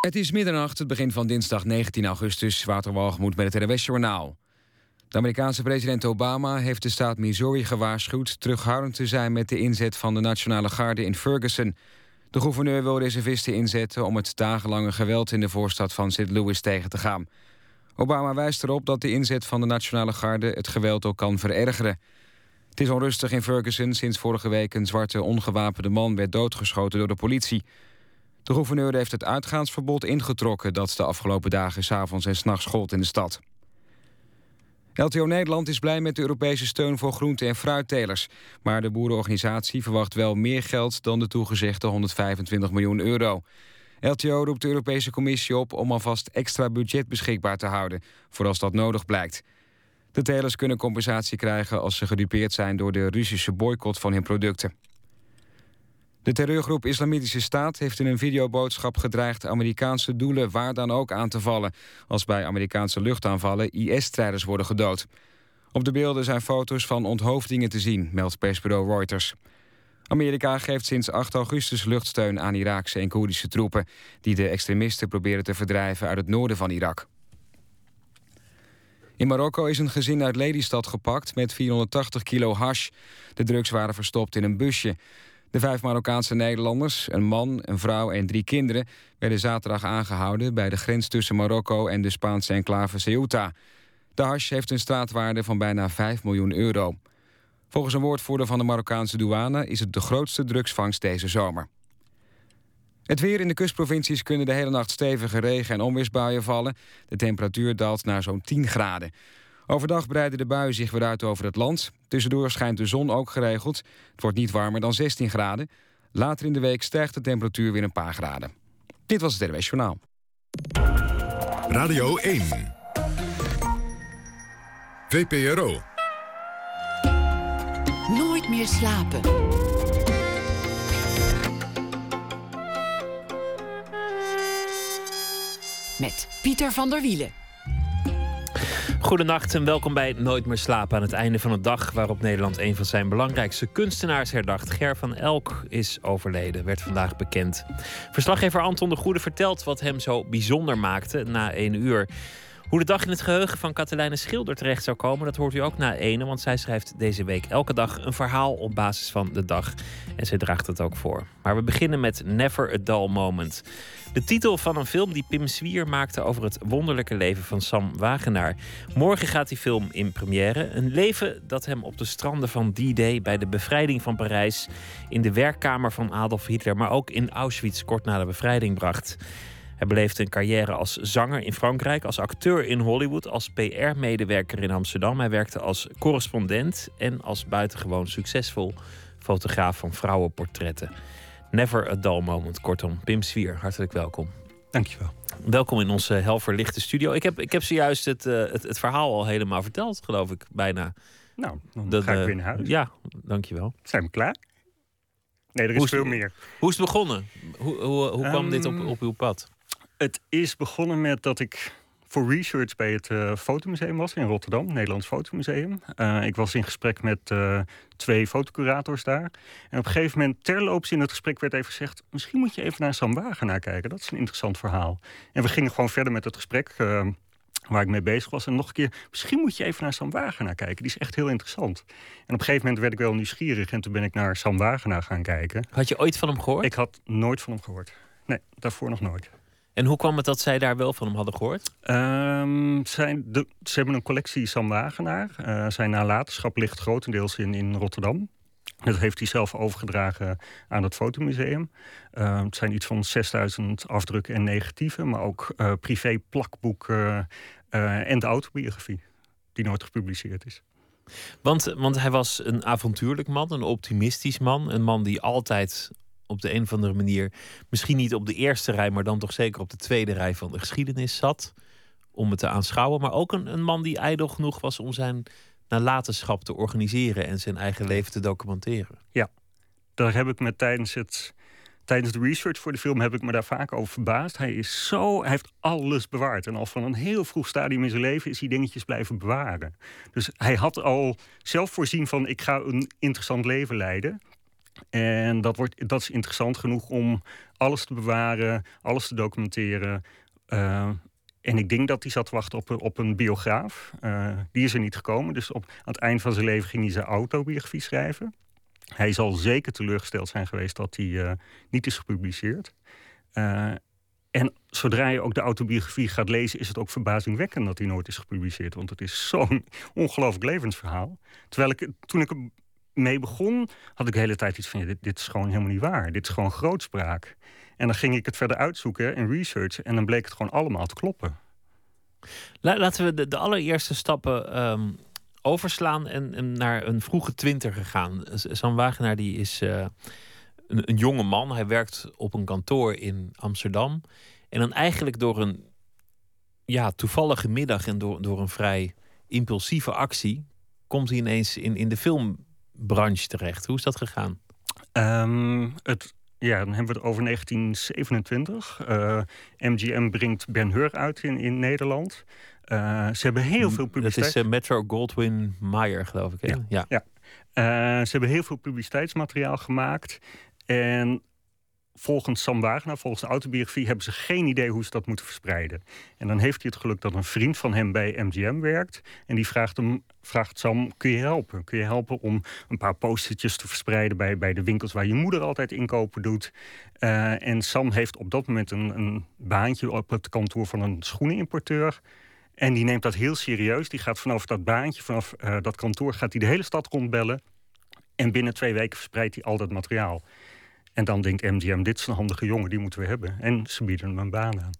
Het is middernacht, het begin van dinsdag 19 augustus. Waterwalgemoed met het RWS Journaal. De Amerikaanse president Obama heeft de staat Missouri gewaarschuwd... terughoudend te zijn met de inzet van de Nationale Garde in Ferguson. De gouverneur wil reservisten inzetten... om het dagenlange geweld in de voorstad van St. Louis tegen te gaan. Obama wijst erop dat de inzet van de Nationale Garde... het geweld ook kan verergeren. Het is onrustig in Ferguson sinds vorige week... een zwarte ongewapende man werd doodgeschoten door de politie... De gouverneur heeft het uitgaansverbod ingetrokken... dat de afgelopen dagen s'avonds en s'nachts gold in de stad. LTO Nederland is blij met de Europese steun voor groente- en fruittelers. Maar de boerenorganisatie verwacht wel meer geld... dan de toegezegde 125 miljoen euro. LTO roept de Europese Commissie op om alvast extra budget beschikbaar te houden... voor als dat nodig blijkt. De telers kunnen compensatie krijgen als ze gedupeerd zijn... door de Russische boycott van hun producten. De terreurgroep Islamitische Staat heeft in een videoboodschap gedreigd Amerikaanse doelen waar dan ook aan te vallen, als bij Amerikaanse luchtaanvallen IS-strijders worden gedood. Op de beelden zijn foto's van onthoofdingen te zien, meldt persbureau Reuters. Amerika geeft sinds 8 augustus luchtsteun aan Iraakse en Koerdische troepen... die de extremisten proberen te verdrijven uit het noorden van Irak. In Marokko is een gezin uit Lelystad gepakt met 480 kilo hash. De drugs waren verstopt in een busje. De vijf Marokkaanse Nederlanders, een man, een vrouw en drie kinderen... werden zaterdag aangehouden bij de grens tussen Marokko en de Spaanse enclave Ceuta. De hash heeft een straatwaarde van bijna 5 miljoen euro. Volgens een woordvoerder van de Marokkaanse douane... is het de grootste drugsvangst deze zomer. Het weer in de kustprovincies kunnen de hele nacht stevige regen- en onweersbuien vallen. De temperatuur daalt naar zo'n 10 graden. Overdag breiden de buien zich weer uit over het land. Tussendoor schijnt de zon ook geregeld. Het wordt niet warmer dan 16 graden. Later in de week stijgt de temperatuur weer een paar graden. Dit was het RWS Journaal. Radio 1. VPRO. Nooit meer slapen. Met Pieter van der Wielen. Goedenacht en welkom bij Nooit meer slapen aan het einde van de dag waarop Nederland een van zijn belangrijkste kunstenaars herdacht. Ger van Elk is overleden, werd vandaag bekend. Verslaggever Anton de Goede vertelt wat hem zo bijzonder maakte na één uur. Hoe de dag in het geheugen van Katelijne Schilder terecht zou komen, dat hoort u ook na ene, want zij schrijft deze week elke dag een verhaal op basis van de dag. En zij draagt het ook voor. Maar we beginnen met Never a Dull Moment. De titel van een film die Pim Zwier maakte over het wonderlijke leven van Sam Wagenaar. Morgen gaat die film in première. Een leven dat hem op de stranden van D-Day bij de bevrijding van Parijs, in de werkkamer van Adolf Hitler, maar ook in Auschwitz kort na de bevrijding bracht. Hij beleefde een carrière als zanger in Frankrijk, als acteur in Hollywood, als PR-medewerker in Amsterdam. Hij werkte als correspondent en als buitengewoon succesvol fotograaf van vrouwenportretten. Never a dull moment. Kortom, Pim Swier, hartelijk welkom. Dankjewel. Welkom in onze helverlichte studio. Ik heb, ik heb zojuist het, uh, het, het, verhaal al helemaal verteld, geloof ik, bijna. Nou, dan ga ik weer naar huis. Ja, dankjewel. Zijn we klaar? Nee, er is, veel meer. Hoe is het begonnen? Hoe, hoe, hoe kwam Um, dit op, op uw pad? Het is begonnen met dat ik voor research bij het uh, Fotomuseum was in Rotterdam, Nederlands Fotomuseum. Uh, ik was in gesprek met uh, twee fotocurators daar. En op een gegeven moment, terloops in het gesprek, werd even gezegd: Misschien moet je even naar Sam Wagenaar kijken. Dat is een interessant verhaal. En we gingen gewoon verder met het gesprek. Waar ik mee bezig was. En nog een keer, misschien moet je even naar Sam Wagenaar kijken. Die is echt heel interessant. En op een gegeven moment werd ik wel nieuwsgierig. En toen ben ik naar Sam Wagenaar gaan kijken. Had je ooit van hem gehoord? Ik had nooit van hem gehoord. Nee, daarvoor nog nooit. En hoe kwam het dat zij daar wel van hem hadden gehoord? Um, zijn de, ze hebben een collectie Sam Wagenaar. Uh, zijn nalatenschap ligt grotendeels in, in Rotterdam. Dat heeft hij zelf overgedragen aan het fotomuseum. Uh, het zijn iets van 6000 afdrukken en negatieven, maar ook uh, privé plakboeken uh, en de autobiografie, die nooit gepubliceerd is. Want, want hij was een avontuurlijk man, een optimistisch man, een man die altijd op de een of andere manier, misschien niet op de eerste rij, maar dan toch zeker op de tweede rij van de geschiedenis zat. Om het te aanschouwen. Maar ook een, een man die ijdel genoeg was om zijn nalatenschap te organiseren en zijn eigen leven te documenteren. Ja, daar heb ik me tijdens het. Tijdens de research voor de film heb ik me daar vaak over verbaasd. Hij is zo, hij heeft alles bewaard. En al van een heel vroeg stadium in zijn leven is hij dingetjes blijven bewaren. Dus hij had al zelf voorzien van ik ga een interessant leven leiden. En dat, wordt, dat is interessant genoeg om alles te bewaren, alles te documenteren. Uh, en ik denk dat hij zat te wachten op, op een biograaf. Uh, die is er niet gekomen. Dus op, aan het eind van zijn leven ging hij zijn autobiografie schrijven. Hij zal zeker teleurgesteld zijn geweest dat hij uh, niet is gepubliceerd. En zodra je ook de autobiografie gaat lezen, is het ook verbazingwekkend dat hij nooit is gepubliceerd. Want het is zo'n ongelooflijk levensverhaal. Terwijl ik, toen ik mee begon, had ik de hele tijd iets van: ja, dit, dit is gewoon helemaal niet waar. Dit is gewoon grootspraak. En dan ging ik het verder uitzoeken en research. En dan bleek het gewoon allemaal te kloppen. Laten we de, de allereerste stappen um, overslaan en, en, naar een vroege twintig gaan. Sam Wagenaar die is uh, een, een, jonge man. Hij werkt op een kantoor in Amsterdam. En dan eigenlijk door een ja, toevallige middag en door, door een vrij impulsieve actie... komt hij ineens in, in de filmbranche terecht. Hoe is dat gegaan? Um, het ja, dan hebben we het over 1927. Uh, MGM brengt Ben Hur uit in, in Nederland. Uh, ze hebben heel veel publiciteit. Dat is uh, Metro Goldwyn Mayer, geloof ik. Hè? Ja. ja. ja. Uh, ze hebben heel veel publiciteitsmateriaal gemaakt. En volgens Sam Wagner, volgens de autobiografie, hebben ze geen idee hoe ze dat moeten verspreiden. En dan heeft hij het geluk dat een vriend van hem bij MGM werkt. En die vraagt hem, vraagt Sam, kun je helpen? Kun je helpen om een paar postertjes te verspreiden bij, bij de winkels waar je moeder altijd inkopen doet? Uh, en Sam heeft op dat moment een, een baantje op het kantoor van een schoenenimporteur. En die neemt dat heel serieus. Die gaat vanaf dat baantje, vanaf uh, dat kantoor, gaat hij de hele stad rondbellen. En binnen twee weken verspreidt hij al dat materiaal. En dan denkt MGM, dit is een handige jongen, die moeten we hebben. En ze bieden hem een baan aan.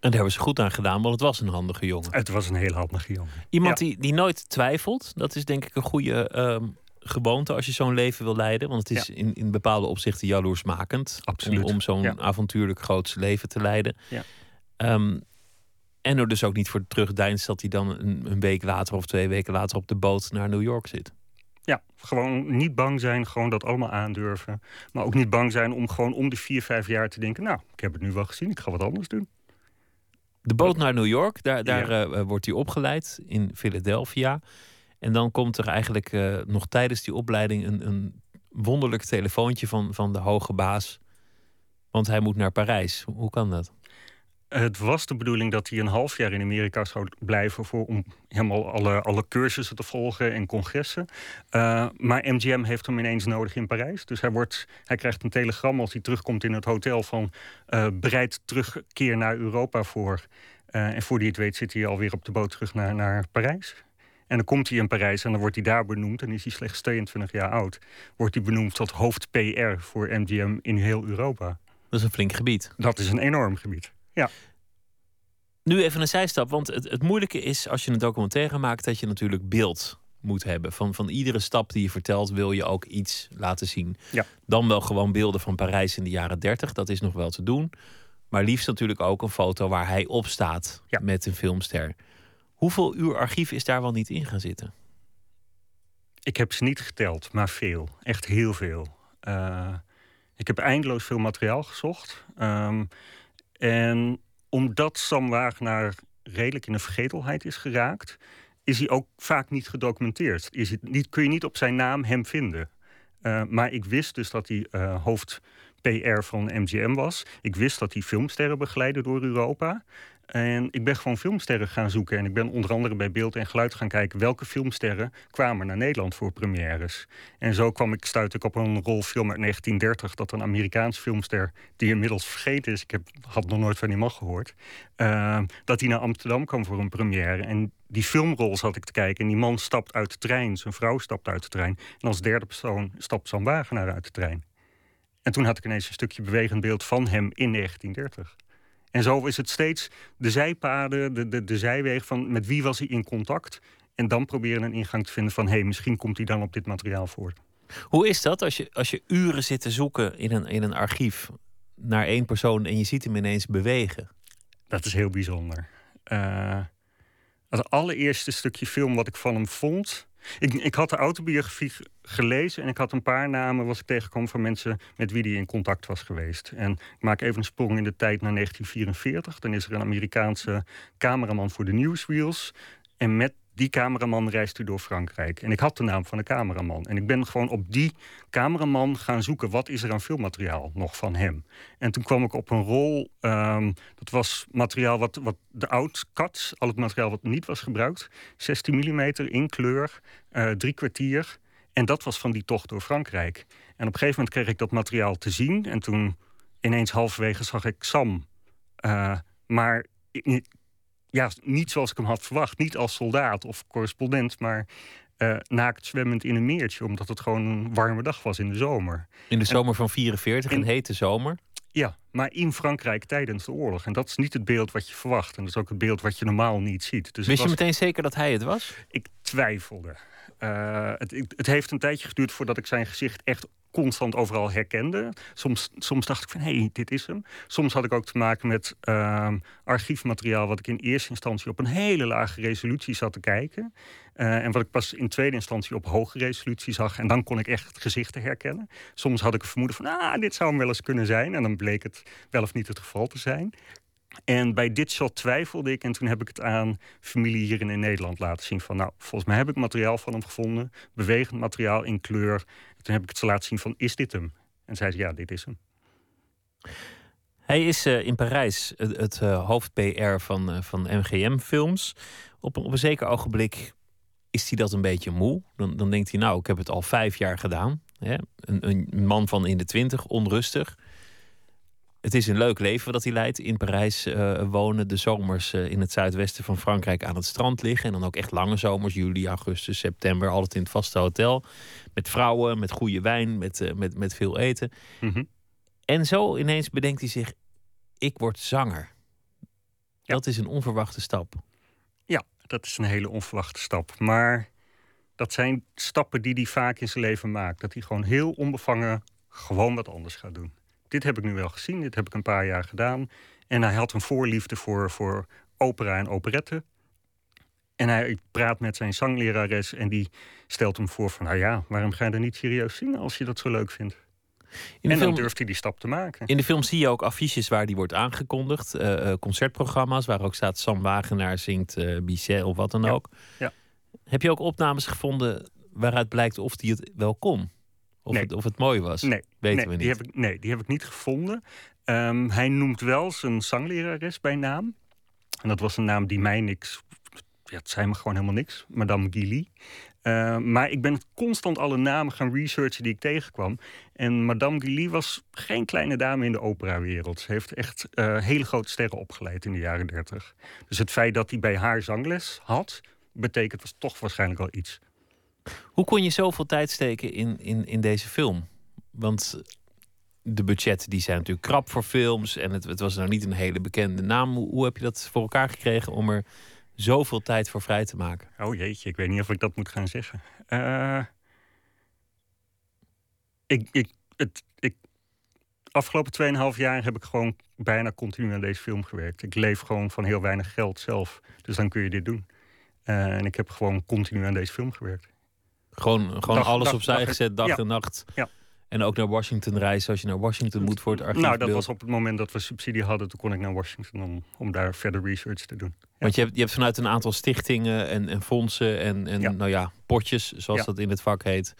En daar hebben ze goed aan gedaan, want het was een handige jongen. Het was een heel handige jongen. Iemand die, die nooit twijfelt, dat is denk ik een goede uh, gewoonte als je zo'n leven wil leiden. Want het is ja. in, in bepaalde opzichten jaloersmakend. Absoluut. Om, om zo'n ja. avontuurlijk groots leven te leiden. Ja. Um, en er dus ook niet voor terugdeinst dat hij dan een, een week later of twee weken later op de boot naar New York zit. Ja, gewoon niet bang zijn, gewoon dat allemaal aandurven. Maar ook niet bang zijn om gewoon om die vier, vijf jaar te denken... nou, ik heb het nu wel gezien, ik ga wat anders doen. De boot naar New York, daar, daar ja. uh, wordt hij opgeleid in Philadelphia. En dan komt er eigenlijk uh, nog tijdens die opleiding een, een wonderlijk telefoontje van, van de hoge baas. Want hij moet naar Parijs. Hoe kan dat? Het was de bedoeling dat hij een half jaar in Amerika zou blijven voor, om helemaal alle, alle cursussen te volgen en congressen. Uh, maar MGM heeft hem ineens nodig in Parijs. Dus hij, wordt, hij krijgt een telegram als hij terugkomt in het hotel van uh, bereid terugkeer naar Europa voor. Uh, en voor die het weet zit hij alweer op de boot terug naar, naar Parijs. En dan komt hij in Parijs en dan wordt hij daar benoemd. En is hij slechts 22 jaar oud. Wordt hij benoemd tot hoofd PR voor MGM in heel Europa. Dat is een flink gebied. Dat is een enorm gebied. Ja. Nu even een zijstap, want het, het moeilijke is als je een documentaire maakt dat je natuurlijk beeld moet hebben. Van, van iedere stap die je vertelt wil je ook iets laten zien. Ja. Dan wel gewoon beelden van Parijs in de jaren 30, dat is nog wel te doen. Maar liefst natuurlijk ook een foto waar hij op staat ja. met een filmster. Hoeveel uur archief is daar wel niet in gaan zitten? Ik heb ze niet geteld, maar veel. Echt heel veel. Uh, ik heb eindeloos veel materiaal gezocht. Um, en omdat Sam Wagner redelijk in de vergetelheid is geraakt, is hij ook vaak niet gedocumenteerd. Is het niet, kun je niet op zijn naam hem vinden. Uh, maar ik wist dus dat hij uh, hoofd PR van MGM was. Ik wist dat hij filmsterren begeleidde door Europa. En ik ben gewoon filmsterren gaan zoeken. En ik ben onder andere bij Beeld en Geluid gaan kijken... welke filmsterren kwamen naar Nederland voor premières. En zo kwam ik, stuit ik op een rolfilm uit 1930... dat een Amerikaans filmster, die inmiddels vergeten is... ik heb, had nog nooit van die man gehoord... Uh, dat hij naar Amsterdam kwam voor een première. En die filmrol zat ik te kijken. En die man stapt uit de trein, zijn vrouw stapt uit de trein. En als derde persoon stapt Sam Wagenaar uit de trein. En toen had ik ineens een stukje bewegend beeld van hem in 1930. En zo is het steeds de zijpaden, de, de, de zijweg van met wie was hij in contact. En dan proberen een ingang te vinden van hé, hey, misschien komt hij dan op dit materiaal voor. Hoe is dat als je, als je uren zit te zoeken in een, in een archief naar één persoon en je ziet hem ineens bewegen? Dat is heel bijzonder. Uh, het allereerste stukje film wat ik van hem vond. Ik, ik had de autobiografie gelezen en ik had een paar namen was ik tegengekomen van mensen met wie hij in contact was geweest. En ik maak even een sprong in de tijd naar 1944. Dan is er een Amerikaanse cameraman voor de Newsreels. En met die cameraman reist u door Frankrijk. En ik had de naam van de cameraman. En ik ben gewoon op die cameraman gaan zoeken. Wat is er aan filmmateriaal nog van hem? En toen kwam ik op een rol. Ehm, dat was materiaal wat, wat de oud cut, al het materiaal wat niet was gebruikt. 16 mm in kleur, uh, drie kwartier. En dat was van die tocht door Frankrijk. En op een gegeven moment kreeg ik dat materiaal te zien. En toen ineens halverwege zag ik Sam. Uh, maar ja, niet zoals ik hem had verwacht. Niet als soldaat of correspondent, maar uh, naakt zwemmend in een meertje. Omdat het gewoon een warme dag was in de zomer. In de zomer van 44, een hete zomer? Ja, maar in Frankrijk tijdens de oorlog. En dat is niet het beeld wat je verwacht. En dat is ook het beeld wat je normaal niet ziet. Dus Wist je meteen zeker dat hij het was? Ik twijfelde. Uh, het, het, heeft een tijdje geduurd voordat ik zijn gezicht echt constant overal herkende. Soms, soms dacht ik van, hé, hey, dit is hem. Soms had ik ook te maken met uh, archiefmateriaal... wat ik in eerste instantie op een hele lage resolutie zat te kijken. Uh, en wat ik pas in tweede instantie op hoge resolutie zag. En dan kon ik echt gezichten herkennen. Soms had ik een vermoeden van, ah, dit zou hem wel eens kunnen zijn. En dan bleek het wel of niet het geval te zijn. En bij dit shot twijfelde ik en toen heb ik het aan familie hier in Nederland laten zien. Van nou, volgens mij heb ik materiaal van hem gevonden, bewegend materiaal in kleur. Toen heb ik het ze laten zien van, is dit hem? En zei ze, ja, dit is hem. Hij is uh, in Parijs het, uh, hoofd PR van, uh, van MGM Films. Op, op een zeker ogenblik is hij dat een beetje moe. Dan, dan denkt hij, nou, ik heb het al vijf jaar gedaan. Hè? Een, een man van in de twintig, onrustig het is een leuk leven dat hij leidt. In Parijs uh, wonen, de zomers uh, in het zuidwesten van Frankrijk aan het strand liggen. En dan ook echt lange zomers, juli, augustus, september, altijd in het vaste hotel. Met vrouwen, met goede wijn, met, uh, met, met veel eten. Mm -hmm. En zo ineens bedenkt hij zich, ik word zanger. Ja. Dat is een onverwachte stap. Ja, dat is een hele onverwachte stap. Maar dat zijn stappen die hij vaak in zijn leven maakt. Dat hij gewoon heel onbevangen gewoon wat anders gaat doen dit heb ik nu wel gezien, dit heb ik een paar jaar gedaan. En hij had een voorliefde voor, voor opera en operette. En hij praat met zijn zanglerares en die stelt hem voor van... nou ja, waarom ga je er niet serieus zingen als je dat zo leuk vindt? In en film, dan durft hij die stap te maken. In de film zie je ook affiches waar die wordt aangekondigd. Uh, concertprogramma's waar ook staat Sam Wagenaar zingt uh, Bizet of wat dan ook. Ja. Heb je ook opnames gevonden waaruit blijkt of hij het wel kon? Of, het, of het mooi was? Nee, weten nee, we niet. Die heb ik, nee, die heb ik niet gevonden. Um, hij noemt wel zijn zanglerares bij naam. En dat was een naam die mij niks... Ja, het zei me gewoon helemaal niks. Madame Gilly. Uh, maar ik ben constant alle namen gaan researchen die ik tegenkwam. En Madame Gilly was geen kleine dame in de operawereld. Ze heeft echt uh, hele grote sterren opgeleid in de jaren dertig. Dus het feit dat hij bij haar zangles had... betekent was toch waarschijnlijk al iets. Hoe kon je zoveel tijd steken in, in, in deze film? Want de budgetten die zijn natuurlijk krap voor films. En het, het was nou niet een hele bekende naam. Hoe, heb je dat voor elkaar gekregen om er zoveel tijd voor vrij te maken? Oh jeetje, ik weet niet of ik dat moet gaan zeggen. Uh, ik, ik, het, ik, afgelopen 2,5 jaar heb ik gewoon bijna continu aan deze film gewerkt. Ik leef gewoon van heel weinig geld zelf. Dus dan kun je dit doen. Uh, en ik heb gewoon continu aan deze film gewerkt. Gewoon, gewoon alles opzij gezet, dag en nacht. Ja. En ook naar Washington reizen als je naar Washington moet voor het archief. Nou, dat was op het moment dat we subsidie hadden. Toen kon ik naar Washington om, om daar verder research te doen. Want je hebt, je hebt vanuit een aantal stichtingen en, en fondsen en, en nou ja, potjes, zoals dat in het vak heet,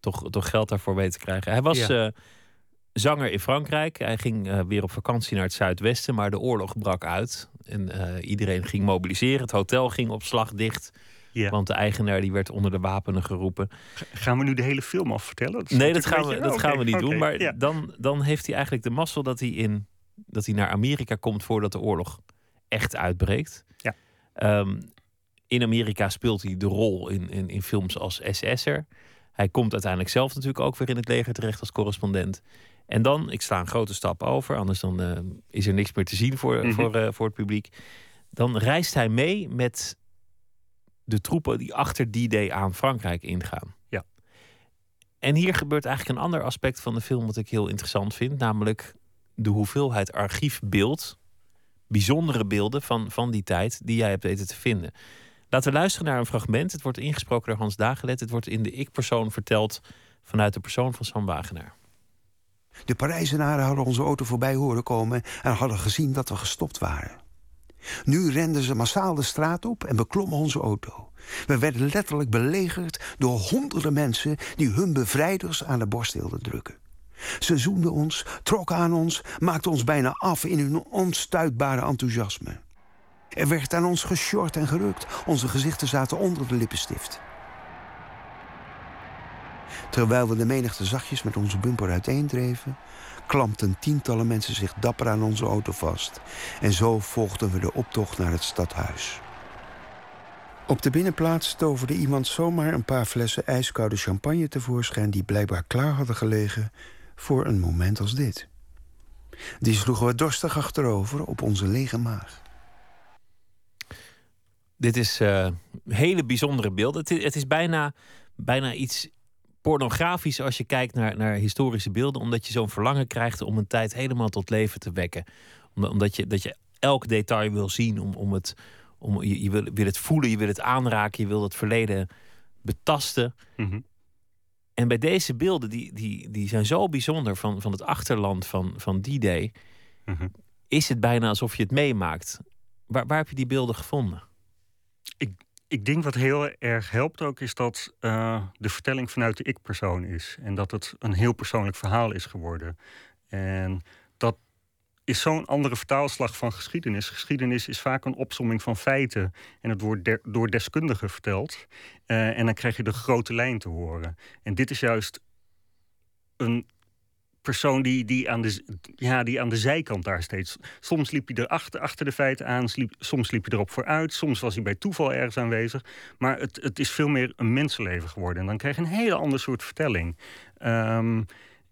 toch, toch geld daarvoor weten te krijgen. Hij was uh, zanger in Frankrijk. Hij ging uh, weer op vakantie naar het zuidwesten, maar de oorlog brak uit. En uh, iedereen ging mobiliseren. Het hotel ging op slag dicht. Ja. Want de eigenaar die werd onder de wapenen geroepen. Gaan we nu de hele film afvertellen? Dat nee, dat gaan, we, dat gaan we niet doen. Maar dan, dan heeft hij eigenlijk de mazzel dat hij, in, dat hij naar Amerika komt voordat de oorlog echt uitbreekt. Ja. Um, in Amerika speelt hij de rol in, in, in films als SS'er. Hij komt uiteindelijk zelf natuurlijk ook weer in het leger terecht als correspondent. En dan, ik sla een grote stap over, anders dan uh, is er niks meer te zien voor, mm voor, uh, voor het publiek. Dan reist hij mee met de troepen die achter die day aan Frankrijk ingaan. Ja. En hier gebeurt eigenlijk een ander aspect van de film wat ik heel interessant vind, namelijk de hoeveelheid archiefbeeld, bijzondere beelden van, van die tijd die jij hebt weten te vinden. Laten we luisteren naar een fragment. Het wordt ingesproken door Hans Dagelet. Het wordt in de ik-persoon verteld vanuit de persoon van Sam Wagenaar. De Parijzenaren hadden onze auto voorbij horen komen en hadden gezien dat we gestopt waren. Nu renden ze massaal de straat op en beklommen onze auto. We werden letterlijk belegerd door honderden mensen die hun bevrijders aan de borst wilden drukken. Ze zoenden ons, trokken aan ons, maakten ons bijna af in hun onstuitbare enthousiasme. Er werd aan ons geshort en gerukt. Onze gezichten zaten onder de lippenstift. Terwijl we de menigte zachtjes met onze bumper uiteendreven, klampten tientallen mensen zich dapper aan onze auto vast. En zo volgden we de optocht naar het stadhuis. Op de binnenplaats toverde iemand zomaar een paar flessen ijskoude champagne tevoorschijn... die blijkbaar klaar hadden gelegen voor een moment als dit. Die sloegen we dorstig achterover op onze lege maag. Dit is uh, hele bijzondere beelden. Het het is bijna, bijna iets pornografisch als je kijkt naar, naar historische beelden, omdat je zo'n verlangen krijgt om een tijd helemaal tot leven te wekken. Omdat je, dat je elk detail wil zien, om, om het, om, je, je wil, wil het voelen, je wil het aanraken, je wil het verleden betasten. Mhm. En bij deze beelden, die, die, die zijn zo bijzonder van, van het achterland van, van die day, Mhm. is het bijna alsof je het meemaakt. Waar, waar heb je die beelden gevonden? Ik denk wat heel erg helpt ook is dat eh, de vertelling vanuit de ik-persoon is. En dat het een heel persoonlijk verhaal is geworden. En dat is zo'n andere vertaalslag van geschiedenis. Geschiedenis is vaak een opsomming van feiten. En het wordt door deskundigen verteld. Eh, en dan krijg je de grote lijn te horen. En dit is juist een persoon die, die, aan de, ja, die aan de zijkant daar steeds. Soms liep hij erachter achter de feiten aan, soms liep hij erop vooruit, soms was hij bij toeval ergens aanwezig. Maar het, het is veel meer een mensenleven geworden. En dan krijg je een hele ander soort vertelling. Ehm,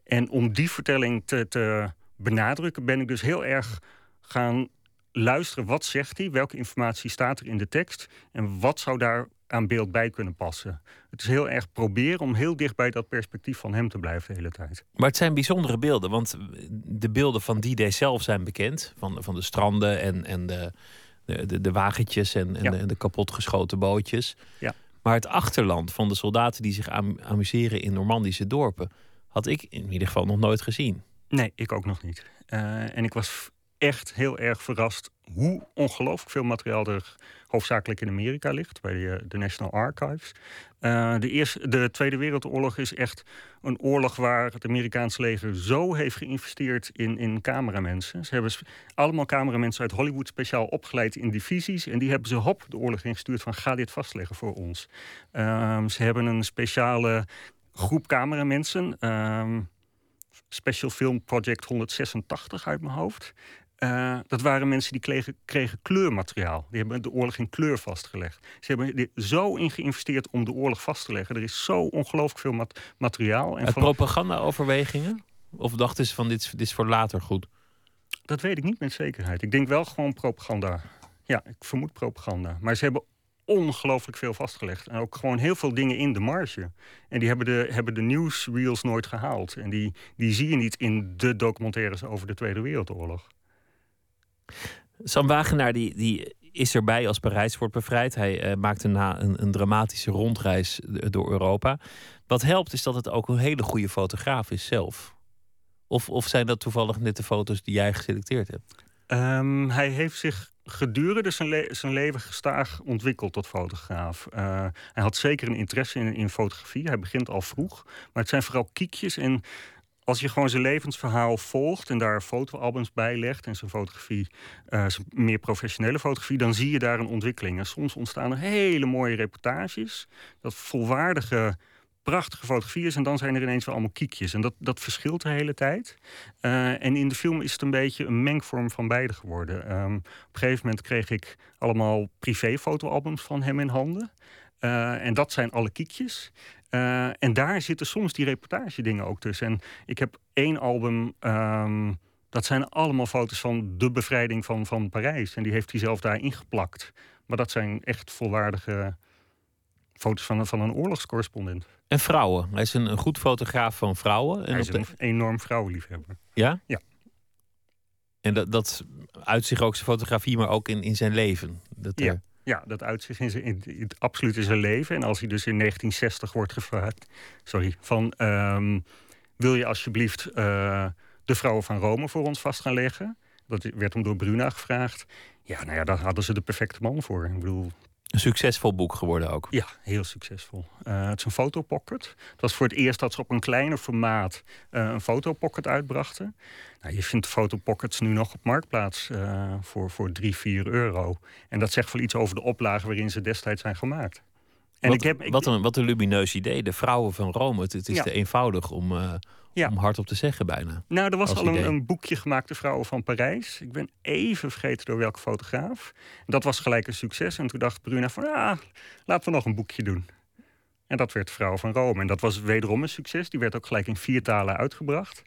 en om die vertelling te, te benadrukken, ben ik dus heel erg gaan luisteren. Wat zegt hij? Welke informatie staat er in de tekst? En wat zou daar aan beeld bij kunnen passen? Het is heel erg proberen om heel dicht bij dat perspectief van hem te blijven de hele tijd. Maar het zijn bijzondere beelden, want de beelden van die day zelf zijn bekend. Van, van de stranden en, en de, de, de, wagentjes en, en, Ja. de, en de kapotgeschoten bootjes. Ja. Maar het achterland van de soldaten die zich am- amuseren in Normandische dorpen... had ik in ieder geval nog nooit gezien. Nee, ik ook nog niet. Eh, en ik was echt heel erg verrast hoe ongelooflijk veel materiaal er hoofdzakelijk in Amerika ligt, bij de, de National Archives. Eh, de, eerste, de Tweede Wereldoorlog is echt een oorlog waar het Amerikaanse leger zo heeft geïnvesteerd in, in cameramensen. Ze hebben allemaal cameramensen uit Hollywood speciaal opgeleid in divisies. En die hebben ze hop de oorlog ingestuurd van ga dit vastleggen voor ons. Ehm, ze hebben een speciale groep cameramensen. ehm, Special Film Project 186 uit mijn hoofd. Eh, dat waren mensen die kregen, kregen kleurmateriaal. Die hebben de oorlog in kleur vastgelegd. Ze hebben er zo in geïnvesteerd om de oorlog vast te leggen. Er is zo ongelooflijk veel mat- materiaal. En Uit propaganda-overwegingen? Of dachten ze van dit, is- dit is voor later goed? dat weet ik niet met zekerheid. Ik denk wel gewoon propaganda. Ja, ik vermoed propaganda. Maar ze hebben ongelooflijk veel vastgelegd. En ook gewoon heel veel dingen in de marge. En die hebben de, hebben de nieuwsreels nooit gehaald. En die, die zie je niet in de documentaires over de Tweede Wereldoorlog. Sam Wagenaar die, die is erbij als Parijs wordt bevrijd. Hij eh, maakt een, een dramatische rondreis door Europa. Wat helpt is dat het ook een hele goede fotograaf is zelf. Of, of zijn dat toevallig net de foto's die jij geselecteerd hebt? Ehm, hij heeft zich gedurende zijn, zijn leven gestaag ontwikkeld tot fotograaf. Eh, hij had zeker een interesse in, in fotografie. Hij begint al vroeg. Maar het zijn vooral kiekjes. En als je gewoon zijn levensverhaal volgt en daar fotoalbums bij legt en zijn fotografie, eh, zijn meer professionele fotografie, dan zie je daar een ontwikkeling. En soms ontstaan er hele mooie reportages. Dat volwaardige prachtige fotografie is. En dan zijn er ineens weer allemaal kiekjes. En dat, dat verschilt de hele tijd. Eh, en in de film is het een beetje een mengvorm van beide geworden. Ehm, op een gegeven moment kreeg ik allemaal privé-fotoalbums van hem in handen. Eh, en dat zijn alle kiekjes. Eh, en daar zitten soms die reportage-dingen ook tussen. En ik heb één album. ehm, dat zijn allemaal foto's van de bevrijding van, van Parijs. En die heeft hij zelf daar ingeplakt. Maar dat zijn echt volwaardige foto's van, een- van een oorlogscorrespondent. En vrouwen. Hij is een, een goed fotograaf van vrouwen. En Hij is de- een enorm vrouwenliefhebber. ja? Ja. En dat, dat uit zich ook zijn fotografie, maar ook in, in zijn leven. Dat Ja. er- Ja, dat uitzicht in, in, het absoluut in zijn leven. En als hij dus in 1960 wordt gevraagd... Sorry, van... ehm, wil je alsjeblieft eh, de vrouwen van Rome voor ons vast gaan leggen? Dat werd hem door Bruna gevraagd. Ja, nou ja, daar hadden ze de perfecte man voor. Ik bedoel, een succesvol boek geworden ook. Ja, heel succesvol. Uh, het is een fotopocket. Het was voor het eerst dat ze op een kleiner formaat uh, een fotopocket uitbrachten. Nou, je vindt fotopockets nu nog op Marktplaats uh, voor, voor 3, 4 euro. En dat zegt wel iets over de oplage waarin ze destijds zijn gemaakt. En wat, ik heb, ik, wat, een, wat een lumineus idee. De vrouwen van Rome. Het, is te eenvoudig om, uh, ja. om hardop te zeggen bijna. Nou, er was al een, een, boekje gemaakt, De Vrouwen van Parijs. Ik ben even vergeten door welke fotograaf. Dat was gelijk een succes. En toen dacht Bruna van, ah, laten we nog een boekje doen. En dat werd Vrouwen van Rome. En dat was wederom een succes. Die werd ook gelijk in vier talen uitgebracht.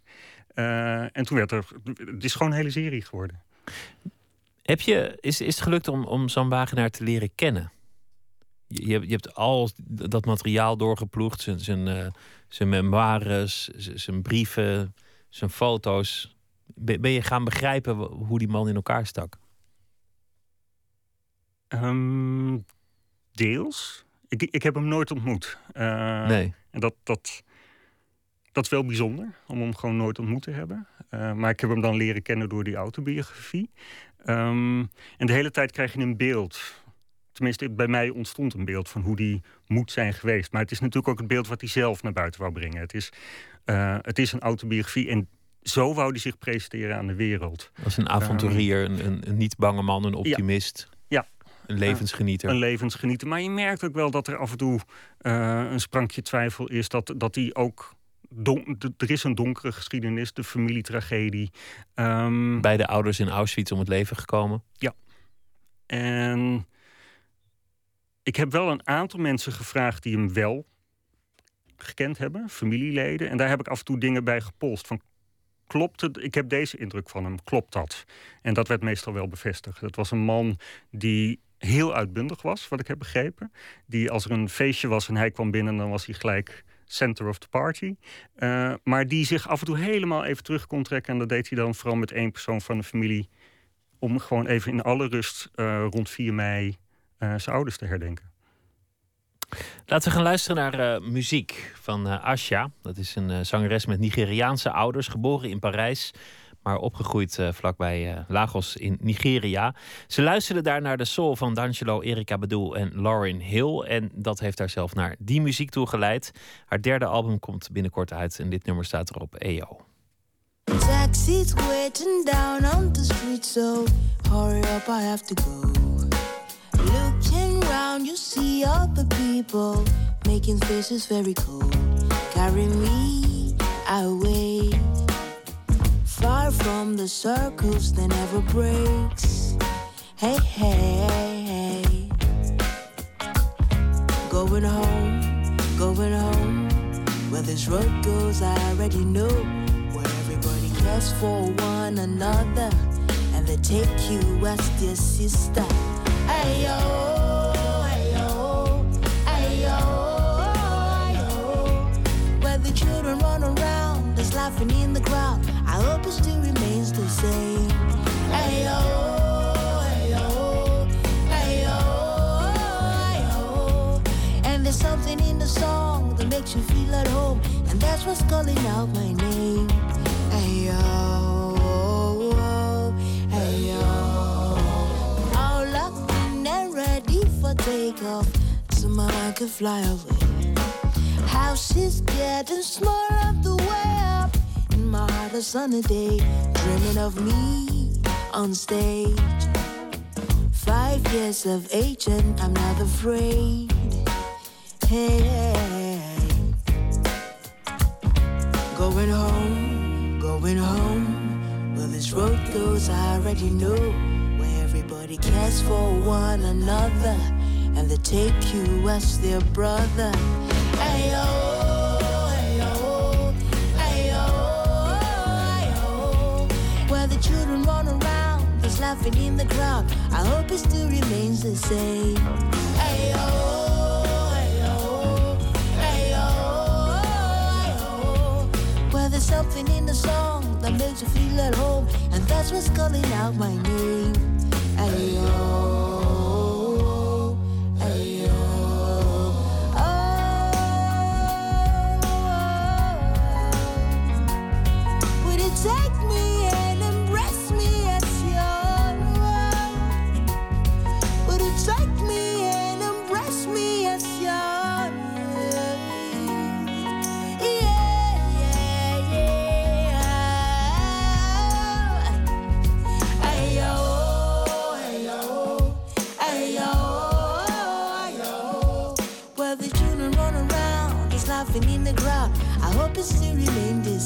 Uh, en toen werd er... Het is gewoon een hele serie geworden. Heb je, is, is het gelukt om, om zo'n wagenaar te leren kennen? Je, je hebt al dat materiaal doorgeploegd. Zijn, zijn, uh, zijn memoires, zijn brieven, zijn foto's. Ben je gaan begrijpen hoe die man in elkaar stak? Um, deels. Ik, ik heb hem nooit ontmoet. Uh, nee. En dat, dat, dat is wel bijzonder, om hem gewoon nooit ontmoet te hebben. Uh, maar ik heb hem dan leren kennen door die autobiografie. Um, en de hele tijd krijg je een beeld tenminste bij mij ontstond een beeld van hoe die moet zijn geweest. Maar het is natuurlijk ook het beeld wat hij zelf naar buiten wou brengen. Het is, uh, het is een autobiografie en zo wou hij zich presenteren aan de wereld. Als een avonturier, een, een, een, niet bange man, een optimist. Ja. Een levensgenieter. een levensgenieter. Maar je merkt ook wel dat er af en toe uh, een sprankje twijfel is. Dat, dat hij ook Don, er is een donkere geschiedenis, de familietragedie. Um, Beide ouders in Auschwitz om het leven gekomen. Ja. En ik heb wel een aantal mensen gevraagd die hem wel gekend hebben, familieleden. En daar heb ik af en toe dingen bij gepolst. Van, klopt het? Ik heb deze indruk van hem. Klopt dat? En dat werd meestal wel bevestigd. Het was een man die heel uitbundig was, wat ik heb begrepen. Die als er een feestje was en hij kwam binnen, dan was hij gelijk center of the party. Uh, maar die zich af en toe helemaal even terug kon trekken. En dat deed hij dan vooral met één persoon van de familie. Om gewoon even in alle rust uh, rond 4 mei zijn ouders te herdenken. Laten we gaan luisteren naar uh, muziek van uh, Asha. Dat is een zangeres met Nigeriaanse ouders, geboren in Parijs, maar opgegroeid vlakbij Lagos in Nigeria. Ze luisterde daar naar de soul van D'Angelo, Erika Bedoel en Lauren Hill. En dat heeft haar zelf naar die muziek toe geleid. Haar derde album komt binnenkort uit en dit nummer staat erop EO. Taxis waiting down on the street, so hurry up, I have to go. Looking round, you see other people making faces very cold. Carry me away, far from the circles that never breaks. Hey, hey, hey. Going home, going home. Where this road goes, I already know. Where everybody cares for one another, and they take you as their sister. Ayo, ayo, laughing in the crowd. I hope it still remains the same. Hey yo. There's something in the song that makes you feel at home, and that's what's calling out my name. Hey yo, hey yo. All locked in and ready for takeoff, so my mind can fly away. House is getting smaller. My a sunny day, dreaming of me on stage. Five years of age and I'm not afraid. Hey, hey. going home, going home. Where this road goes, I already know. Where everybody cares for one another and they take you as their brother. Ayo, oh. ayo, laughing in the crowd. I hope it still remains the same. Ayo. ayo, ayo, ayo. Where there's something in the song that makes you feel at home, and that's what's calling out my name. Ayo. Take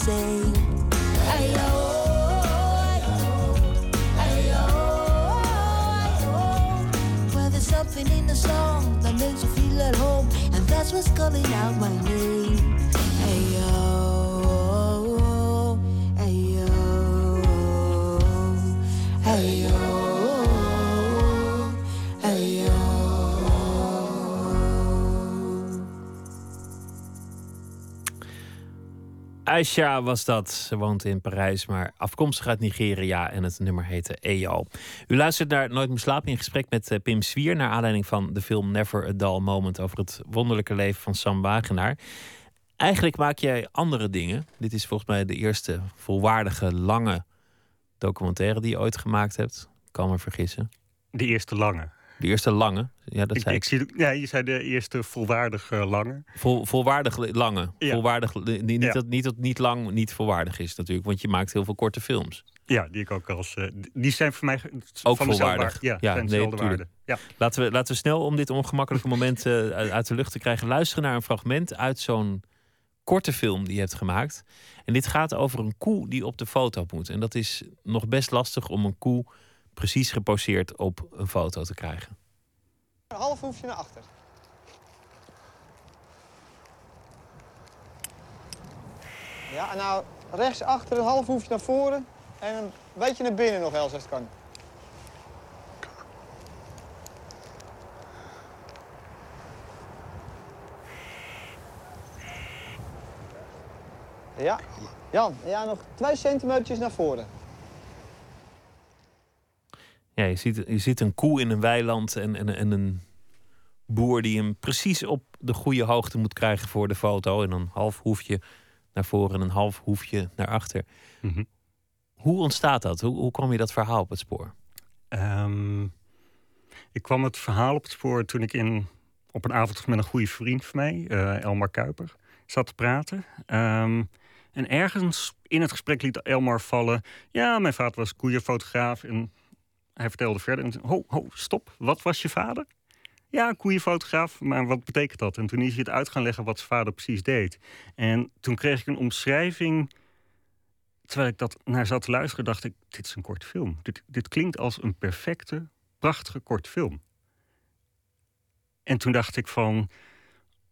the. Ayo. Well, there's something in the song that makes you feel at home, and that's what's calling out my name. Aisha was dat. Ze woont in Parijs, maar afkomstig uit Nigeria. En het nummer heette EO. U luistert naar Nooit meer slapen in gesprek met eh, Pim Swier. Naar aanleiding van de film Never a Dull Moment. Over het wonderlijke leven van Sam Wagenaar. Eigenlijk maak jij andere dingen. Dit is volgens mij de eerste volwaardige, lange documentaire die je ooit gemaakt hebt. Ik kan me vergissen. De eerste lange. De eerste lange. Ja, dat Ik, zei ik ik. zie, ja, je zei de eerste volwaardige lange. Vol, volwaardig lange. Ja. Volwaardig, niet, Ja. dat, niet dat niet lang niet volwaardig is natuurlijk. Want je maakt heel veel korte films. Ja, die ik ook als. eh, die zijn voor mij Ook van volwaardig. Ja, Ja, zijn nee, waarde. Ja. Laten we, laten we snel om dit ongemakkelijke moment eh, uit uit de lucht te krijgen. Luisteren naar een fragment uit zo'n korte film die je hebt gemaakt. En dit gaat over een koe die op de foto moet. En dat is nog best lastig om een koe precies geposeerd op een foto te krijgen. Een half hoefje naar achter. Ja, en nou rechts achter een half hoefje naar voren en een beetje naar binnen nog wel, als kan. Ja, Jan, ja, nog twee centimetertjes naar voren. Ja, je ziet, je ziet een koe in een weiland en, en, en een boer die hem precies op de goede hoogte moet krijgen voor de foto. En een half hoefje naar voren en een half hoefje naar achter. Mhm. Hoe ontstaat dat? Hoe, hoe kwam je dat verhaal op het spoor? Ehm, ik kwam het verhaal op het spoor toen ik in, op een avond met een goede vriend van mij, eh, Elmar Kuiper, zat te praten. Ehm, en ergens in het gesprek liet Elmar vallen. Ja, mijn vader was koeienfotograaf. En hij vertelde verder. En, ho, ho, stop. Wat was je vader? Ja, koeienfotograaf. Maar wat betekent dat? En toen is hij het uit gaan leggen wat zijn vader precies deed. En toen kreeg ik een omschrijving terwijl ik dat naar zat te luisteren, dacht ik: dit is een korte film. Dit, dit klinkt als een perfecte, prachtige korte film. En toen dacht ik van,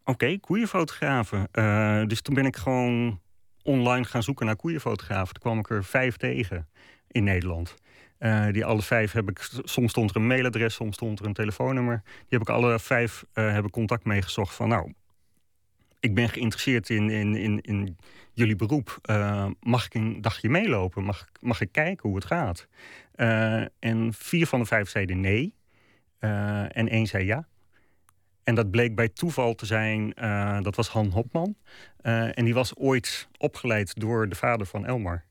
oké, koeienfotografen. Eh, dus toen ben ik gewoon online gaan zoeken naar koeienfotografen. Toen kwam ik er vijf tegen in Nederland. Eh, die alle vijf heb ik, soms stond er een mailadres, soms stond er een telefoonnummer. Die heb ik alle vijf eh, heb ik contact mee gezocht van, nou, ik ben geïnteresseerd in, in, in, in jullie beroep. Eh, mag ik een dagje meelopen? Mag, mag ik kijken hoe het gaat? En vier van de vijf zeiden nee. En één zei ja. En dat bleek bij toeval te zijn, dat was Han Hopman. En die was ooit opgeleid door de vader van Elmar.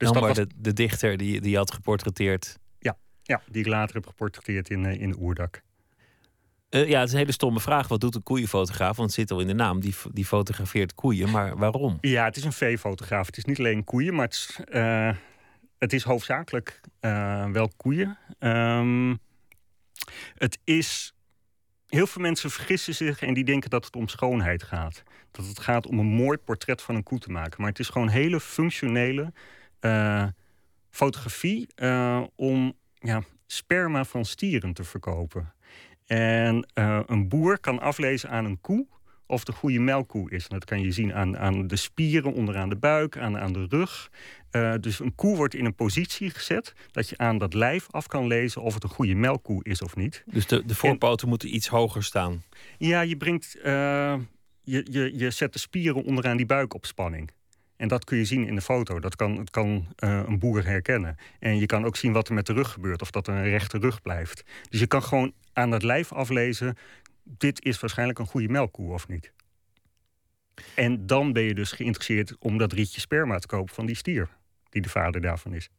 Dus Elmar, dat was, de, de dichter die, die je had geportretteerd. ja, die ik later heb geportretteerd in, eh, in Oerdak. Eh, ja, het is een hele stomme vraag. Wat doet een koeienfotograaf? Want het zit al in de naam. Die, die fotografeert koeien. Maar waarom? Ja, het is een veefotograaf. Het is niet alleen koeien, maar het is, eh, het is hoofdzakelijk wel koeien. Ehm, het is. Heel veel mensen vergissen zich en die denken dat het om schoonheid gaat. Dat het gaat om een mooi portret van een koe te maken. Maar het is gewoon hele functionele eh, fotografie eh, om ja, sperma van stieren te verkopen. En eh, een boer kan aflezen aan een koe of het een goede melkkoe is. En dat kan je zien aan, aan de spieren onderaan de buik, aan, aan de rug. Dus een koe wordt in een positie gezet dat je aan dat lijf af kan lezen of het een goede melkkoe is of niet. Dus de, de voorpoten moeten iets hoger staan. Ja, je brengt. je, je, je zet de spieren onderaan die buik op spanning. En dat kun je zien in de foto. Dat kan, het kan eh, een boer herkennen. En je kan ook zien wat er met de rug gebeurt. Of dat er een rechte rug blijft. Dus je kan gewoon aan dat lijf aflezen. Dit is waarschijnlijk een goede melkkoe of niet. En dan ben je dus geïnteresseerd om dat rietje sperma te kopen van die stier. Die de vader daarvan is.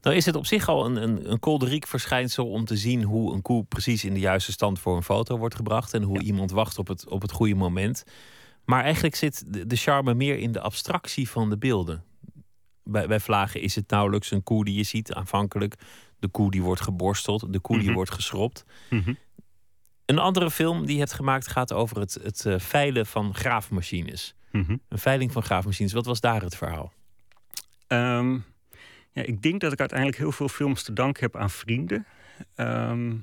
Nou is het op zich al een, een, een kolderiek verschijnsel om te zien hoe een koe precies in de juiste stand voor een foto wordt gebracht. En hoe iemand wacht op het, op het goede moment. Maar eigenlijk zit de, charme meer in de abstractie van de beelden. Bij, bij vlagen is het nauwelijks een koe die je ziet aanvankelijk. De koe die wordt geborsteld, de koe die Mhm. wordt geschropt. Mhm. Een andere film die je hebt gemaakt gaat over het, het eh, veilen van graafmachines. Een veiling van graafmachines. Wat was daar het verhaal? Ehm, ja, ik denk dat ik uiteindelijk heel veel films te danken heb aan vrienden. Ehm,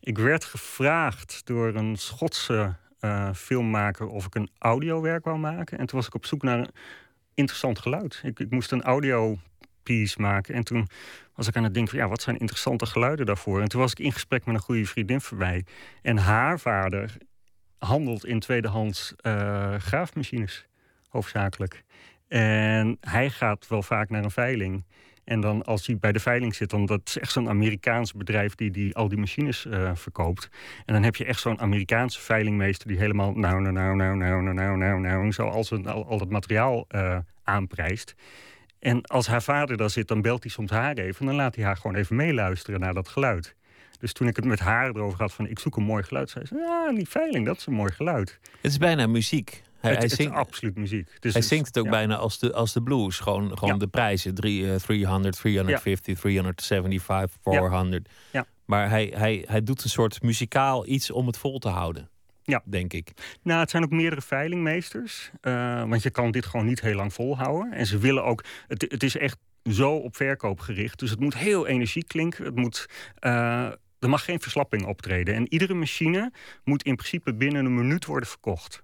ik werd gevraagd door een Schotse uh, filmmaker of ik een audiowerk wou maken. En toen was ik op zoek naar een interessant geluid. Ik, ik moest een audio piece maken. En toen was ik aan het denken van ja, wat zijn interessante geluiden daarvoor? En toen was ik in gesprek met een goede vriendin van mij. En haar vader handelt in tweedehands uh, graafmachines, hoofdzakelijk. En hij gaat wel vaak naar een veiling. En dan als hij bij de veiling zit, dan dat is echt zo'n Amerikaans bedrijf die, die al die machines uh, verkoopt. En dan heb je echt zo'n Amerikaanse veilingmeester die helemaal nou, nou, nou, nou, nou, nou, nou, nou, nou, zo al, zijn, al, al dat materiaal uh, aanprijst. En als haar vader daar zit, dan belt hij soms haar even. En dan laat hij haar gewoon even meeluisteren naar dat geluid. Dus toen ik het met haar erover had van ik zoek een mooi geluid, zei ze, ja, die veiling, dat is een mooi geluid. Het is bijna muziek. Hij, het, hij zingt, het is absoluut muziek. Dus hij zingt het ook bijna als de, als de blues. Gewoon, gewoon de prijzen. 3, 300, 350, 375, 400. Ja. Maar hij, hij, hij doet een soort muzikaal iets om het vol te houden. Ja. Denk ik. Nou, het zijn ook meerdere veilingmeesters. Uh, want je kan dit gewoon niet heel lang volhouden. En ze willen ook... Het, het is echt zo op verkoop gericht. Dus het moet heel energiek klinken. Het moet... Uh, er mag geen verslapping optreden. En iedere machine moet in principe binnen een minuut worden verkocht.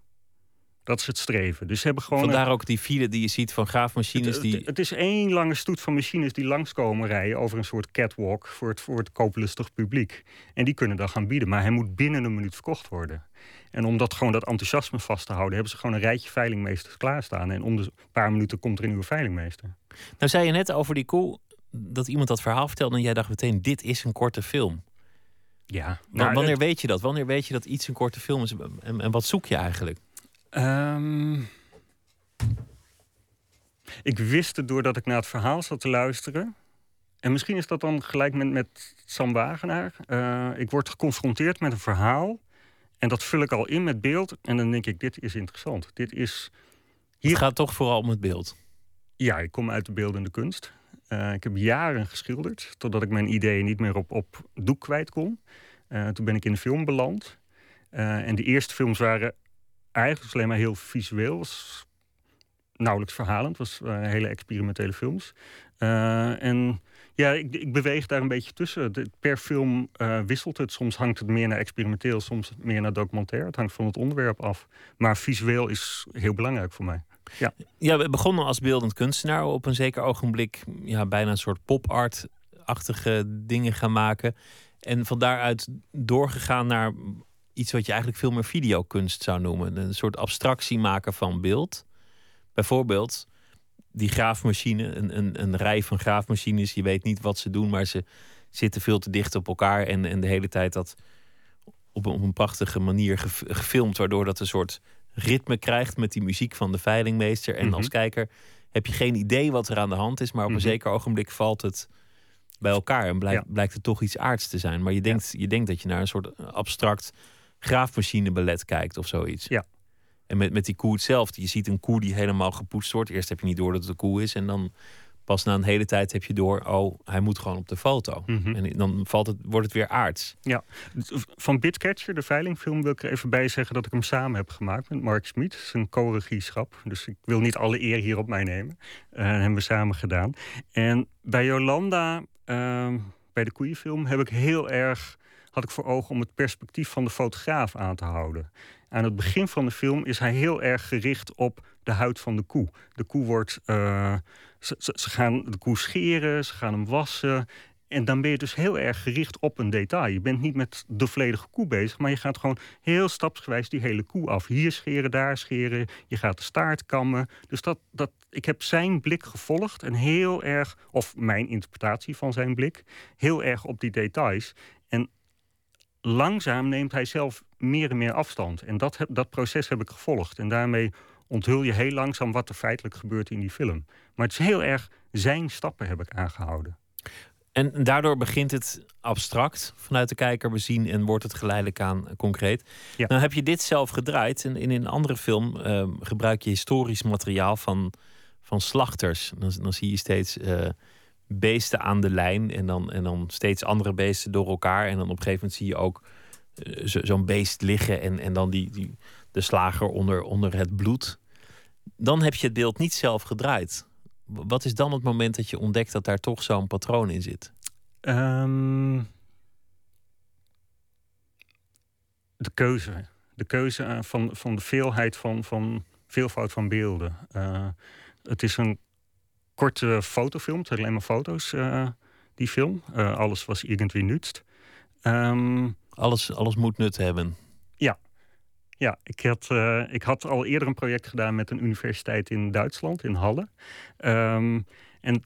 Dat is het streven. Dus ze hebben gewoon Vandaar ook die file die je ziet van graafmachines. Het, die... het, het, is één lange stoet van machines die langskomen rijden over een soort catwalk voor het, voor het kooplustig publiek. En die kunnen dan gaan bieden. Maar hij moet binnen een minuut verkocht worden. En om dat gewoon dat enthousiasme vast te houden, hebben ze gewoon een rijtje veilingmeesters klaarstaan. En om de paar minuten komt er een nieuwe veilingmeester. Nou zei je net over die koe dat iemand dat verhaal vertelde en jij dacht meteen: dit is een korte film. Ja. Nou, wanneer weet je dat? Wanneer weet je dat iets een korte film is? En, en wat zoek je eigenlijk? Um, ik wist het doordat ik naar het verhaal zat te luisteren. En misschien is dat dan gelijk met, met Sam Wagenaar. Uh, ik word geconfronteerd met een verhaal. En dat vul ik al in met beeld. En dan denk ik, dit is interessant. Dit is... Hier... Het gaat toch vooral om het beeld? Ja, ik kom uit de beeldende kunst. Uh, ik heb jaren geschilderd. Totdat ik mijn ideeën niet meer op, op doek kwijt kon. Uh, toen ben ik in de film beland. en de eerste films waren eigenlijk alleen maar heel visueel. Was nauwelijks verhalend. was uh, hele experimentele films. Uh, en ja, ik, ik, beweeg daar een beetje tussen. De, per film uh, wisselt het. Soms hangt het meer naar experimenteel, soms meer naar documentair. Het hangt van het onderwerp af. Maar visueel is heel belangrijk voor mij. Ja, ja we begonnen als beeldend kunstenaar. Op een zeker ogenblik ja, bijna een soort pop-art-achtige dingen gaan maken. En van daaruit doorgegaan naar iets wat je eigenlijk veel meer videokunst zou noemen. Een soort abstractie maken van beeld. Bijvoorbeeld die graafmachine, een, een, een rij van graafmachines. Je weet niet wat ze doen, maar ze zitten veel te dicht op elkaar. En, en de hele tijd dat op een, op een prachtige manier gefilmd, waardoor dat een soort ritme krijgt met die muziek van de veilingmeester. En als mhm. kijker heb je geen idee wat er aan de hand is, maar op een mhm. zeker ogenblik valt het bij elkaar en blijkt, blijkt het toch iets aards te zijn. Maar je denkt, je denkt dat je naar een soort abstract graafmachineballet kijkt of zoiets. Ja. En met, met die koe hetzelfde. Je ziet een koe die helemaal gepoetst wordt. Eerst heb je niet door dat het een koe is. En dan pas na een hele tijd heb je door... oh, hij moet gewoon op de foto. Mhm. En dan valt het, wordt het weer aards. Ja, van Bitcatcher, de veilingfilm, wil ik er even bij zeggen... dat ik hem samen heb gemaakt met Mark Smit. Zijn co-regieschap. Dus ik wil niet alle eer hier op mij nemen. Uh, hebben we samen gedaan. En bij Jolanda, uh, bij de koeienfilm... heb ik heel erg had ik voor ogen om het perspectief van de fotograaf aan te houden. Aan het begin van de film is hij heel erg gericht op de huid van de koe. De koe wordt. Uh, ze, ze, gaan de koe scheren, ze gaan hem wassen. En dan ben je dus heel erg gericht op een detail. Je bent niet met de volledige koe bezig, maar je gaat gewoon heel stapsgewijs die hele koe af. Hier scheren, daar scheren. Je gaat de staart kammen. Dus dat, dat, ik heb zijn blik gevolgd en heel erg, of mijn interpretatie van zijn blik, heel erg op die details. En langzaam neemt hij zelf meer en meer afstand. En dat, dat proces heb ik gevolgd. En daarmee onthul je heel langzaam wat er feitelijk gebeurt in die film. Maar het is heel erg zijn stappen heb ik aangehouden. En daardoor begint het abstract vanuit de kijker bezien en wordt het geleidelijk aan concreet. Ja. Nou heb je dit zelf gedraaid en in een andere film uh, gebruik je historisch materiaal van, van slachters. Dan, dan zie je steeds uh, beesten aan de lijn en dan, en dan steeds andere beesten door elkaar. En dan op een gegeven moment zie je ook uh, zo'n beest liggen en, en dan die, die, de slager onder, onder het bloed. Dan heb je het beeld niet zelf gedraaid. Wat is dan het moment dat je ontdekt dat daar toch zo'n patroon in zit? Ehm, de keuze. De keuze eh, van, van de veelheid van, van veelvoud van beelden. Eh, het is een korte fotofilm, het zijn alleen maar foto's, eh, die film. Eh, alles was irgendwie nutst. Ehm, Alles, alles moet nut hebben. ja, ik had, eh, ik had al eerder een project gedaan met een universiteit in Duitsland, in Halle. Ehm, en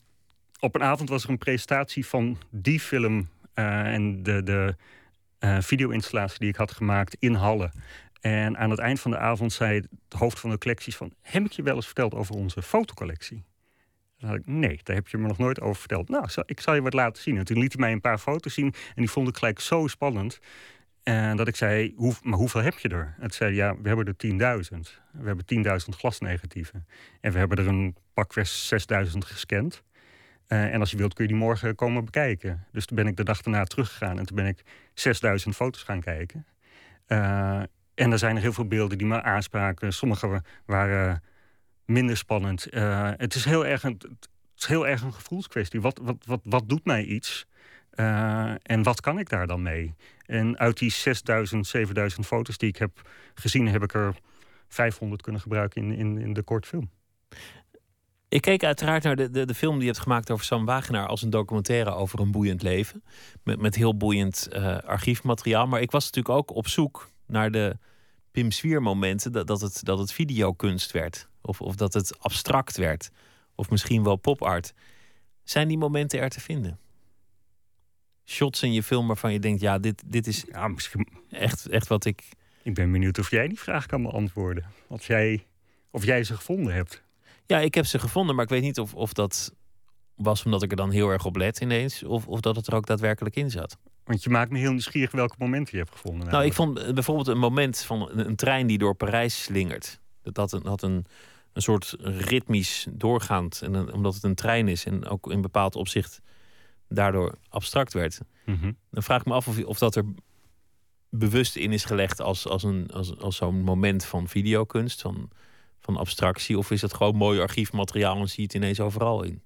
op een avond was er een presentatie van die film en de, de eh, video-installatie die ik had gemaakt in Halle. En aan het eind van de avond zei het hoofd van de collecties van... heb ik je wel eens verteld over onze fotocollectie? Nee, daar heb je me nog nooit over verteld. Nou, ik zal je wat laten zien. En toen liet hij mij een paar foto's zien en die vond ik gelijk zo spannend... En dat ik zei, hoe, maar hoeveel heb je er? Het zei, ja, we hebben er 10.000. We hebben 10.000 glasnegatieven. En we hebben er een pakweg 6.000 gescand. Eh, en als je wilt kun je die morgen komen bekijken. Dus toen ben ik de dag daarna teruggegaan. En toen ben ik 6.000 foto's gaan kijken. Eh, en er zijn er heel veel beelden die me aanspraken. Sommige wa- waren minder spannend. Eh, het, is heel erg een, het is heel erg een gevoelskwestie. Wat, wat, wat, wat doet mij iets? Eh, en wat kan ik daar dan mee? En uit die 6000, 7000 foto's die ik heb gezien, heb ik er 500 kunnen gebruiken in, in, in de kortfilm. Ik keek uiteraard naar de, de, de film die je hebt gemaakt over Sam Wagenaar als een documentaire over een boeiend leven. Met, met heel boeiend eh, archiefmateriaal. Maar ik was natuurlijk ook op zoek naar de Pim Swier momenten dat, dat, het, dat het videokunst werd. Of, of dat het abstract werd. Of misschien wel popart. Zijn die momenten er te vinden? Shots in je film waarvan je denkt, ja, dit, dit is Ja, misschien, echt, echt wat ik... ik ben benieuwd of jij die vraag kan beantwoorden. Of jij, of jij ze gevonden hebt. Ja, ik heb ze gevonden, maar ik weet niet of, of dat was omdat ik er dan heel erg op let ineens. Of, of dat het er ook daadwerkelijk in zat. Want je maakt me heel nieuwsgierig welke momenten je hebt gevonden. Nou, ik vond eh, bijvoorbeeld een moment van een, een trein die door Parijs slingert. Dat had een, had een, een soort ritmisch doorgaand. En een- omdat het een trein is en ook in bepaald opzicht daardoor abstract werd. Mhm. Dan vraag ik me af of, of dat er bewust in is gelegd als, als, een, als, als zo'n moment van videokunst, van, van abstractie. Of is het gewoon mooi archiefmateriaal en zie je het ineens overal in?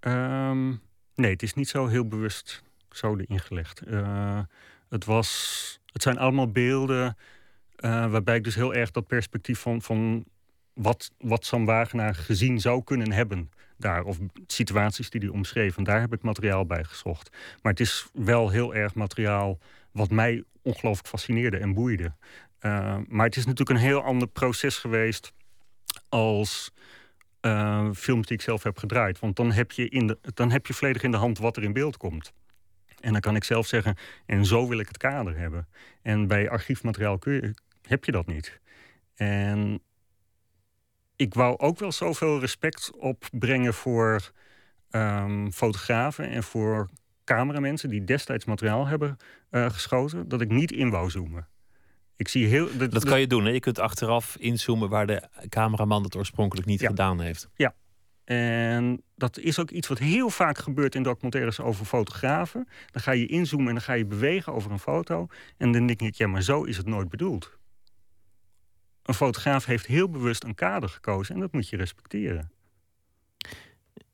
Ehm, nee, het is niet zo heel bewust zo erin gelegd. Eh, het, was, het zijn allemaal beelden eh, waarbij ik dus heel erg dat perspectief van, van wat, wat Sam Wagenaar gezien zou kunnen hebben daar. Of situaties die hij omschreef. En daar heb ik materiaal bij gezocht. Maar het is wel heel erg materiaal wat mij ongelooflijk fascineerde en boeide. Eh, maar het is natuurlijk een heel ander proces geweest als eh, films die ik zelf heb gedraaid. Want dan heb, je in de, dan heb je volledig in de hand wat er in beeld komt. En dan kan ik zelf zeggen, en zo wil ik het kader hebben. En bij archiefmateriaal kun je, heb je dat niet. En ik wou ook wel zoveel respect opbrengen voor ehm, fotografen en voor cameramensen die destijds materiaal hebben eh, geschoten, dat ik niet in wou zoomen. Ik zie heel. Dat kan je doen. Hè? Je kunt achteraf inzoomen waar de cameraman het oorspronkelijk niet Ja. gedaan heeft. En dat is ook iets wat heel vaak gebeurt in documentaires over fotografen. Dan ga je inzoomen en dan ga je bewegen over een foto. En dan denk ik, ja, maar zo is het nooit bedoeld. Een fotograaf heeft heel bewust een kader gekozen en dat moet je respecteren.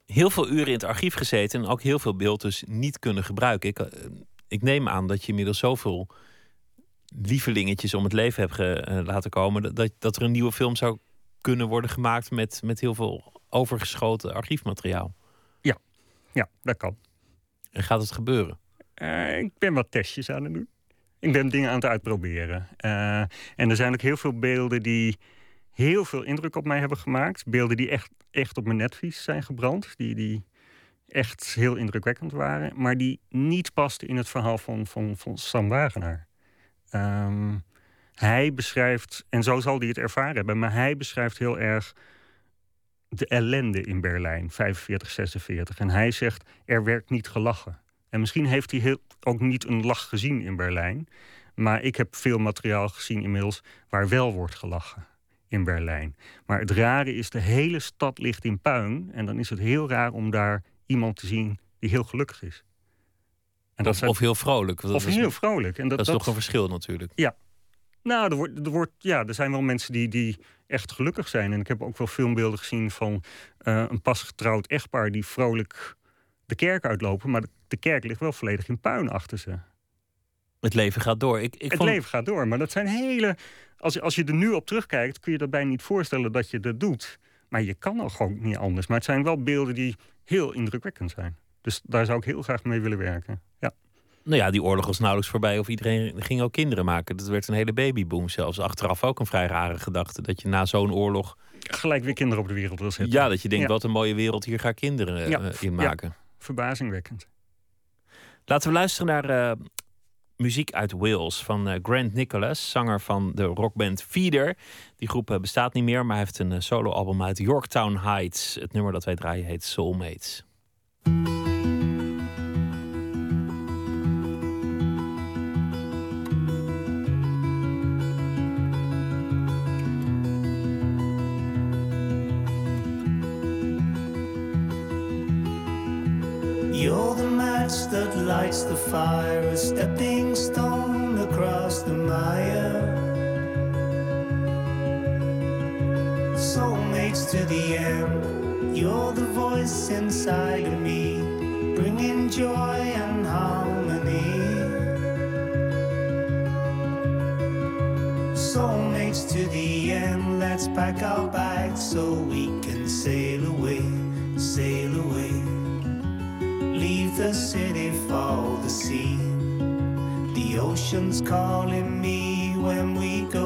Heel veel uren in het archief gezeten en ook heel veel beeld dus niet kunnen gebruiken. Ik, eh, ik neem aan dat je inmiddels zoveel lievelingetjes om het leven hebt ge- eh, laten komen. Dat, dat er een nieuwe film zou kunnen worden gemaakt met, met heel veel overgeschoten archiefmateriaal. Ja, dat kan. En gaat het gebeuren? Eh, ik ben wat testjes aan het doen. Ik ben dingen aan het uitproberen. Eh, en er zijn ook heel veel beelden die heel veel indruk op mij hebben gemaakt. Beelden die echt, echt op mijn netvlies zijn gebrand. Die, die echt heel indrukwekkend waren. Maar die niet pasten in het verhaal van, van, van Sam Wagenaar. Ehm, hij beschrijft, en zo zal hij het ervaren hebben... maar hij beschrijft heel erg de ellende in Berlijn, 45, 46. En hij zegt, er werd niet gelachen. En misschien heeft hij heel, ook niet een lach gezien in Berlijn. Maar ik heb veel materiaal gezien inmiddels waar wel wordt gelachen in Berlijn. Maar het rare is, de hele stad ligt in puin. En dan is het heel raar om daar iemand te zien die heel gelukkig is. En dat Of, zijn- of heel vrolijk. of is, heel vrolijk. En dat, dat is dat- toch een verschil natuurlijk. nou, er, wordt, er, wordt, ja, er zijn wel mensen die, die echt gelukkig zijn. En ik heb ook wel filmbeelden gezien van uh, een pas getrouwd echtpaar die vrolijk de kerk uitlopen, maar de kerk ligt wel volledig in puin achter ze. Het leven gaat door. Ik, ik het leven gaat door, maar dat zijn hele. Als je, als je er nu op terugkijkt, kun je dat bijna niet voorstellen dat je dat doet. Maar je kan ook gewoon niet anders. Maar het zijn wel beelden die heel indrukwekkend zijn. Dus daar zou ik heel graag mee willen werken. Ja. Nou ja, die oorlog was nauwelijks voorbij of iedereen ging ook kinderen maken. Dat werd een hele babyboom zelfs. Achteraf ook een vrij rare gedachte. Dat je na zo'n oorlog... Gelijk weer kinderen op de wereld wil zetten. Ja, dat je denkt, wat een mooie wereld, hier ga kinderen ja. in maken. Ja. Verbazingwekkend. Laten we luisteren naar uh, muziek uit Wales van uh, Grant Nicholas, zanger van de rockband Feeder. Die groep bestaat niet meer, maar hij heeft een soloalbum uit Yorktown Heights. Het nummer dat wij draaien heet Soulmates. Fire, a stepping stone across the mire. Soulmates to the end, you're the voice inside of me, bringing joy and harmony. Soulmates to the end, let's pack our bags so we can sail away, sail away the city for the sea. The ocean's calling me when we go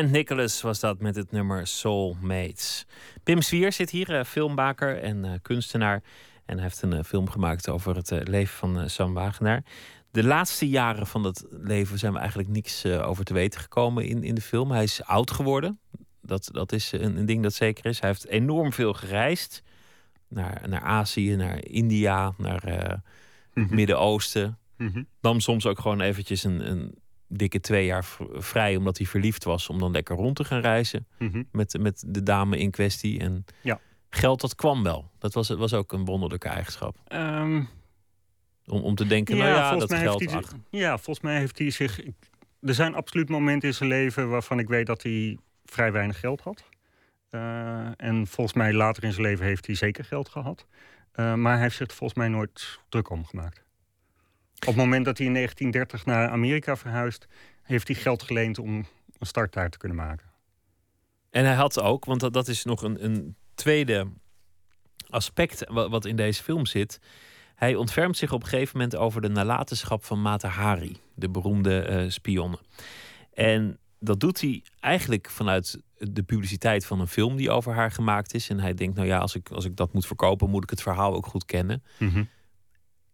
Grant Nicholas was dat met het nummer Soulmates. Pim Zwier zit hier, eh, filmmaker en eh, kunstenaar. En hij heeft een eh, film gemaakt over het leven van Sam Wagenaar. De laatste jaren van dat leven zijn we eigenlijk niks over te weten gekomen in, in de film. Hij is oud geworden. Dat, dat is een, een ding dat zeker is. Hij heeft enorm veel gereisd. Naar, naar Azië, naar India, naar Mhm. Midden-Oosten. Mhm. Nam soms ook gewoon eventjes een, een dikke twee jaar vrij... omdat hij verliefd was, om dan lekker rond te gaan reizen... Mhm. met, met de dame in kwestie. En Ja. geld, dat kwam wel. Dat was, was ook een wonderlijke eigenschap. Ehm, Om, om te denken, nou ja, dat geld... hij, ach, ja, volgens mij heeft hij zich. Er zijn absoluut momenten in zijn leven waarvan ik weet dat hij vrij weinig geld had. Eh, en volgens mij later in zijn leven heeft hij zeker geld gehad. Eh, maar hij heeft zich er volgens mij nooit druk om gemaakt. Op het moment dat hij in 1930 naar Amerika verhuist, heeft hij geld geleend om een start daar te kunnen maken. En hij had ook, want dat, dat is nog een, een tweede aspect wat, wat in deze film zit. Hij ontfermt zich op een gegeven moment over de nalatenschap van Mata Hari, de beroemde eh spionne. En dat doet hij eigenlijk vanuit de publiciteit van een film die over haar gemaakt is. En hij denkt, nou ja, als ik, als ik dat moet verkopen, moet ik het verhaal ook goed kennen.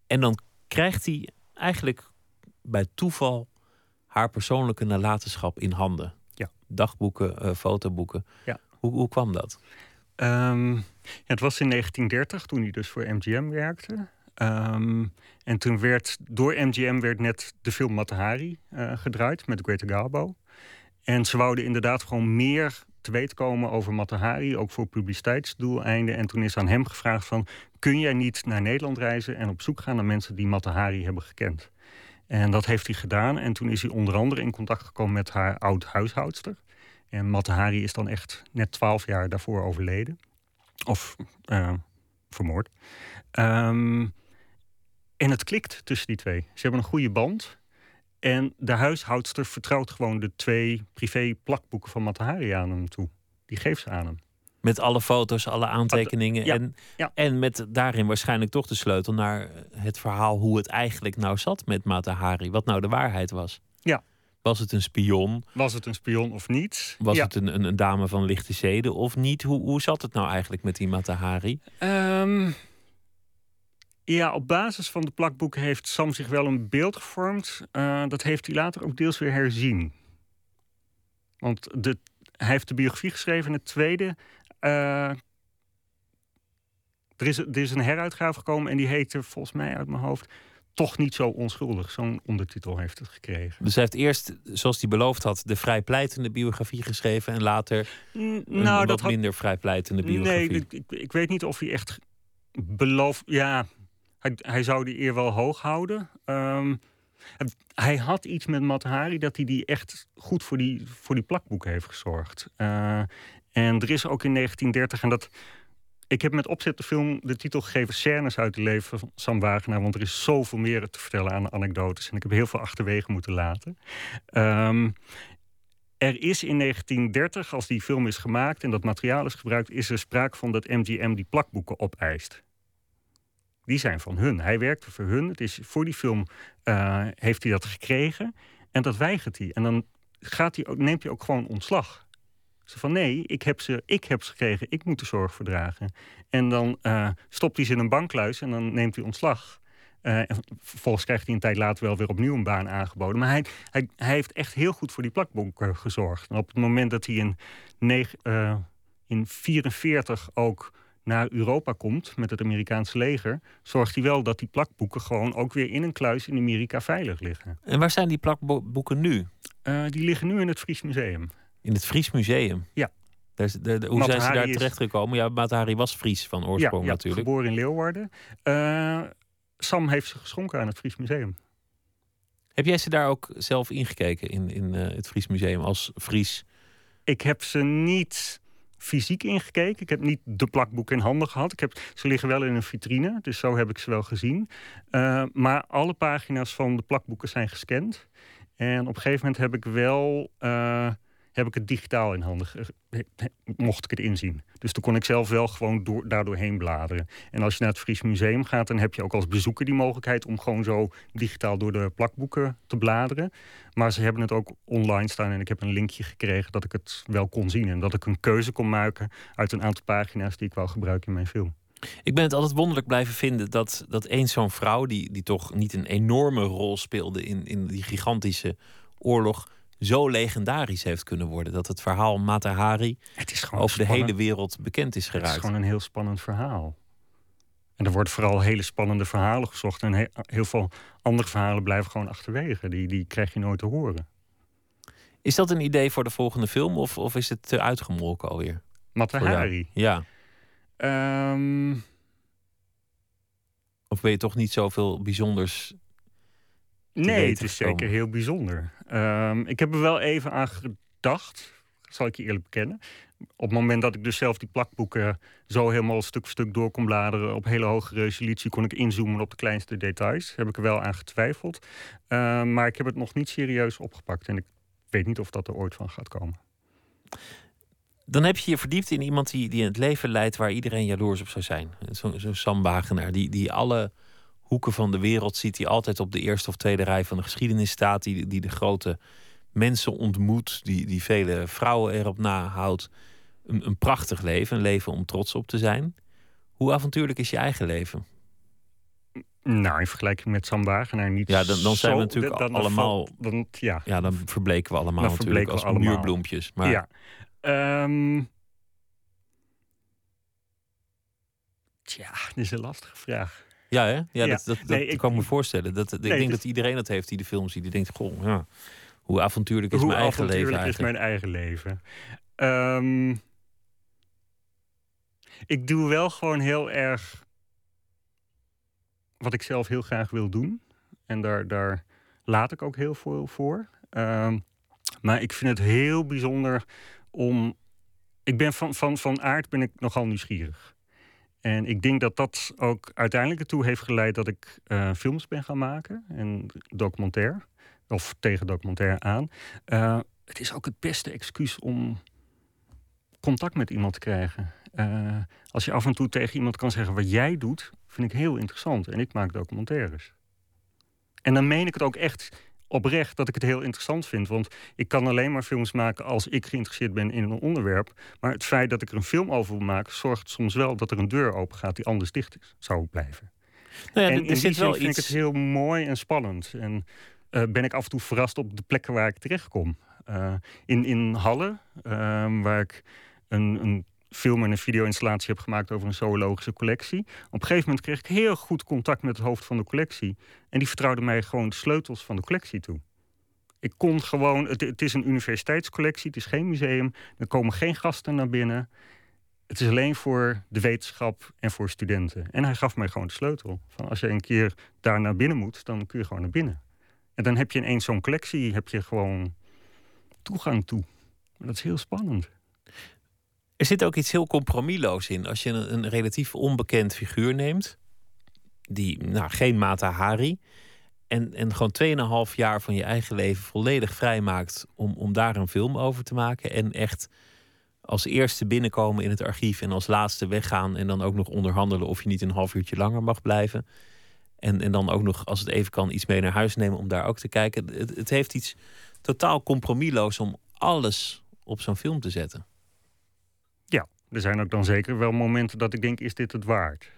En dan krijgt hij eigenlijk bij toeval haar persoonlijke nalatenschap in handen. Ja. Dagboeken, eh, fotoboeken. Ja. Hoe, hoe kwam dat? Ehm, ja, het was in 1930 toen hij dus voor MGM werkte. Ehm, en toen werd door MGM werd net de film Matahari eh, gedraaid met Greta Garbo. En ze wouden inderdaad gewoon meer te weten komen over Matahari, ook voor publiciteitsdoeleinden. En toen is aan hem gevraagd van, kun jij niet naar Nederland reizen en op zoek gaan naar mensen die Matahari hebben gekend? En dat heeft hij gedaan. En toen is hij onder andere in contact gekomen met haar oud huishoudster. En Matahari is dan echt net twaalf jaar daarvoor overleden. Of eh, vermoord. Ehm, en het klikt tussen die twee. Ze hebben een goede band. En de huishoudster vertrouwt gewoon de twee privé plakboeken van Matahari aan hem toe. Die geeft ze aan hem. Met alle foto's, alle aantekeningen. Ja, en, ja. en met daarin waarschijnlijk toch de sleutel naar het verhaal hoe het eigenlijk nou zat met Mata Hari. Wat nou de waarheid was. Ja. Was het een spion? Was het een spion of niet? Was Ja. het een, een, een dame van lichte zeden of niet? Hoe, hoe zat het nou eigenlijk met die Mata Hari? Ja, op basis van de plakboeken heeft Sam zich wel een beeld gevormd. Eh, dat heeft hij later ook deels weer herzien. Want de, hij heeft de biografie geschreven. En het tweede. eh, er, is, er is een heruitgave gekomen en die heette volgens mij uit mijn hoofd. Toch niet zo onschuldig. Zo'n ondertitel heeft het gekregen. Dus hij heeft eerst, zoals hij beloofd had, de vrijpleitende biografie geschreven. En later N- een nou, wat dat had, minder vrijpleitende biografie. Nee, ik, ik, ik weet niet of hij echt belooft. Ja, hij, hij zou die eer wel hoog houden. Ehm, hij had iets met Matahari dat hij die echt goed voor die, voor die plakboeken heeft gezorgd. Eh, en er is ook in 1930, en dat. Ik heb met opzet de film de titel gegeven Scènes uit het leven van Sam Wagenaar. Want er is zoveel meer te vertellen aan anekdotes. En ik heb heel veel achterwege moeten laten. Ehm, er is in 1930, als die film is gemaakt en dat materiaal is gebruikt, is er sprake van dat MGM die plakboeken opeist. Die zijn van hun. Hij werkte voor hun. Het is, voor die film eh, heeft hij dat gekregen en dat weigert hij. En dan gaat hij ook, neemt hij ook gewoon ontslag. Ze van nee, ik heb, ze, ik heb gekregen, ik moet de zorg verdragen. En dan eh, stopt hij ze in een bankluis en dan neemt hij ontslag. Eh, en vervolgens krijgt hij een tijd later wel weer opnieuw een baan aangeboden. Maar hij, hij, heeft echt heel goed voor die plakboeken gezorgd. En op het moment dat hij in, negen, eh, in 44 ook naar Europa komt met het Amerikaanse leger, zorgt hij wel dat die plakboeken gewoon ook weer in een kluis in Amerika veilig liggen. En waar zijn die plakboeken nu? Eh, die liggen nu in het Fries Museum. In het Fries Museum? Ja. Daar is- de- de- hoe zijn ze daar is- terechtgekomen? Ja, Mata Hari was Fries van oorsprong ja, ja, natuurlijk. geboren in Leeuwarden. Eh, Sam heeft ze geschonken aan het Fries Museum. Heb jij ze daar ook zelf ingekeken in, in eh, het Fries Museum als Fries? Ik heb ze niet fysiek ingekeken. Ik heb niet de plakboeken in handen gehad. Ik heb, ze liggen wel in een vitrine, dus zo heb ik ze wel gezien. Eh, maar alle pagina's van de plakboeken zijn gescand. En op een gegeven moment heb ik wel eh, heb ik het digitaal in handen, ge- he- mocht ik het inzien. Dus toen kon ik zelf wel gewoon door, daardoor heen bladeren. En als je naar het Fries Museum gaat, dan heb je ook als bezoeker die mogelijkheid om gewoon zo digitaal door de plakboeken te bladeren. Maar ze hebben het ook online staan en ik heb een linkje gekregen dat ik het wel kon zien. En dat ik een keuze kon maken uit een aantal pagina's die ik wou gebruiken in mijn film. Ik ben het altijd wonderlijk blijven vinden dat, dat eens zo'n vrouw, die, die toch niet een enorme rol speelde in, in die gigantische oorlog, zo legendarisch heeft kunnen worden. Dat het verhaal Mata Hari Het is gewoon over de hele wereld bekend is Het is geraakt. gewoon een heel spannend verhaal. En er worden vooral hele spannende verhalen gezocht. En he- heel veel andere verhalen blijven gewoon achterwege. Die, die krijg je nooit te horen. Is dat een idee voor de volgende film of, of is het te uitgemolken alweer? Mata? Hari. Ja. Ehm, Of ben je toch niet zoveel bijzonders? Nee, het is gekomen? zeker heel bijzonder. Ehm, ik heb er wel even aan gedacht. zal ik je eerlijk bekennen. Op het moment dat ik dus zelf die plakboeken zo helemaal stuk voor stuk door kon bladeren, op hele hoge resolutie kon ik inzoomen op de kleinste details. Heb ik er wel aan getwijfeld. Uh, maar ik heb het nog niet serieus opgepakt. En ik weet niet of dat er ooit van gaat komen. Dan heb je je verdiept in iemand die, die het leven leidt waar iedereen jaloers op zou zijn. Zo'n zo Sam Wagenaar, die, die alle hoeken van de wereld ziet, die altijd op de eerste of tweede rij van de geschiedenis staat, die, die de grote mensen ontmoet, die, die vele vrouwen erop nahoudt. Een, een prachtig leven, een leven om trots op te zijn. Hoe avontuurlijk is je eigen leven? Nou, in vergelijking met Sam Wagenaar niet Ja, dan, dan zijn we natuurlijk dan, allemaal... Dan, ja. ja, dan verbleken we allemaal natuurlijk als allemaal. muurbloempjes. Maar... Ja. Um... Tja, dit is een lastige vraag. Ja, hè? Ja, ja. dat, dat, nee, ik kan me voorstellen. Dat, ik denk dat iedereen dat heeft die de film ziet. Die denkt, goh, ja, hoe avontuurlijk is hoe mijn eigen leven avontuurlijk is mijn eigen leven? Um, ik doe wel gewoon heel erg wat ik zelf heel graag wil doen. En daar, daar laat ik ook heel veel voor. Um, maar ik vind het heel bijzonder om. Ik ben van, van, van aard ben ik nogal nieuwsgierig. En ik denk dat dat ook uiteindelijk ertoe heeft geleid dat ik uh, films ben gaan maken en documentair. Of tegen documentair aan. Uh, het is ook het beste excuus om contact met iemand te krijgen. Uh, als je af en toe tegen iemand kan zeggen wat jij doet, vind ik heel interessant. En ik maak documentaires. En dan meen ik het ook echt oprecht dat ik het heel interessant vind. Want ik kan alleen maar films maken als ik geïnteresseerd ben in een onderwerp. Maar het feit dat ik er een film over wil maken, zorgt soms wel dat er een deur open gaat die anders dicht is, zou blijven. Nou ja, en in die zin vind ik het heel mooi en spannend. En uh, ben ik af en toe verrast op de plekken waar ik terechtkom. Uh, in, in Halle, uh, waar ik een, een film en een video-installatie heb gemaakt over een zoologische collectie. Op een gegeven moment kreeg ik heel goed contact met het hoofd van de collectie. En die vertrouwde mij gewoon de sleutels van de collectie toe. Ik kon gewoon, het, het is een universiteitscollectie, het is geen museum. Er komen geen gasten naar binnen. Het is alleen voor de wetenschap en voor studenten. En hij gaf mij gewoon de sleutel. Van als je een keer daar naar binnen moet, dan kun je gewoon naar binnen. En dan heb je ineens zo'n collectie, heb je gewoon toegang toe. Dat is heel spannend. Er zit ook iets heel compromisloos in. Als je een, relatief onbekend figuur neemt, die nou, geen Mata Hari, en, en gewoon 2,5 jaar van je eigen leven volledig vrijmaakt om, om daar een film over te maken. En echt als eerste binnenkomen in het archief en als laatste weggaan. En dan ook nog onderhandelen of je niet een half uurtje langer mag blijven. En, en dan ook nog, als het even kan, iets mee naar huis nemen om daar ook te kijken. Het, het heeft iets totaal compromisloos om alles op zo'n film te zetten er zijn ook dan zeker wel momenten dat ik denk, is dit het waard?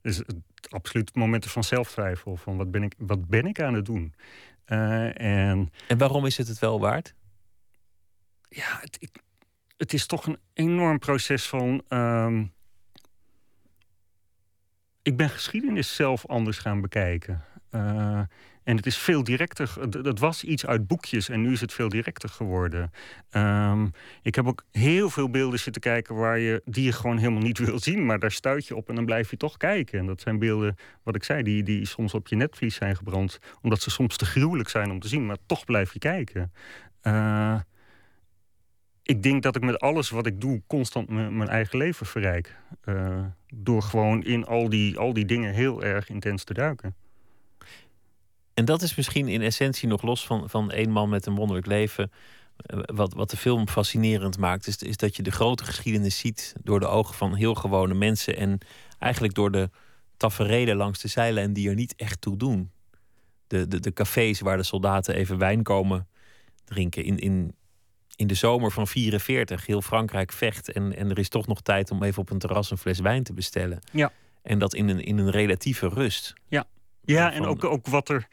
Dus het, absoluut momenten van zelftwijfel. Van wat ben ik, wat ben ik aan het doen? Uh, en, en waarom is het het wel waard? Ja, het, ik, het is toch een enorm proces van. Um, ik ben geschiedenis zelf anders gaan bekijken. Uh, en het is veel directer. Dat was iets uit boekjes en nu is het veel directer geworden. Um, ik heb ook heel veel beelden zitten kijken waar je, die je gewoon helemaal niet wil zien. Maar daar stuit je op en dan blijf je toch kijken. En dat zijn beelden, wat ik zei, die, die soms op je netvlies zijn gebrand. Omdat ze soms te gruwelijk zijn om te zien. Maar toch blijf je kijken. Uh, ik denk dat ik met alles wat ik doe constant mijn eigen leven verrijk. Uh, door gewoon in al die, al die dingen heel erg intens te duiken. En dat is misschien in essentie nog los van, van één man met een wonderlijk leven. Eh, wat, wat de film fascinerend maakt, is, is dat je de grote geschiedenis ziet door de ogen van heel gewone mensen. En eigenlijk door de taferelen langs de zeilen en die er niet echt toe doen. De, de, de cafés waar de soldaten even wijn komen drinken. In, in, in de zomer van 44, heel Frankrijk vecht. En, en er is toch nog tijd om even op een terras een fles wijn te bestellen. Ja. En dat in een, in een relatieve rust. Ja. Ja, en ook, ook wat, er,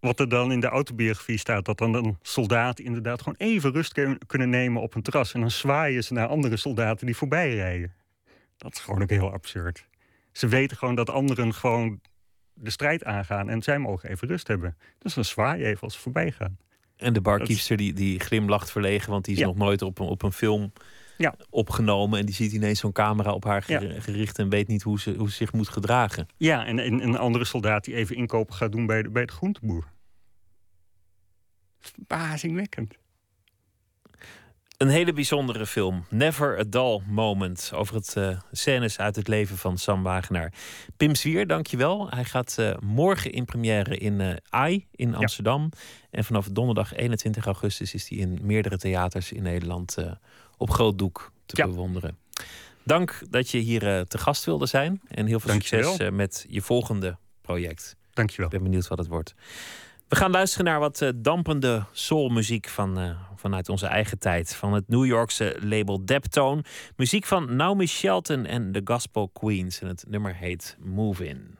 wat er dan in de autobiografie staat. Dat dan een soldaat inderdaad gewoon even rust kunnen nemen op een terras. En dan zwaaien ze naar andere soldaten die voorbij rijden. Dat is gewoon ook heel absurd. Ze weten gewoon dat anderen gewoon de strijd aangaan. En zij mogen even rust hebben. Dus dan zwaai je even als ze voorbij gaan. En de barkiepster die, die glimlacht verlegen, want die is nog nooit op een, op een film ja. opgenomen. En die ziet ineens zo'n camera op haar gericht en weet niet hoe ze, hoe ze zich moet gedragen. Ja, en, een andere soldaat die even inkopen gaat doen bij de, bij de groenteboer. Verbazingwekkend. Een hele bijzondere film. Never a Dull Moment. Over het uh, scènes uit het leven van Sam Wagenaar. Pim Zwier, dankjewel. Hij gaat uh, morgen in première in uh, AI in Amsterdam. En vanaf donderdag 21 augustus is hij in meerdere theaters in Nederland op groot doek te ja. bewonderen. Dank dat je hier te gast wilde zijn. En heel veel succes met je volgende project. Dankjewel. Ik ben benieuwd wat het wordt. We gaan luisteren naar wat uh, dampende soulmuziek van, vanuit onze eigen tijd. Van het New Yorkse label Deptone. Muziek van Naomi Shelton en The Gospel Queens. En het nummer heet Move In.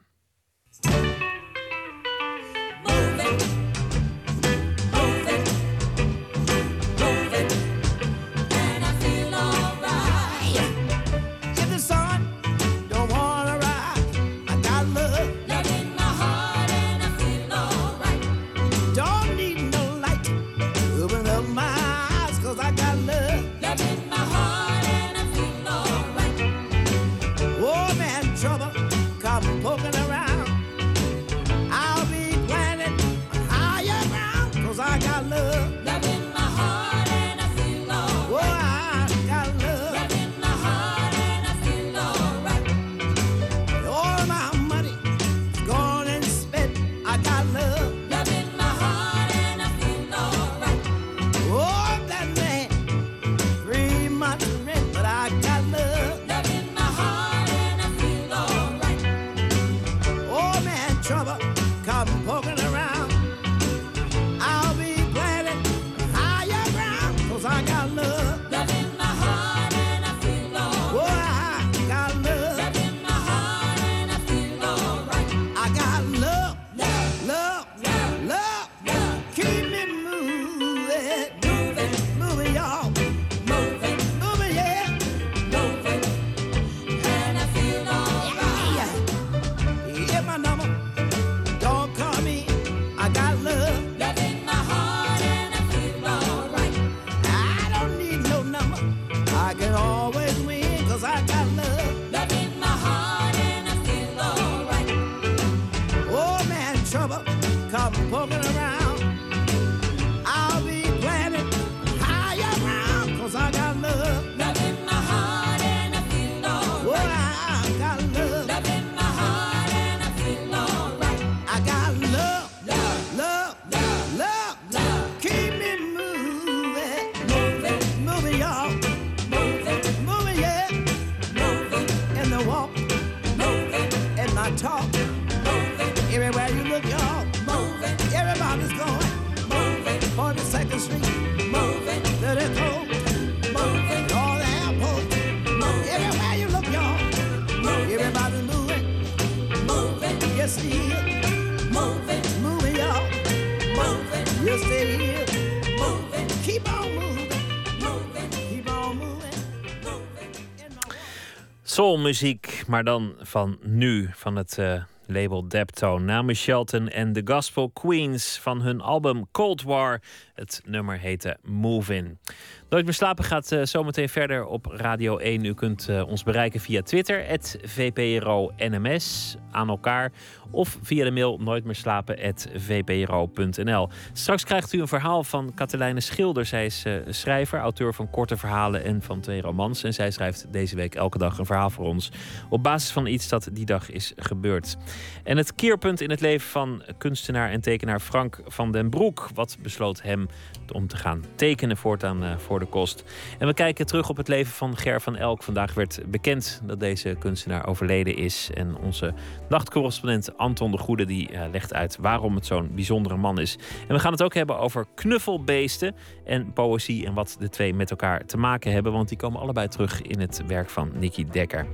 Soulmuziek, maar dan van nu, van het uh, label Deptone. Namen Shelton en The Gospel Queens van hun album Cold War. Het nummer heette Move In. Nooit meer slapen gaat uh, zometeen verder op Radio 1. U kunt uh, ons bereiken via Twitter, VPRO-NMS, aan elkaar. Of via de mail nooitmeerslapen.vpro.nl. Straks krijgt u een verhaal van Katelijne Schilder. Zij is uh, schrijver, auteur van korte verhalen en van twee romans. En zij schrijft deze week elke dag een verhaal voor ons. Op basis van iets dat die dag is gebeurd. En het keerpunt in het leven van kunstenaar en tekenaar Frank van den Broek. Wat besloot hem om te gaan tekenen voortaan voor de kost. En we kijken terug op het leven van Ger van Elk. Vandaag werd bekend dat deze kunstenaar overleden is. En onze nachtcorrespondent Anton de Goede die uh, legt uit waarom het zo'n bijzondere man is. En we gaan het ook hebben over knuffelbeesten en poëzie en wat de twee met elkaar te maken hebben. Want die komen allebei terug in het werk van Nicky Dekker.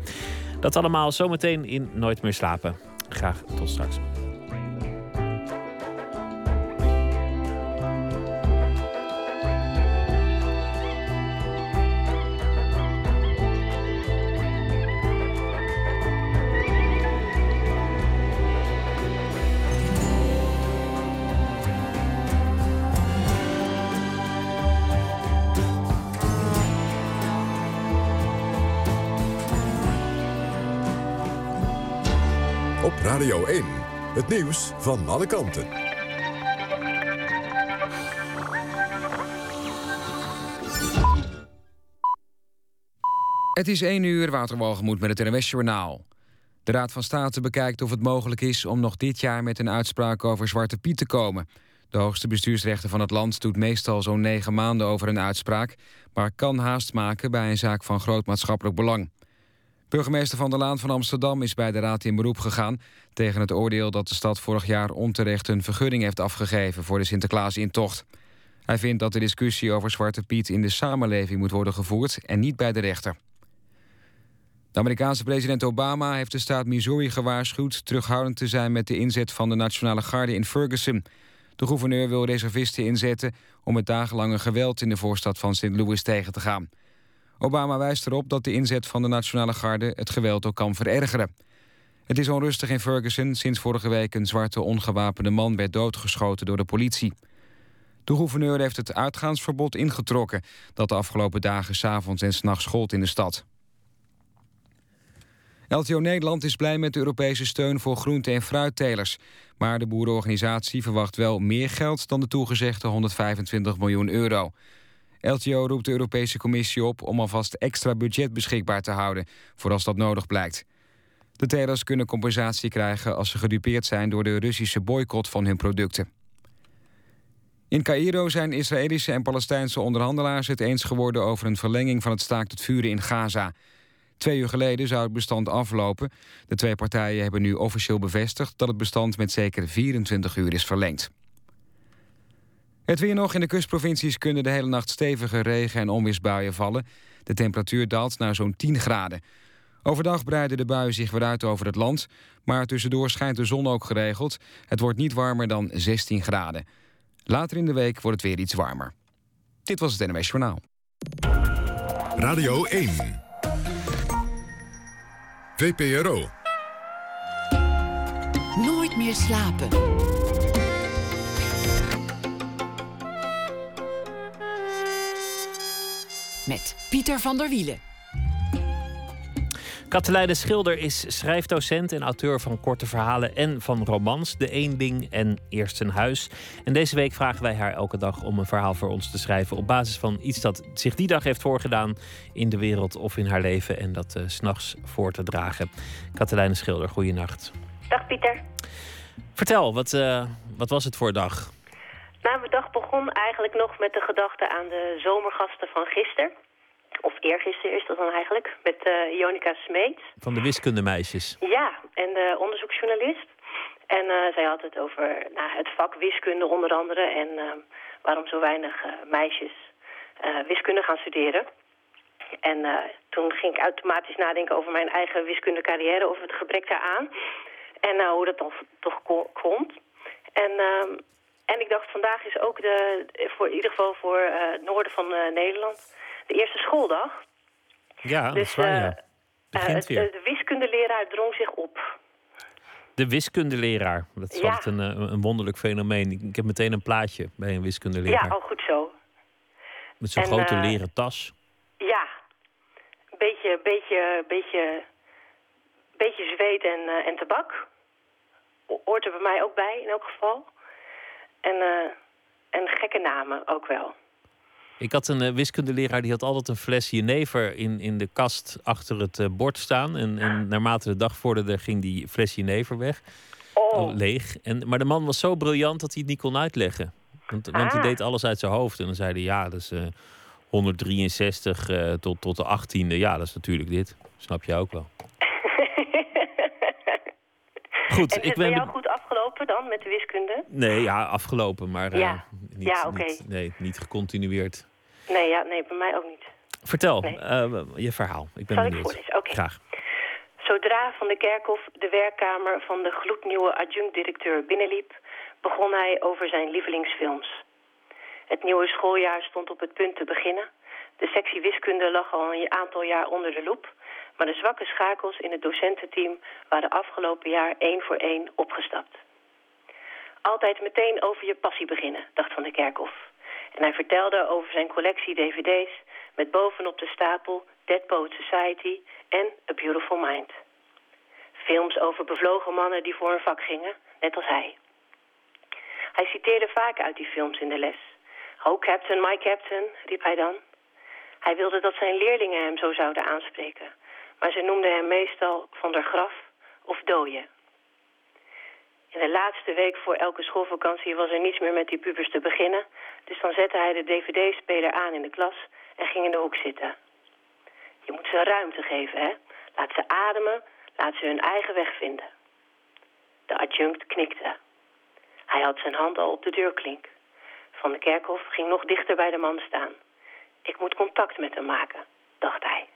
Dat allemaal zometeen in Nooit meer slapen. Graag tot straks. Radio 1. Het nieuws van alle kanten. Het is 1 uur, Waterwalgemoed met het NWS-journaal. De Raad van State bekijkt of het mogelijk is om nog dit jaar met een uitspraak over Zwarte Piet te komen. De hoogste bestuursrechter van het land doet meestal zo'n negen maanden over een uitspraak, maar kan haast maken bij een zaak van groot maatschappelijk belang. Burgemeester Van der Laan van Amsterdam is bij de Raad in beroep gegaan tegen het oordeel dat de stad vorig jaar onterecht een vergunning heeft afgegeven voor de Sinterklaasintocht. Hij vindt dat de discussie over Zwarte Piet in de samenleving moet worden gevoerd en niet bij de rechter. De Amerikaanse president Obama heeft de staat Missouri gewaarschuwd terughoudend te zijn met de inzet van de Nationale Garde in Ferguson. De gouverneur wil reservisten inzetten om het dagenlange geweld in de voorstad van St. Louis tegen te gaan. Obama wijst erop dat de inzet van de Nationale Garde het geweld ook kan verergeren. Het is onrustig in Ferguson sinds vorige week een zwarte ongewapende man werd doodgeschoten door de politie. De gouverneur heeft het uitgaansverbod ingetrokken dat de afgelopen dagen s'avonds en s'nachts gold in de stad. LTO Nederland is blij met de Europese steun voor groente- en fruittelers. Maar de boerenorganisatie verwacht wel meer geld dan de toegezegde 125 miljoen euro. LTO roept de Europese Commissie op om alvast extra budget beschikbaar te houden, voor als dat nodig blijkt. De telers kunnen compensatie krijgen als ze gedupeerd zijn door de Russische boycott van hun producten. In Cairo zijn Israëlische en Palestijnse onderhandelaars het eens geworden over een verlenging van het staakt het vuren in Gaza. Twee uur geleden zou het bestand aflopen. De twee partijen hebben nu officieel bevestigd dat het bestand met zeker 24 uur is verlengd. Het weer nog in de kustprovincies kunnen de hele nacht stevige regen- en onweersbuien vallen. De temperatuur daalt naar zo'n 10 graden. Overdag breiden de buien zich weer uit over het land, maar tussendoor schijnt de zon ook geregeld. Het wordt niet warmer dan 16 graden. Later in de week wordt het weer iets warmer. Dit was het NWS Journaal. Radio 1. VPRO. Nooit meer slapen. Met Pieter van der Wielen. Katelijne Schilder is schrijfdocent en auteur van korte verhalen en van romans. De Eén Ding en Eerst een Huis. En deze week vragen wij haar elke dag om een verhaal voor ons te schrijven. op basis van iets dat zich die dag heeft voorgedaan in de wereld of in haar leven. En dat uh, s'nachts voor te dragen. Katelijne Schilder, goeienacht. Dag Pieter. Vertel, wat, uh, wat was het voor dag? Nou, mijn dag begon eigenlijk nog met de gedachte aan de zomergasten van gisteren. Of eergisteren is dat dan eigenlijk, met uh, Jonica Smeets. Van de wiskundemeisjes. Ja, en de onderzoeksjournalist. En uh, zij had het over nou, het vak wiskunde onder andere... en uh, waarom zo weinig meisjes wiskunde gaan studeren. En toen ging ik automatisch nadenken over mijn eigen wiskundecarrière... of het gebrek daaraan. En hoe dat dan toch komt. En... En ik dacht, vandaag is ook de, voor, in ieder geval voor het noorden van Nederland de eerste schooldag. Ja, dat is waar, ja. Begint weer. de wiskundeleraar drong zich op. De wiskundeleraar. Dat is Ja. altijd een, eh, een wonderlijk fenomeen. Ik heb meteen een plaatje bij een wiskundeleraar. Ja, al goed zo. Met zo'n grote eh, leren tas. Ja, een beetje, beetje, beetje, beetje zweet en, eh, en tabak. Ho- Hoort er bij mij ook bij, in elk geval. En, eh, en gekke namen ook wel. Ik had een eh, wiskundeleraar die had altijd een fles jenever in, in de kast achter het eh, bord staan. En, en naarmate de dag vorderde ging die fles jenever weg. Oh. Leeg. En, maar de man was zo briljant dat hij het niet kon uitleggen. Want, want hij Ah. deed alles uit zijn hoofd. En dan zei hij, ja, dat is eh, 163 eh, tot, tot de 18e. Ja, dat is natuurlijk dit. Snap je ook wel. Goed, en is ik het bij ben... jou goed afgelopen dan met de wiskunde? Nee, ja, afgelopen, maar eh, niet, Ja, oké. nee, niet gecontinueerd. Nee, ja, nee, bij mij ook niet. Vertel, Nee. eh, je verhaal. Ik ben Zal benieuwd. Graag. Zodra Van de Kerkhof de werkkamer van de gloednieuwe adjunct-directeur binnenliep, begon hij over zijn lievelingsfilms. Het nieuwe schooljaar stond op het punt te beginnen. De sectie wiskunde lag al een aantal jaar onder de loep, maar de zwakke schakels in het docententeam waren afgelopen jaar één voor één opgestapt. Altijd meteen over je passie beginnen, dacht Van de Kerkhof. En hij vertelde over zijn collectie dvd's met bovenop de stapel Dead Poet Society en A Beautiful Mind. Films over bevlogen mannen die voor hun vak gingen, net als hij. Hij citeerde vaak uit die films in de les. Oh captain, my captain, riep hij dan. Hij wilde dat zijn leerlingen hem zo zouden aanspreken. Maar ze noemden hem meestal Van der Graf of Dooie. In de laatste week voor elke schoolvakantie was er niets meer met die pubers te beginnen. Dus dan zette hij de dvd-speler aan in de klas en ging in de hoek zitten. Je moet ze ruimte geven, hè. Laat ze ademen, laat ze hun eigen weg vinden. De adjunct knikte. Hij had zijn hand al op de deurklink. Van de kerkhof ging nog dichter bij de man staan. Ik moet contact met hem maken, dacht hij.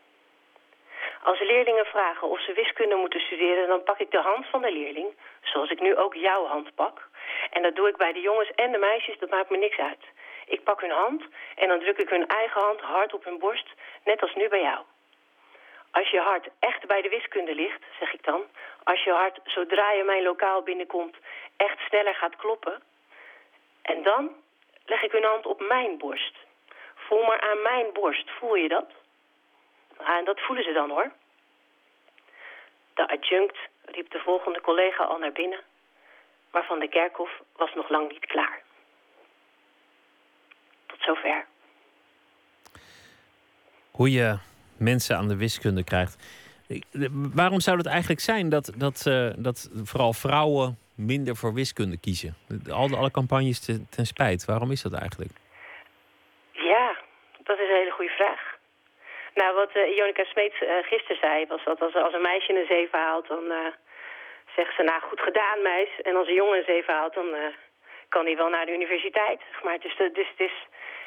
Als leerlingen vragen of ze wiskunde moeten studeren, dan pak ik de hand van de leerling, zoals ik nu ook jouw hand pak. En dat doe ik bij de jongens en de meisjes, dat maakt me niks uit. Ik pak hun hand en dan druk ik hun eigen hand hard op hun borst, net als nu bij jou. Als je hart echt bij de wiskunde ligt, zeg ik dan, als je hart zodra je mijn lokaal binnenkomt echt sneller gaat kloppen, en dan leg ik hun hand op mijn borst. Voel maar aan mijn borst, voel je dat? Ah, en dat voelen ze dan hoor. De adjunct riep de volgende collega al naar binnen, maar Van de Kerkhof was nog lang niet klaar. Tot zover. Hoe je mensen aan de wiskunde krijgt. Waarom zou het eigenlijk zijn dat, dat, uh, dat vooral vrouwen minder voor wiskunde kiezen? Al, alle campagnes ten, ten spijt. Waarom is dat eigenlijk? Ja, dat is een hele goede vraag. Nou, wat uh, Jonica Smeets uh, gisteren zei, was dat als, als een meisje een 7 haalt, dan uh, zegt ze, nou, goed gedaan, meis. En als een jongen een 7 haalt, dan kan hij wel naar de universiteit. Maar dus, dus, dus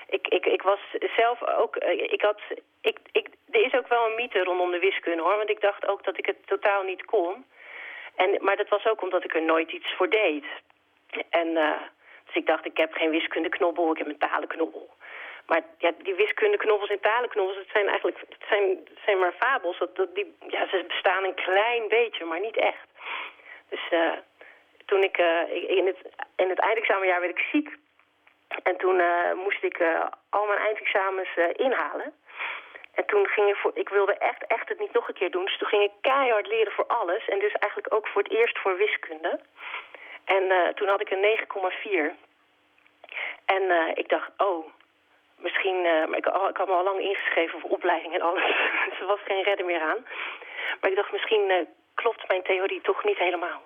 ik, ik, ik was zelf ook, ik had, ik, ik, er is ook wel een mythe rondom de wiskunde, hoor. Want ik dacht ook dat ik het totaal niet kon. En, maar dat was ook omdat ik er nooit iets voor deed. En dus ik dacht, ik heb geen wiskundeknobbel, ik heb een talenknobbel. Maar ja, die wiskundeknobbels en talenknobbels, het zijn eigenlijk het zijn, zijn maar fabels. Dat, dat die, ja, ze bestaan een klein beetje, maar niet echt. Dus uh, toen ik, uh, in, het, in het eindexamenjaar werd ik ziek. En toen uh, moest ik al mijn eindexamens inhalen. En toen ging ik voor, ik wilde echt, echt het niet nog een keer doen. Dus toen ging ik keihard leren voor alles. En dus eigenlijk ook voor het eerst voor wiskunde. En toen had ik een 9,4. En ik dacht, oh, misschien, uh, maar ik, ik, had me al lang ingeschreven voor opleiding en alles. dus er was geen redder meer aan. Maar ik dacht, misschien uh, klopt mijn theorie toch niet helemaal.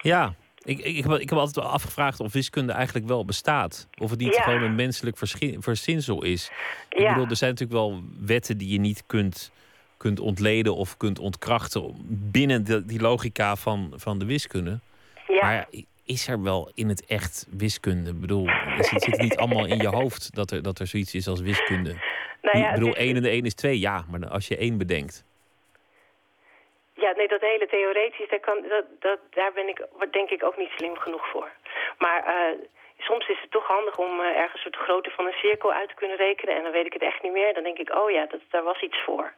Ja, ik, ik, ik, heb, ik heb altijd afgevraagd of wiskunde eigenlijk wel bestaat. Of het niet Ja. gewoon een menselijk verzinsel is. Ik Ja. bedoel, er zijn natuurlijk wel wetten die je niet kunt, kunt ontleden of kunt ontkrachten binnen de, die logica van, van de wiskunde. Ja. Maar is er wel in het echt wiskunde? Ik bedoel, is het zit het niet allemaal in je hoofd dat er, dat er zoiets is als wiskunde? Nou ja, ik bedoel, het is- 1 en de 1 is 2, ja, maar als je 1 bedenkt. Ja, nee, dat hele theoretisch, daar, kan, dat, dat, daar ben ik wat denk ik ook niet slim genoeg voor. Maar eh, soms is het toch handig om eh, ergens soort grootte van een cirkel uit te kunnen rekenen. En dan weet ik het echt niet meer. Dan denk ik, oh ja, dat, daar was iets voor.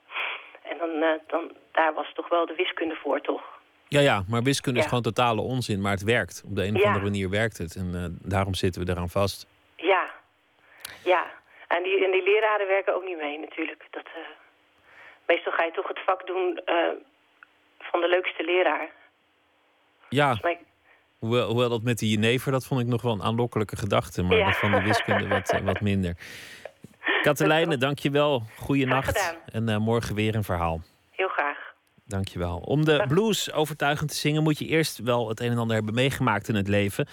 En dan, eh, dan, daar was toch wel de wiskunde voor, toch? Ja, ja, maar wiskunde is gewoon totale onzin, maar het werkt. Op de een of Ja. andere manier werkt het. En eh, daarom zitten we eraan vast. Ja, ja. En die, en die leraren werken ook niet mee natuurlijk. Dat, eh, meestal ga je toch het vak doen eh, van de leukste leraar. Ja, hoewel, hoewel dat met die jenever, dat vond ik nog wel een aanlokkelijke gedachte. Maar Ja. dat van de wiskunde wat, wat minder. Katelijne, dankjewel. Goeienacht. En morgen weer een verhaal. heel graag. Dankjewel. Om de blues overtuigend te zingen moet je eerst wel het een en ander hebben meegemaakt in het leven.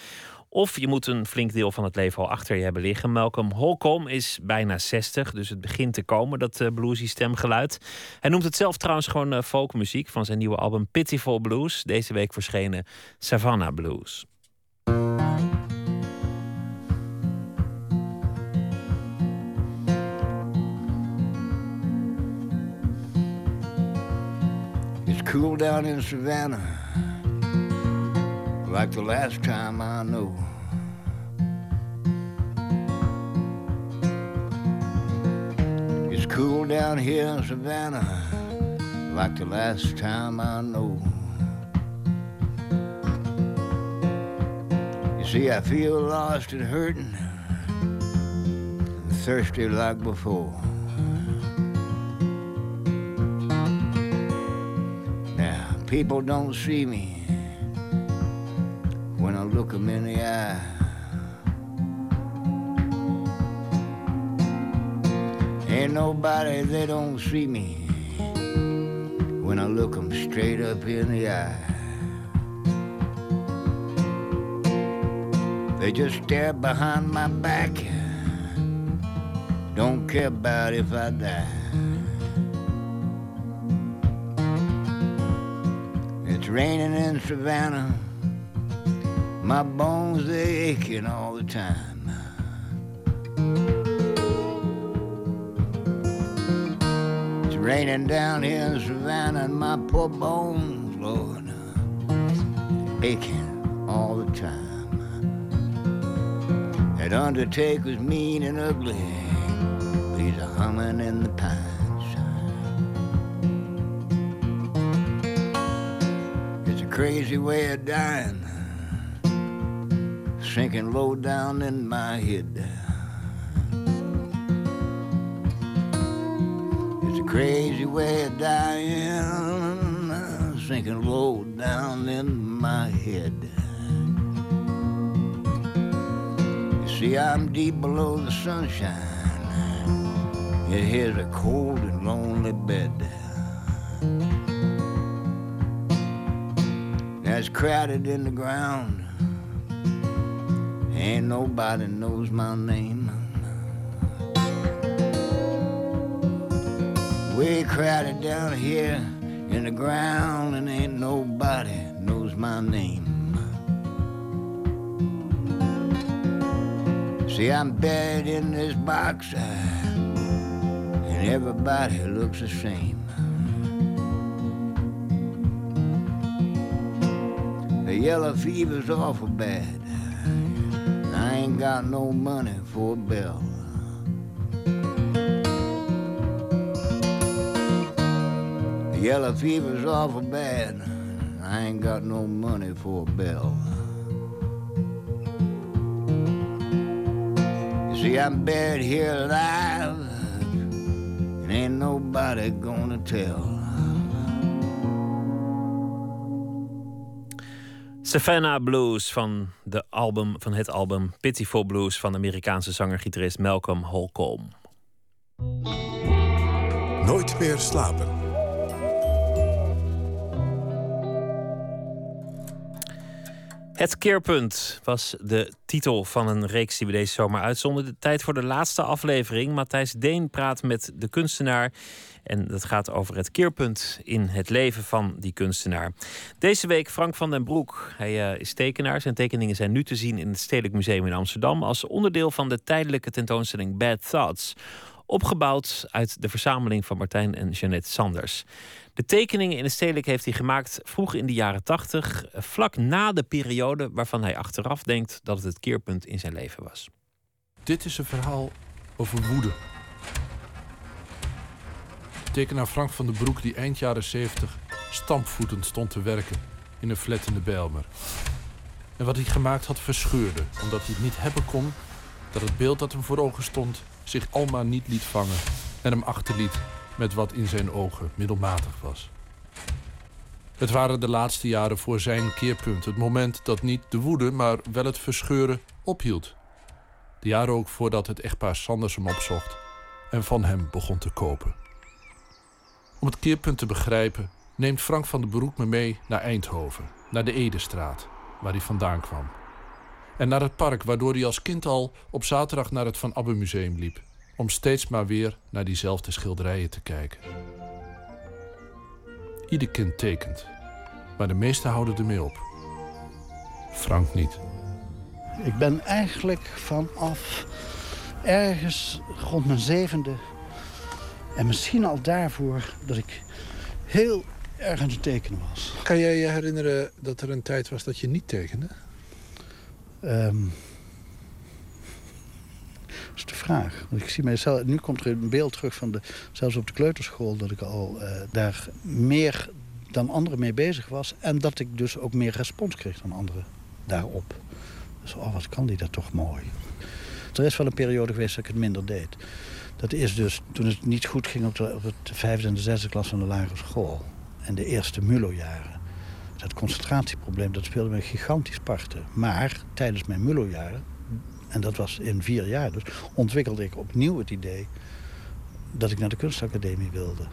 Of je moet een flink deel van het leven al achter je hebben liggen. Malcolm Holcomb is bijna 60, dus het begint te komen, dat eh, bluesy stemgeluid. Hij noemt het zelf trouwens gewoon eh, folkmuziek van zijn nieuwe album Pitiful Blues. Deze week verschenen Savannah Blues. Cool down in Savannah, like the last time I know. It's cool down here in Savannah, like the last time I know. You see, I feel lost and hurting, and thirsty like before. People don't see me when I look 'em in the eye. Ain't nobody they don't see me when I look 'em straight up in the eye. They just stare behind my back. Don't care about if I die. Raining in Savannah. My bones they aching all the time. It's raining down here in Savannah, and my poor bones, Lord, aching all the time. That undertaker's mean and ugly, he's a humming in the pines. Crazy way of dying, sinking low down in my head. It's a crazy way of dying, sinking low down in my head. You see, I'm deep below the sunshine. Yet here's a cold and lonely bed. Crowded in the ground. Ain't nobody knows my name. Way crowded down here in the ground, and ain't nobody knows my name. See, I'm buried in this box, and everybody looks the same. Yellow fever's awful bad. and I ain't got no money for a. The yellow fever's awful bad. I ain't got no money for a bill. You see, I'm buried here alive, and ain't nobody gonna tell. Savannah Blues van, de album, van het album Pitiful Blues van de Amerikaanse zanger-gitarist Malcolm Holcomb. Nooit meer slapen. Het keerpunt was de titel van een reeks die we deze zomer uitzonden. De tijd voor de laatste aflevering. Matthijs Deen praat met de kunstenaar. En dat gaat over het keerpunt in het leven van die kunstenaar. Deze week Frank van den Broek. Hij eh, is tekenaar. Zijn tekeningen zijn nu te zien in het Stedelijk Museum in Amsterdam. Als onderdeel van de tijdelijke tentoonstelling Bad Thoughts. Opgebouwd uit de verzameling van Martijn en Jeannette Sanders. De tekeningen in het stedelijk heeft hij gemaakt vroeg in de jaren tachtig, vlak na de periode waarvan hij achteraf denkt dat het het keerpunt in zijn leven was. Dit is een verhaal over woede. Tekenaar Frank van den Broek die eind jaren 70 stampvoetend stond te werken in een flat in de Bijlmer. En wat hij gemaakt had verscheurde, omdat hij het niet hebben kon dat het beeld dat hem voor ogen stond zich almaar niet liet vangen en hem achterliet met wat in zijn ogen middelmatig was. Het waren de laatste jaren voor zijn keerpunt, het moment dat niet de woede, maar wel het verscheuren ophield. De jaren ook voordat het echtpaar Sanders hem opzocht en van hem begon te kopen. Om het keerpunt te begrijpen, neemt Frank van den Broek me mee naar Eindhoven, naar de Edestraat, waar hij vandaan kwam. En naar het park, waardoor hij als kind al op zaterdag naar het Van Abbe Museum liep om steeds maar weer naar diezelfde schilderijen te kijken. Ieder kind tekent, maar de meesten houden ermee op. Frank niet. Ik ben eigenlijk vanaf ergens rond mijn zevende... en misschien al daarvoor dat ik heel erg aan het tekenen was. Kan jij je herinneren dat er een tijd was dat je niet tekende? Um, dat is de vraag. Want ik zie mijzelf, nu komt er een beeld terug van de, zelfs op de kleuterschool, dat ik al uh, daar meer dan anderen mee bezig was. En dat ik dus ook meer respons kreeg dan anderen daarop. Dus oh, wat kan die dat toch mooi. Er is wel een periode geweest dat ik het minder deed. Dat is dus toen het niet goed ging op, de, op het vijfde en de zesde klas van de lagere school. En de eerste MULO-jaren. Dat concentratieprobleem, dat speelde me gigantisch parten. Maar tijdens mijn MULO-jaren en dat was in vier jaar dus, ontwikkelde ik opnieuw het idee dat ik naar de kunstacademie wilde.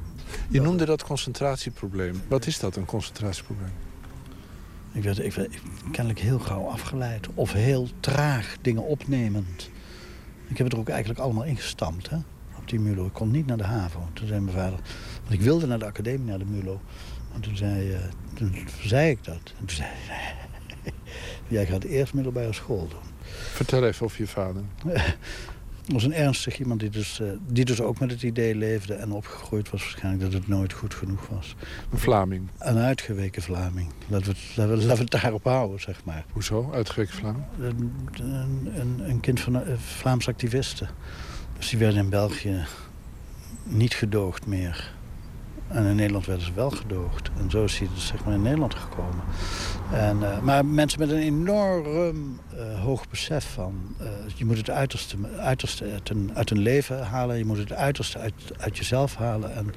Je noemde dat concentratieprobleem. Wat is dat, een concentratieprobleem? Ik werd, ik werd kennelijk heel gauw afgeleid. Of heel traag dingen opnemend. Ik heb het er ook eigenlijk allemaal ingestampt, hè? Op die MULO. Ik kon niet naar de HAVO. Toen zei mijn vader... Want ik wilde naar de academie, naar de MULO. En toen zei, uh, toen zei ik dat. En toen zei hij... Jij gaat eerst middelbare school doen. Vertel even over je vader. was een ernstig iemand die dus, uh, die dus ook met het idee leefde... en opgegroeid was waarschijnlijk dat het nooit goed genoeg was. Een Vlaming? Een uitgeweken Vlaming. Laten we, het, laten we, laten we het daarop houden, zeg maar. Hoezo, uitgeweken Vlaming? Een, een, een, een kind van uh, Vlaams activisten. Die werden in België niet gedoogd meer. En in Nederland werden ze wel gedoogd. En zo is hij dus zeg maar in Nederland gekomen. En, uh, maar mensen met een enorm uh, hoog besef van... Uh, je moet het uiterste, uiterste uit, een, uit een leven halen. Je moet het uiterste uit, uit jezelf halen. En,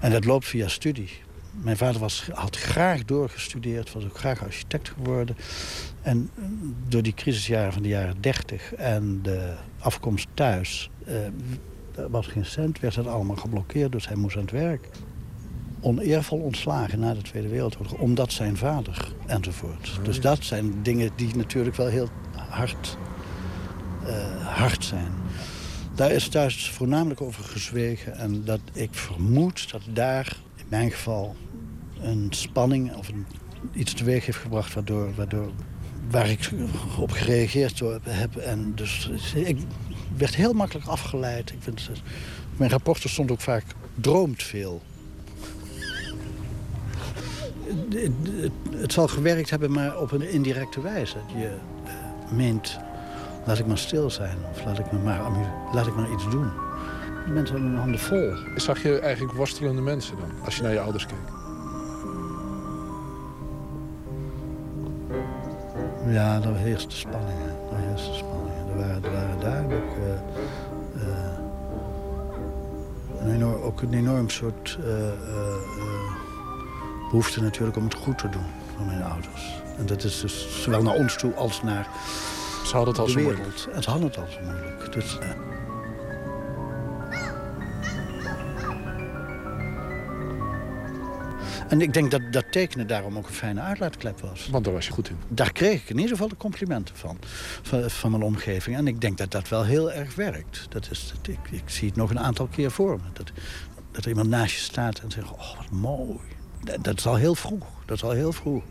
en dat loopt via studie. Mijn vader was, had graag doorgestudeerd, was ook graag architect geworden. En door die crisisjaren van de jaren 30 en de afkomst thuis... er was geen cent, werd het allemaal geblokkeerd, dus hij moest aan het werk oneervol ontslagen na de Tweede Wereldoorlog. Omdat zijn vader enzovoort. Dus dat zijn dingen die natuurlijk wel heel hard, uh, hard zijn. Daar is thuis voornamelijk over gezwegen. En dat ik vermoed dat daar in mijn geval een spanning of iets teweeg heeft gebracht... Waardoor, waardoor, waar ik op gereageerd heb. En dus ik werd heel makkelijk afgeleid. Ik vind, mijn rapporten stond ook vaak droomt veel het zal gewerkt hebben, maar op een indirecte wijze. Je meent, laat ik maar stil zijn of laat ik, me maar, laat ik maar iets doen. Je bent hebben hun handen vol. Zag je eigenlijk worstelende mensen dan, als je naar je ouders keek? Ja, er heerste spanningen. Er heerste spanningen. Er waren, er waren duidelijk... Uh, uh, een enorm, ook een enorm soort behoefte natuurlijk om het goed te doen van mijn ouders. En dat is dus zowel naar ons toe als naar ze hadden het al de zo wereld. moeilijk. En ze hadden het al zo moeilijk. Dus, En ik denk dat dat tekenen daarom ook een fijne uitlaatklep was. Want daar was je goed in. Daar kreeg ik in ieder geval de complimenten van. Van, van mijn omgeving. En ik denk dat dat wel heel erg werkt. Dat is, dat, ik, ik zie het nog een aantal keer voor me. Dat, dat er iemand naast je staat en zegt, oh wat mooi. Dat is al heel vroeg. Dat is al heel vroeg.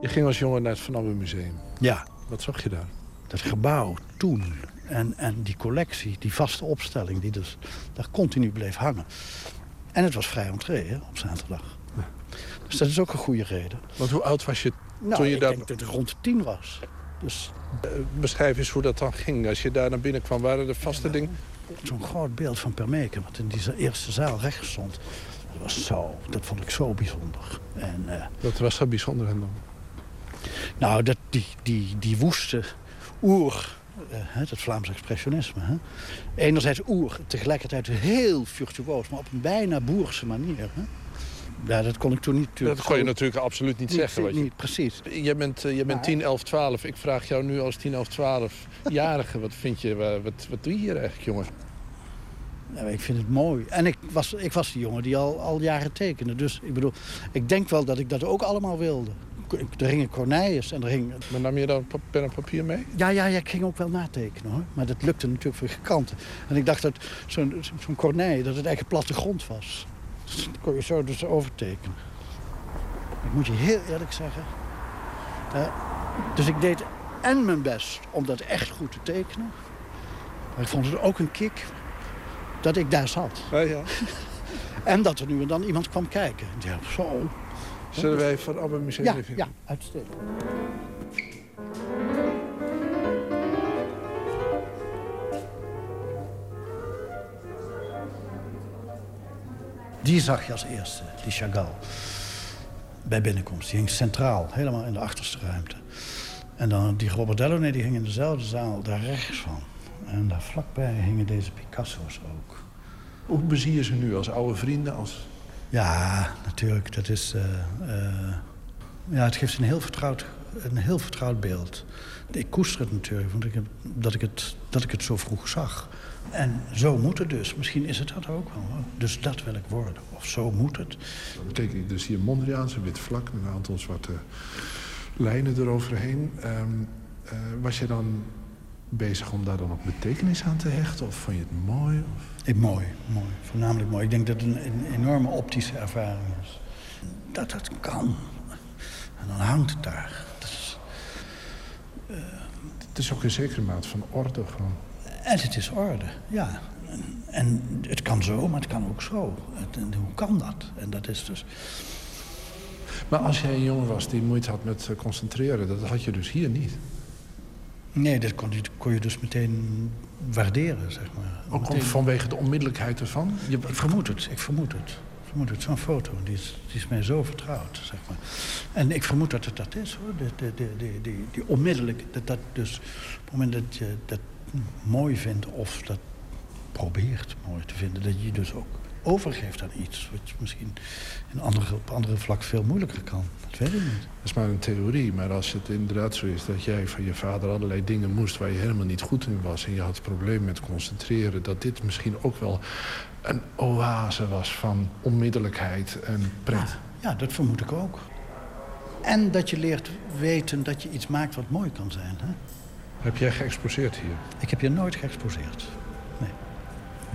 Je ging als jongen naar het Van Abbe Museum. Ja. Wat zag je daar? Dat gebouw toen. En, en die collectie, die vaste opstelling, die dus daar continu bleef hangen. En het was vrij entree hè, op zaterdag. Ja. Dus dat is ook een goede reden. Want hoe oud was je nou, toen je ik daar... denk dat rond de tien was. Dus Beschrijf eens hoe dat dan ging. Als je daar naar binnen kwam, waren er vaste dingen? Zo'n groot beeld van Permeke, wat in die eerste zaal recht stond. Dat, was zo, dat vond ik zo bijzonder. En, uh, wat was zo bijzonder aan dan? Nou, dat, die, die, die woeste oer, het Vlaams expressionisme. Hè? Enerzijds oer, tegelijkertijd heel virtuoos, maar op een bijna boerse manier. Hè? Ja, dat kon ik toen niet. Dat kon je natuurlijk absoluut niet, niet zeggen. Wat je... Niet, precies. Je bent, uh, je bent 10, 11, 12. Ik vraag jou nu als 10, 11, 12-jarige. wat vind je, wat, wat doe je hier eigenlijk, jongen? Ja, ik vind het mooi. En ik was, ik was die jongen die al, al jaren tekende. Dus ik bedoel, ik denk wel dat ik dat ook allemaal wilde. Er hingen corneilles en er hing... Maar nam je dan pen en papier mee? Ja, ja, ja, ik ging ook wel natekenen hoor. Maar dat lukte natuurlijk voor kanten. En ik dacht dat zo'n zo'n corneille, dat het eigenlijk plattegrond was. Dat kon je zo dus overtekenen. Ik moet je heel eerlijk zeggen. Uh, dus ik deed en mijn best om dat echt goed te tekenen. Maar ik vond het ook een kick dat ik daar zat. Ja, ja. en dat er nu en dan iemand kwam kijken. Ja, zo. Zullen wij van Abbe Museum ja, even... Ja, uitstekend. Die zag je als eerste, die Chagall. Bij binnenkomst. Die hing centraal, helemaal in de achterste ruimte. En dan die Robert Delaunay, die hing in dezelfde zaal daar rechts van. En daar vlakbij hingen deze Picasso's ook. Hoe bezie je ze nu? Als oude vrienden? Als... Ja, natuurlijk. Dat is... Uh, uh, ja, het geeft een heel vertrouwd Een heel vertrouwd beeld. Ik koester het natuurlijk, want ik dat, ik het, dat ik het zo vroeg zag. En zo moet het dus. Misschien is het dat ook wel. Dus dat wil ik worden. Of zo moet het. Dat betekent dus hier Mondriaanse wit vlak met een aantal zwarte lijnen eroverheen. Ehm, eh, was je dan bezig om daar dan ook betekenis aan te hechten? Of vond je het mooi? Of? Ik, mooi, mooi. Voornamelijk mooi. Ik denk dat het een, een enorme optische ervaring is. Dat dat kan. En dan hangt het daar. Dat is, Het is ook een zekere maat van orde gewoon. En het is orde, ja. En, en het kan zo, maar het kan ook zo. Het- en hoe kan dat? En dat is dus... Maar als jij een jongen was die moeite had met eh, concentreren... dat had je dus hier niet. Nee, dat kon je, kon je dus meteen waarderen, zeg maar. Ook Meteen- vanwege de onmiddellijkheid ervan? Je, Ik vermoed het, ik vermoed het. Ik vermoed het. Zo'n foto, die is, die is mij zo vertrouwd, zeg maar. En ik vermoed dat het dat is, hoor. De, de, de, die, die onmiddellijk, dat dat dus... op het moment dat je dat mooi vindt of dat probeert mooi te vinden... dat je dus ook overgeeft aan iets... wat misschien in andere, op andere vlak veel moeilijker kan. Dat weet ik niet. Dat is maar een theorie, maar als het inderdaad zo is dat jij van je vader allerlei dingen moest waar je helemaal niet goed in was en je had problemen met concentreren, dat dit misschien ook wel een oase was van onmiddellijkheid en pret. Ja, dat vermoed ik ook. En dat je leert weten dat je iets maakt wat mooi kan zijn. Hè? Heb jij geëxposeerd hier? Ik heb je nooit geëxposeerd. Nee.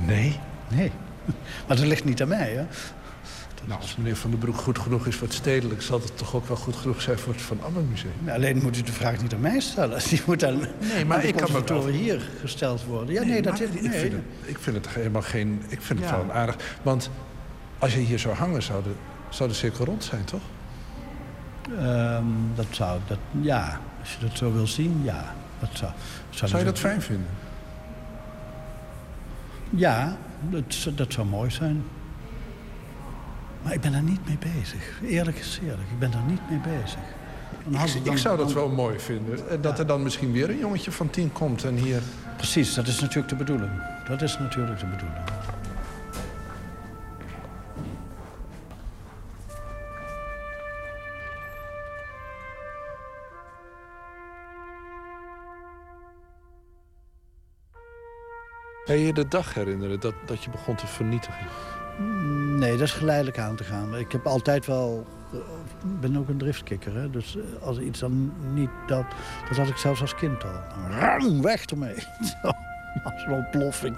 Nee? Nee. Maar dat ligt niet aan mij, hè? Nou, als meneer Van den Broek goed genoeg is voor het stedelijk, zal het toch ook wel goed genoeg zijn voor het Van Amme Museum. Ja, alleen moet u de vraag niet aan mij stellen. Die moet aan, Nee, maar aan ik kan me wel- hier gesteld worden. Ja, nee, dat is... ik, vind het, ik vind het helemaal geen. Ik vind het Ja. wel aardig. Want als je hier zou hangen, zou de, zou de cirkel rond zijn, toch? Ehm, dat zou... Dat, ja, als je dat zo wil zien, ja. Dat zou, Zou je dat fijn vinden? Ja, dat, zou- dat zou mooi zijn. Maar ik ben daar niet mee bezig. Eerlijk is eerlijk, ik ben daar niet mee bezig. Ik, dan- ik zou dat dan- wel mooi vinden. En dat er dan misschien weer een jongetje van tien komt en hier. Precies, dat is natuurlijk de bedoeling. Dat is natuurlijk de bedoeling. Kan je de dag herinneren dat, dat je begon te vernietigen? Nee, dat is geleidelijk aan te gaan. Ik heb altijd wel... Ik ben ook een driftkikker, hè. Dus eh, als iets dan niet... Dat, dat had ik zelfs als kind al. Ram, weg ermee. Als een ontploffing.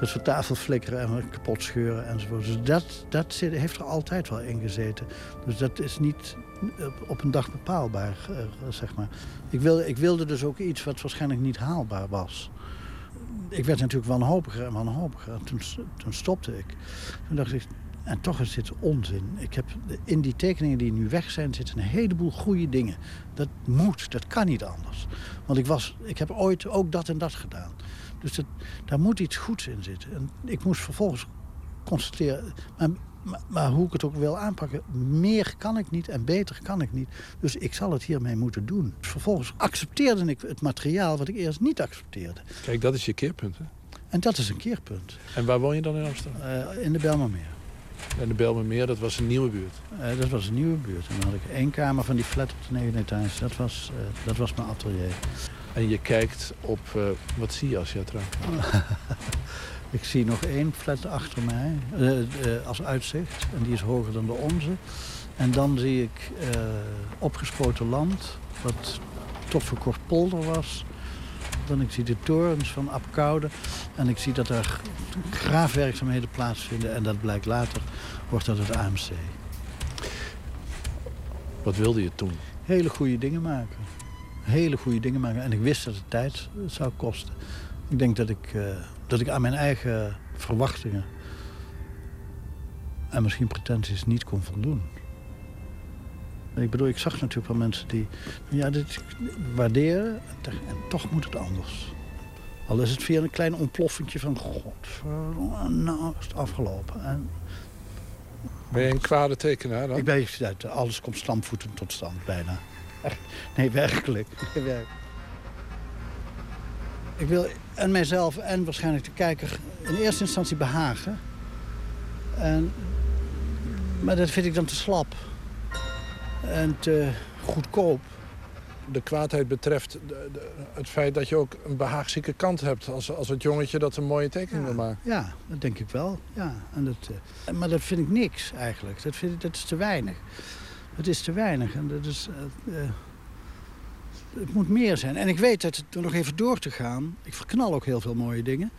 Dat we tafel flikkeren en kapot scheuren enzovoort. Dus dat, dat heeft er altijd wel in gezeten. Dus dat is niet eh, op een dag bepaalbaar, eh, zeg maar. Ik wilde, ik wilde dus ook iets wat waarschijnlijk niet haalbaar was. Ik werd natuurlijk wanhopiger en wanhopiger. En toen, toen stopte ik. Toen dacht ik, en toch is dit onzin. Ik heb, in die tekeningen die nu weg zijn, zitten een heleboel goede dingen. Dat moet, dat kan niet anders. Want ik, was, ik heb ooit ook dat en dat gedaan. Dus dat, daar moet iets goeds in zitten. En ik moest vervolgens constateren... maar, maar hoe ik het ook wil aanpakken, meer kan ik niet en beter kan ik niet. Dus ik zal het hiermee moeten doen. Vervolgens accepteerde ik het materiaal wat ik eerst niet accepteerde. Kijk, dat is je keerpunt. Hè? En dat is een keerpunt. En waar woon je dan in Amsterdam? Eh, in de Belmermeer. En de Belmermeer, dat was een nieuwe buurt. Eh, dat was een nieuwe buurt. En dan had ik één kamer van die flat op de negende etage. Dat was, eh, dat was mijn atelier. En je kijkt op, wat zie je als je uiteraard? Ik zie nog één flat achter mij eh, eh, als uitzicht. En die is hoger dan de onze. En dan zie ik eh, opgespoten land, wat tot voor kort polder was. Dan ik zie de torens van Apkoude. En ik zie dat er graafwerkzaamheden plaatsvinden. En dat blijkt later, wordt dat het AMC. Wat wilde je toen? Hele goede dingen maken. Hele goede dingen maken. En ik wist dat het tijd zou kosten. Ik denk dat ik, dat ik aan mijn eigen verwachtingen en misschien pretenties niet kon voldoen. Ik bedoel, ik zag natuurlijk wel mensen die ja, dit waarderen en toch- moet het anders. Al is het via een klein ontploffingje van god, nou is het afgelopen. En Ben je een kwade tekenaar dan? ik ben, ja, alles komt stampvoetend tot stand, bijna. Nee, werkelijk. Nee, werkelijk. Ik wil en mijzelf en waarschijnlijk de kijker in eerste instantie behagen. En, maar dat vind ik dan te slap. En te goedkoop. de kwaadheid betreft de- de- het feit dat je ook een behaagzieke kant hebt. Als, als het jongetje dat een mooie tekening wil maken. Ja, dat denk ik wel. Ja. En dat, eh, maar dat vind ik niks eigenlijk. Dat, vind ik, dat is te weinig. Het is te weinig. En dat is, eh, eh, het moet meer zijn. En ik weet dat het, door nog even door te gaan... Ik verknal ook heel veel mooie dingen.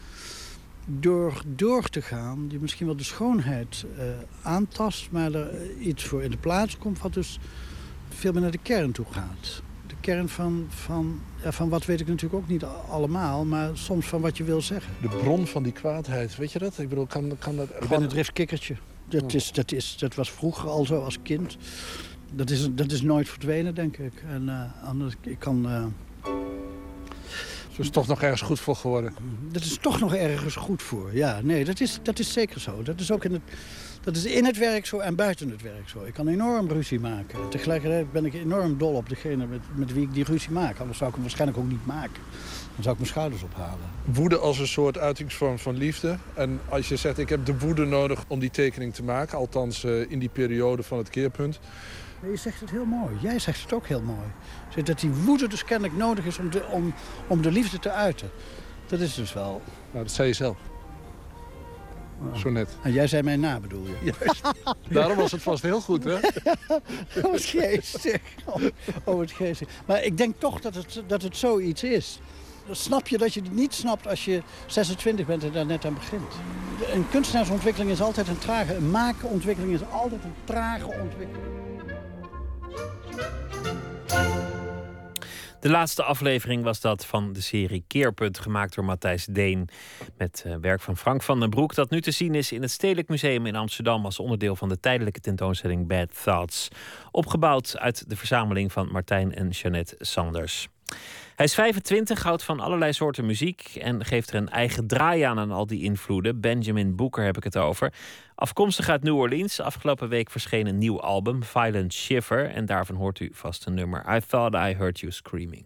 Door door te gaan, die misschien wel de schoonheid eh, aantast... maar er eh, iets voor in de plaats komt wat dus veel meer naar de kern toe gaat. De kern van, van, ja, van wat weet ik natuurlijk ook niet allemaal... maar soms van wat je wil zeggen. De bron van die kwaadheid, weet je dat? Ik bedoel, kan, kan dat... Ik ben een driftkikkertje. Dat, is, dat, is, dat was vroeger al zo als kind. Dat is, dat is nooit verdwenen, denk ik. En eh, anders, ik kan... eh, Zo is toch nog ergens goed voor geworden. dat is toch nog ergens goed voor. Ja, nee, dat is, dat is zeker zo. Dat is ook in het, dat is in het werk zo en buiten het werk zo. Ik kan enorm ruzie maken. En tegelijkertijd ben ik enorm dol op degene met, met wie ik die ruzie maak. Anders zou ik hem waarschijnlijk ook niet maken. Dan zou ik mijn schouders ophalen. Woede als een soort uitingsvorm van liefde. En als je zegt, ik heb de woede nodig om die tekening te maken... althans eh, in die periode van het keerpunt... Je zegt het heel mooi. Jij zegt het ook heel mooi. Dat die woede dus kennelijk nodig is om de, om, om de liefde te uiten. Dat is dus wel... Nou, dat zei je zelf. Zo net. En jij zei mij na, bedoel je? Juist. Daarom was het vast heel goed, hè? Oh, wat geestig. Oh, oh, wat geestig. Maar ik denk toch dat het, dat het zoiets is. Dan snap je dat je het niet snapt als je 26 bent en daar net aan begint. Een kunstenaarsontwikkeling is altijd een trage... Een makenontwikkeling is altijd een trage ontwikkeling. De laatste aflevering was dat van de serie Keerpunt, gemaakt door Matthijs Deen. Met eh, werk van Frank van den Broek, dat nu te zien is in het Stedelijk Museum in Amsterdam als onderdeel van de tijdelijke tentoonstelling Bad Thoughts. Opgebouwd uit de verzameling van Martijn en Jeannette Sanders. Hij is 25, houdt van allerlei soorten muziek en geeft er een eigen draai aan aan al die invloeden. Benjamin Booker heb ik het over. Afkomstig uit New Orleans. Afgelopen week verscheen een nieuw album, Violent Shiver. En daarvan hoort u vast een nummer. I Thought I Heard You Screaming.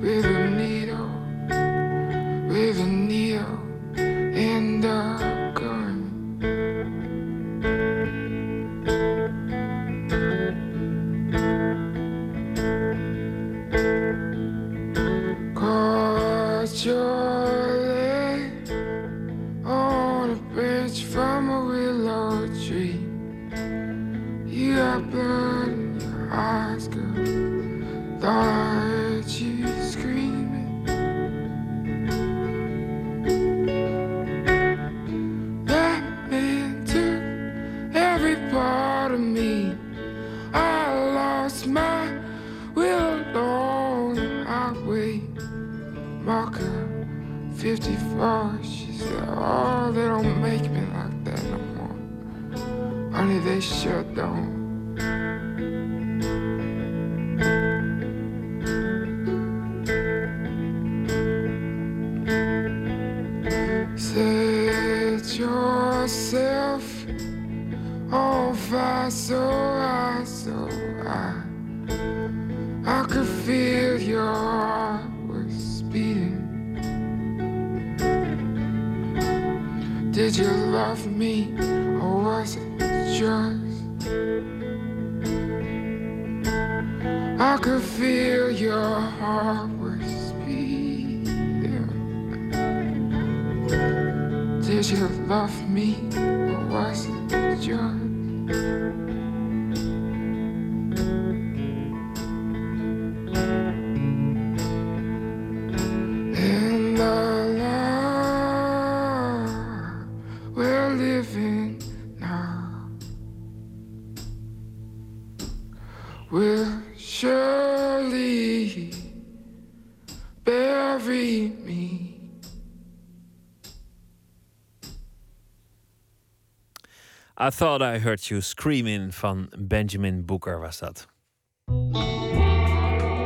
rhythm. Will surely bury me. I Thought I Heard You Screaming van Benjamin Booker was dat.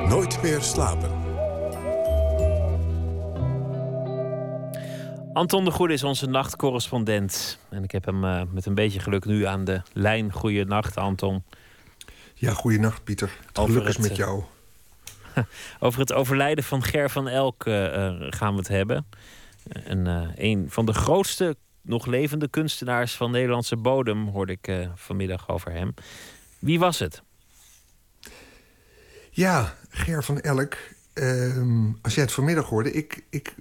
Nooit meer slapen. Anton de Goede is onze nachtcorrespondent. En ik heb hem uh, met een beetje geluk nu aan de lijn. Goeienacht, Anton. Ja, goeienacht, Pieter. Het geluk is met uh, jou. over het overlijden van Ger van Elk uh, gaan we het hebben. En, een van de grootste nog levende kunstenaars van Nederlandse bodem hoorde ik vanmiddag over hem. Wie was het? Ja, Ger van Elk Ehm, als jij het vanmiddag hoorde, ik, ik,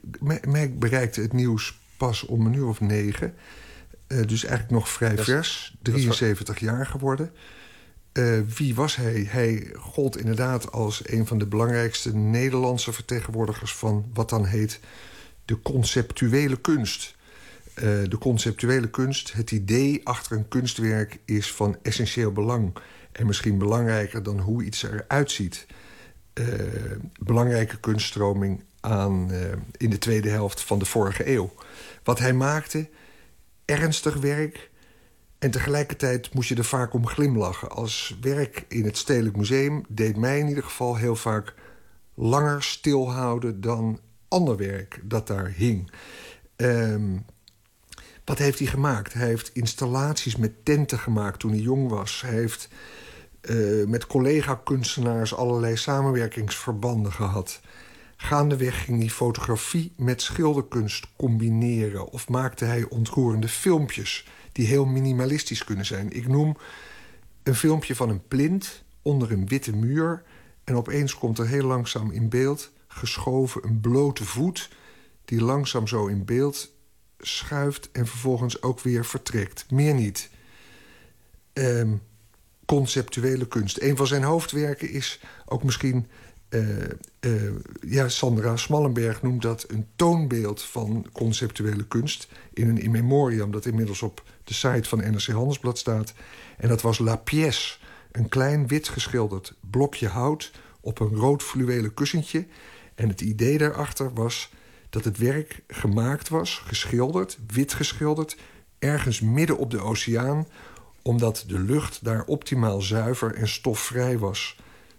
mij bereikte het nieuws pas om een uur of negen. Dus eigenlijk nog vrij Dat vers, dat is 73 jaar geworden. Eh, wie was hij? Hij gold inderdaad als een van de belangrijkste Nederlandse vertegenwoordigers van wat dan heet de conceptuele kunst. Eh, de conceptuele kunst, het idee achter een kunstwerk, is van essentieel belang. En misschien belangrijker dan hoe iets eruit ziet. Eh, belangrijke kunststroming aan, in de tweede helft van de vorige eeuw. Wat hij maakte, ernstig werk. En tegelijkertijd moest je er vaak om glimlachen. Als werk in het Stedelijk Museum deed mij in ieder geval heel vaak langer stilhouden dan ander werk dat daar hing. Ehm, wat heeft hij gemaakt? Hij heeft installaties met tenten gemaakt toen hij jong was. Hij heeft eh, met collega-kunstenaars allerlei samenwerkingsverbanden gehad. Gaandeweg ging hij fotografie met schilderkunst combineren... of maakte hij ontroerende filmpjes die heel minimalistisch kunnen zijn. Ik noem een filmpje van een plint onder een witte muur... en opeens komt er heel langzaam in beeld geschoven een blote voet... die langzaam zo in beeld schuift en vervolgens ook weer vertrekt. Meer niet. Ehm, conceptuele kunst. Een van zijn hoofdwerken is ook misschien... eh, eh, ja, Sandra Smallenberg noemt dat een toonbeeld van conceptuele kunst... in een in memoriam dat inmiddels op de site van NRC Handelsblad staat. En dat was La Pièce, een klein wit geschilderd blokje hout... op een rood fluwelen kussentje. En het idee daarachter was dat het werk gemaakt was, geschilderd, wit geschilderd... ergens midden op de oceaan omdat de lucht daar optimaal zuiver en stofvrij was.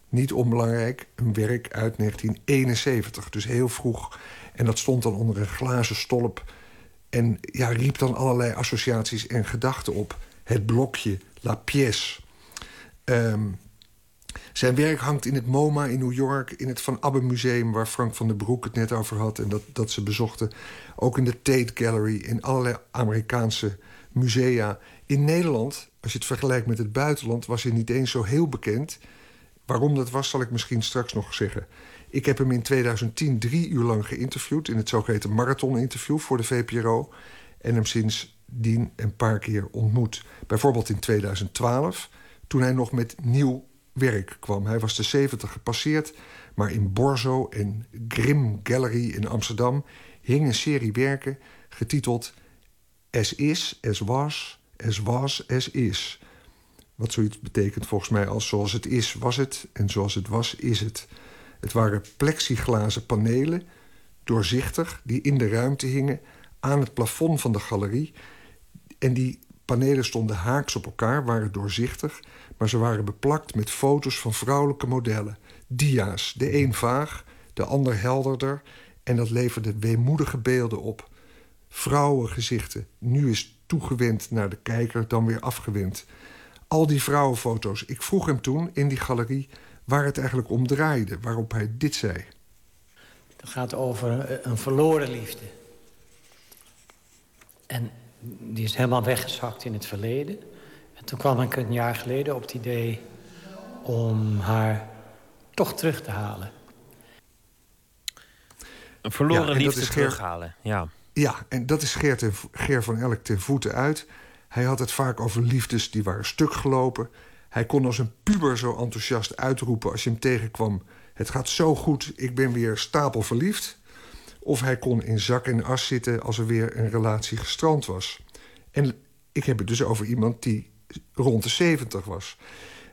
Niet onbelangrijk, een werk uit 1971, dus heel vroeg. En dat stond dan onder een glazen stolp... en ja, riep dan allerlei associaties en gedachten op. Het blokje, la pièce. Ehm, zijn werk hangt in het MoMA in New York... in het Van Abbe Museum, waar Frank van den Broek het net over had... en dat, dat ze bezochten. Ook in de Tate Gallery, in allerlei Amerikaanse musea. In Nederland, als je het vergelijkt met het buitenland... was hij niet eens zo heel bekend. Waarom dat was, zal ik misschien straks nog zeggen. Ik heb hem in 2010 drie uur lang geïnterviewd... in het zogeheten marathon-interview voor de VPRO... en hem sindsdien een paar keer ontmoet. Bijvoorbeeld in 2012, toen hij nog met nieuw werk kwam. Hij was de 70 gepasseerd, maar in Borzo en Grim Gallery in Amsterdam... hing een serie werken getiteld... As is, as was, as was, as is. Wat zoiets betekent volgens mij als zoals het is, was het... en zoals het was, is het. Het waren plexiglazen panelen, doorzichtig... die in de ruimte hingen aan het plafond van de galerie. En die panelen stonden haaks op elkaar, waren doorzichtig... maar ze waren beplakt met foto's van vrouwelijke modellen. Dia's, de een vaag, de ander helderder... en dat leverde weemoedige beelden op vrouwengezichten. Nu is toegewend naar de kijker, dan weer afgewend. Al die vrouwenfoto's. Ik vroeg hem toen in die galerie waar het eigenlijk om draaide. Waarop hij dit zei. Het gaat over eh, een verloren liefde. En die is helemaal weggezakt in het verleden. En toen kwam ik een jaar geleden op het idee om haar toch terug te halen. Een verloren Ja, liefde terughalen. Ja. Ja, en dat is Geert en Ger van Elk ten voeten uit. Hij had het vaak over liefdes die waren stuk gelopen. Hij kon als een puber zo enthousiast uitroepen als je hem tegenkwam... het gaat zo goed, ik ben weer stapelverliefd. Of hij kon in zak en as zitten als er weer een relatie gestrand was. En ik heb het dus over iemand die rond de 70 was.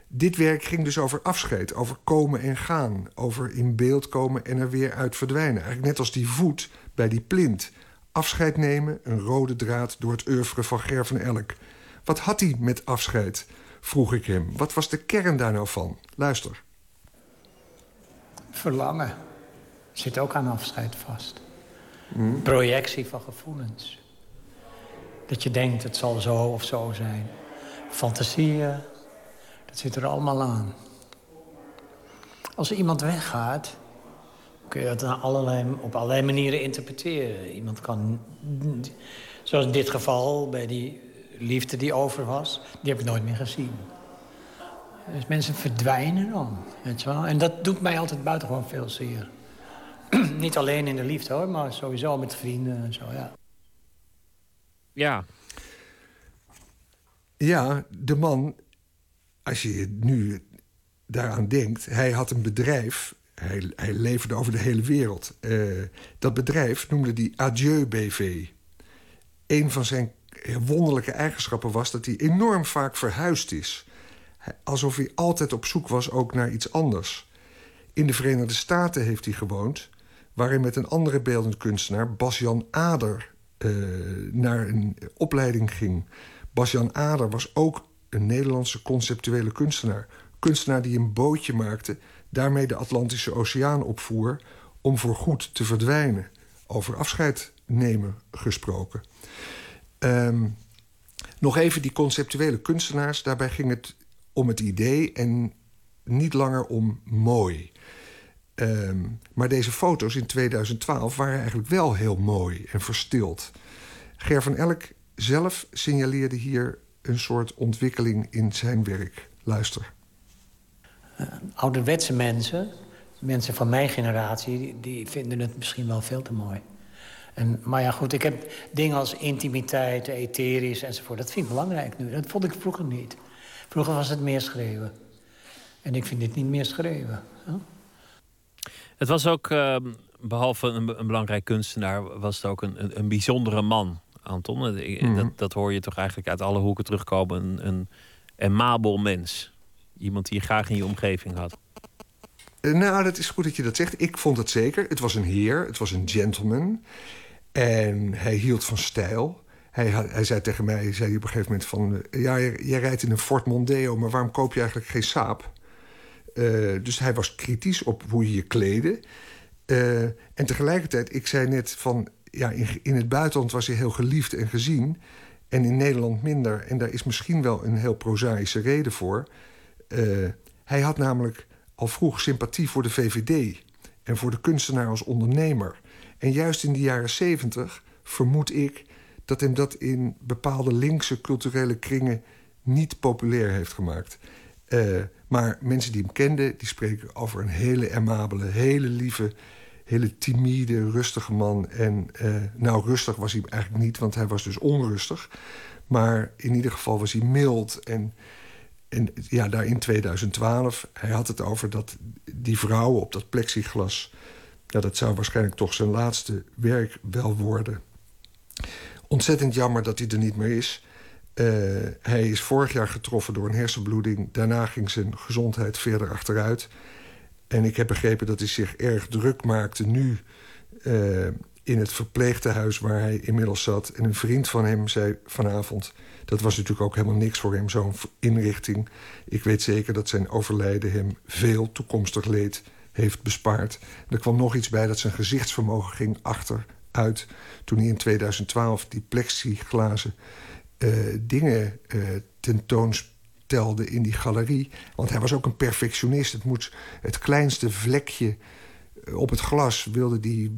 Dit werk ging dus over afscheid, over komen en gaan, over in beeld komen en er weer uit verdwijnen. Eigenlijk net als die voet bij die plint. Afscheid nemen, een rode draad door het oeuvre van Ger van Elk. Wat had hij met afscheid? Vroeg ik hem. Wat was de kern daar nou van? Luister. Verlangen zit ook aan afscheid vast. Projectie van gevoelens. Dat je denkt, het zal zo of zo zijn. Fantasieën, dat zit er allemaal aan. Als iemand weggaat, kun je dat allerlei, op allerlei manieren interpreteren. Iemand kan, zoals in dit geval, bij die liefde die over was... die heb ik nooit meer gezien. Dus mensen verdwijnen dan, weet je wel. En dat doet mij altijd buitengewoon veel zeer. Niet alleen in de liefde, hoor, maar sowieso met vrienden en zo, ja. Ja. Ja, de man, als je nu daaraan denkt... hij had een bedrijf, hij, hij leverde over de hele wereld. Eh, dat bedrijf noemde hij Adieu BV. Een van zijn wonderlijke eigenschappen was dat hij enorm vaak verhuisd is. Alsof hij altijd op zoek was ook naar iets anders. In de Verenigde Staten heeft hij gewoond... waar hij met een andere beeldend kunstenaar, Bas-Jan Ader... eh, naar een opleiding ging. Bas-Jan Ader was ook een Nederlandse conceptuele kunstenaar. Kunstenaar die een bootje maakte... daarmee de Atlantische Oceaan opvoer... om voorgoed te verdwijnen. Over afscheid nemen gesproken. Ehm, nog even die conceptuele kunstenaars. Daarbij ging het om het idee en niet langer om mooi. Ehm, maar deze foto's in 2012 waren eigenlijk wel heel mooi en verstild. Ger van Elk zelf signaleerde hier een soort ontwikkeling in zijn werk. Luister. ouderwetse mensen, mensen van mijn generatie, die vinden het misschien wel veel te mooi. En, maar ja, goed, ik heb dingen als intimiteit, etherisch enzovoort. Dat vind ik belangrijk nu. Dat vond ik vroeger niet. Vroeger was het meer schreeuwen. En ik vind dit niet meer schreeuwen. hè? Het was ook, ehm, behalve een, een belangrijk kunstenaar, was het ook een, een, een bijzondere man, Anton. Eh, Mhm. Dat, dat hoor je toch eigenlijk uit alle hoeken terugkomen. Een, een amabel mens. Iemand die je graag in je omgeving had. Nou, dat is goed dat je dat zegt. Ik vond het zeker. Het was een heer, het was een gentleman. En hij hield van stijl. Hij, hij zei tegen mij, zei op een gegeven moment van... eh, ja, jij, rijdt in een Ford Mondeo, maar waarom koop je eigenlijk geen Saab? Eh, dus hij was kritisch op hoe je je kleedde. Eh, en tegelijkertijd, ik zei net van... ja, in, in het buitenland was hij heel geliefd en gezien... en in Nederland minder. En daar is misschien wel een heel prozaïsche reden voor. Hij had namelijk al vroeg sympathie voor de VVD... en voor de kunstenaar als ondernemer. En juist in de jaren zeventig vermoed ik... dat hem dat in bepaalde linkse culturele kringen... niet populair heeft gemaakt. Eh, maar mensen die hem kenden, die spreken over een hele amabele, hele lieve, hele timide, rustige man. En eh, nou, rustig was hij eigenlijk niet, want hij was dus onrustig. Maar in ieder geval was hij mild. En, en ja, daar in 2012, hij had het over dat die vrouwen op dat plexiglas... Ja, dat zou waarschijnlijk toch zijn laatste werk wel worden. Ontzettend jammer dat hij er niet meer is. Eh, hij is vorig jaar getroffen door een hersenbloeding. Daarna ging zijn gezondheid verder achteruit. En ik heb begrepen dat hij zich erg druk maakte nu... eh, in het verpleegtehuis waar hij inmiddels zat. En een vriend van hem zei vanavond... dat was natuurlijk ook helemaal niks voor hem, zo'n inrichting. Ik weet zeker dat zijn overlijden hem veel toekomstig leed heeft bespaard. Er kwam nog iets bij dat zijn gezichtsvermogen ging achteruit... toen hij in 2012 die plexiglazen eh, dingen eh, tentoonstelde in die galerie. Want hij was ook een perfectionist. Het, moet, het kleinste vlekje eh, op het glas wilde hij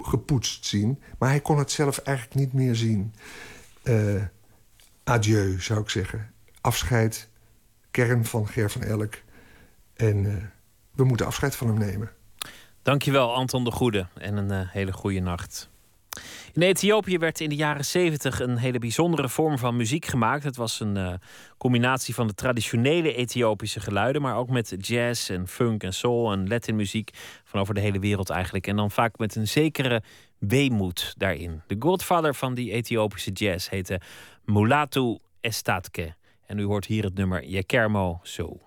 weggepoetst zien. Maar hij kon het zelf eigenlijk niet meer zien. Eh, adieu, zou ik zeggen. Afscheid, kern van Ger van Elk. En eh, we moeten afscheid van hem nemen. Dankjewel, Anton de Goede. En een eh, hele goede nacht. In Ethiopië werd in de jaren 70 een hele bijzondere vorm van muziek gemaakt. Het was een eh, combinatie van de traditionele Ethiopische geluiden, maar ook met jazz en funk en soul en Latinmuziek van over de hele wereld eigenlijk. En dan vaak met een zekere weemoed daarin. De godfather van die Ethiopische jazz heette Mulatu Estatke. En u hoort hier het nummer Yekermo So.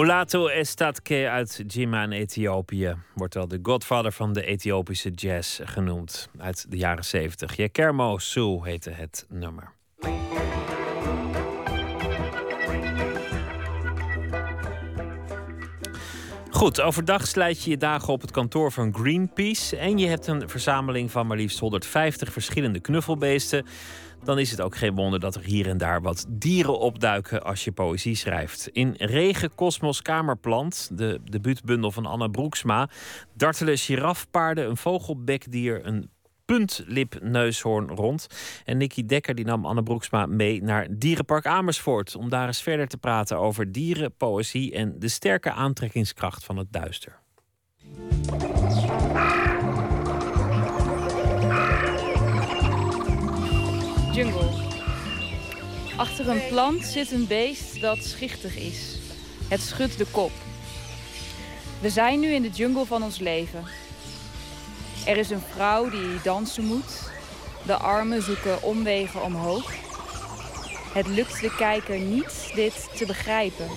Mulato Estatke uit Jimma in Ethiopië wordt wel de godfather van de Ethiopische jazz genoemd uit de jaren 70. Jekermo Sue heette het nummer. Goed, overdag slijt je je dagen op het kantoor van Greenpeace en je hebt een verzameling van maar liefst 150 verschillende knuffelbeesten dan is het ook geen wonder dat er hier en daar wat dieren opduiken als je poëzie schrijft. In Regen Kosmos Kamerplant, de debuutbundel van Anna Broeksma, dartelen girafpaarden, een vogelbekdier, een puntlipneushoorn rond. En Nicky Dekker die nam Anne Broeksma mee naar Dierenpark Amersfoort... om daar eens verder te praten over dieren, poëzie... en de sterke aantrekkingskracht van het duister. Jungle. Achter een plant zit een beest dat schichtig is. Het schudt de kop. We zijn nu in de jungle van ons leven. Er is een vrouw die dansen moet. De armen zoeken omwegen omhoog. Het lukt de kijker niet dit te begrijpen.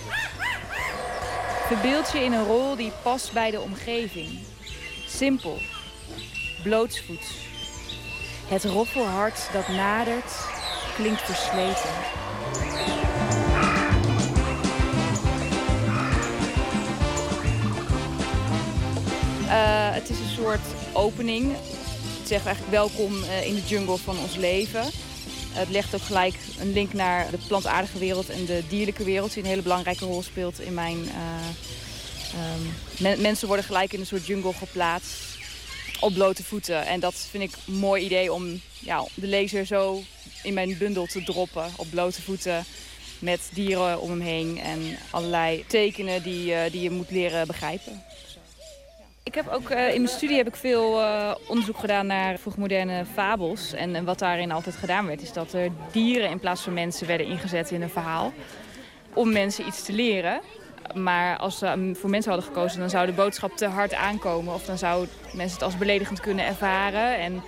Verbeeld je in een rol die past bij de omgeving. Simpel. Blootsvoets. Het roffelhart dat nadert, klinkt versleten. Uh, het is een soort opening. Het zegt eigenlijk welkom uh, in de jungle van ons leven. Het legt ook gelijk een link naar de plantaardige wereld en de dierlijke wereld... die een hele belangrijke rol speelt in mijn... Uh, um, mensen worden gelijk in een soort jungle geplaatst op blote voeten. En dat vind ik een mooi idee om ja, de lezer zo in mijn bundel te droppen. Op blote voeten met dieren om hem heen en allerlei tekenen die, uh, die je moet leren begrijpen. Ik heb ook uh, in mijn studie heb ik veel uh, onderzoek gedaan naar vroegmoderne fabels. En, wat daarin altijd gedaan werd, is dat er dieren in plaats van mensen werden ingezet in een verhaal. Om mensen iets te leren. Maar als ze voor mensen hadden gekozen, dan zou de boodschap te hard aankomen. Of dan zou mensen het als beledigend kunnen ervaren. En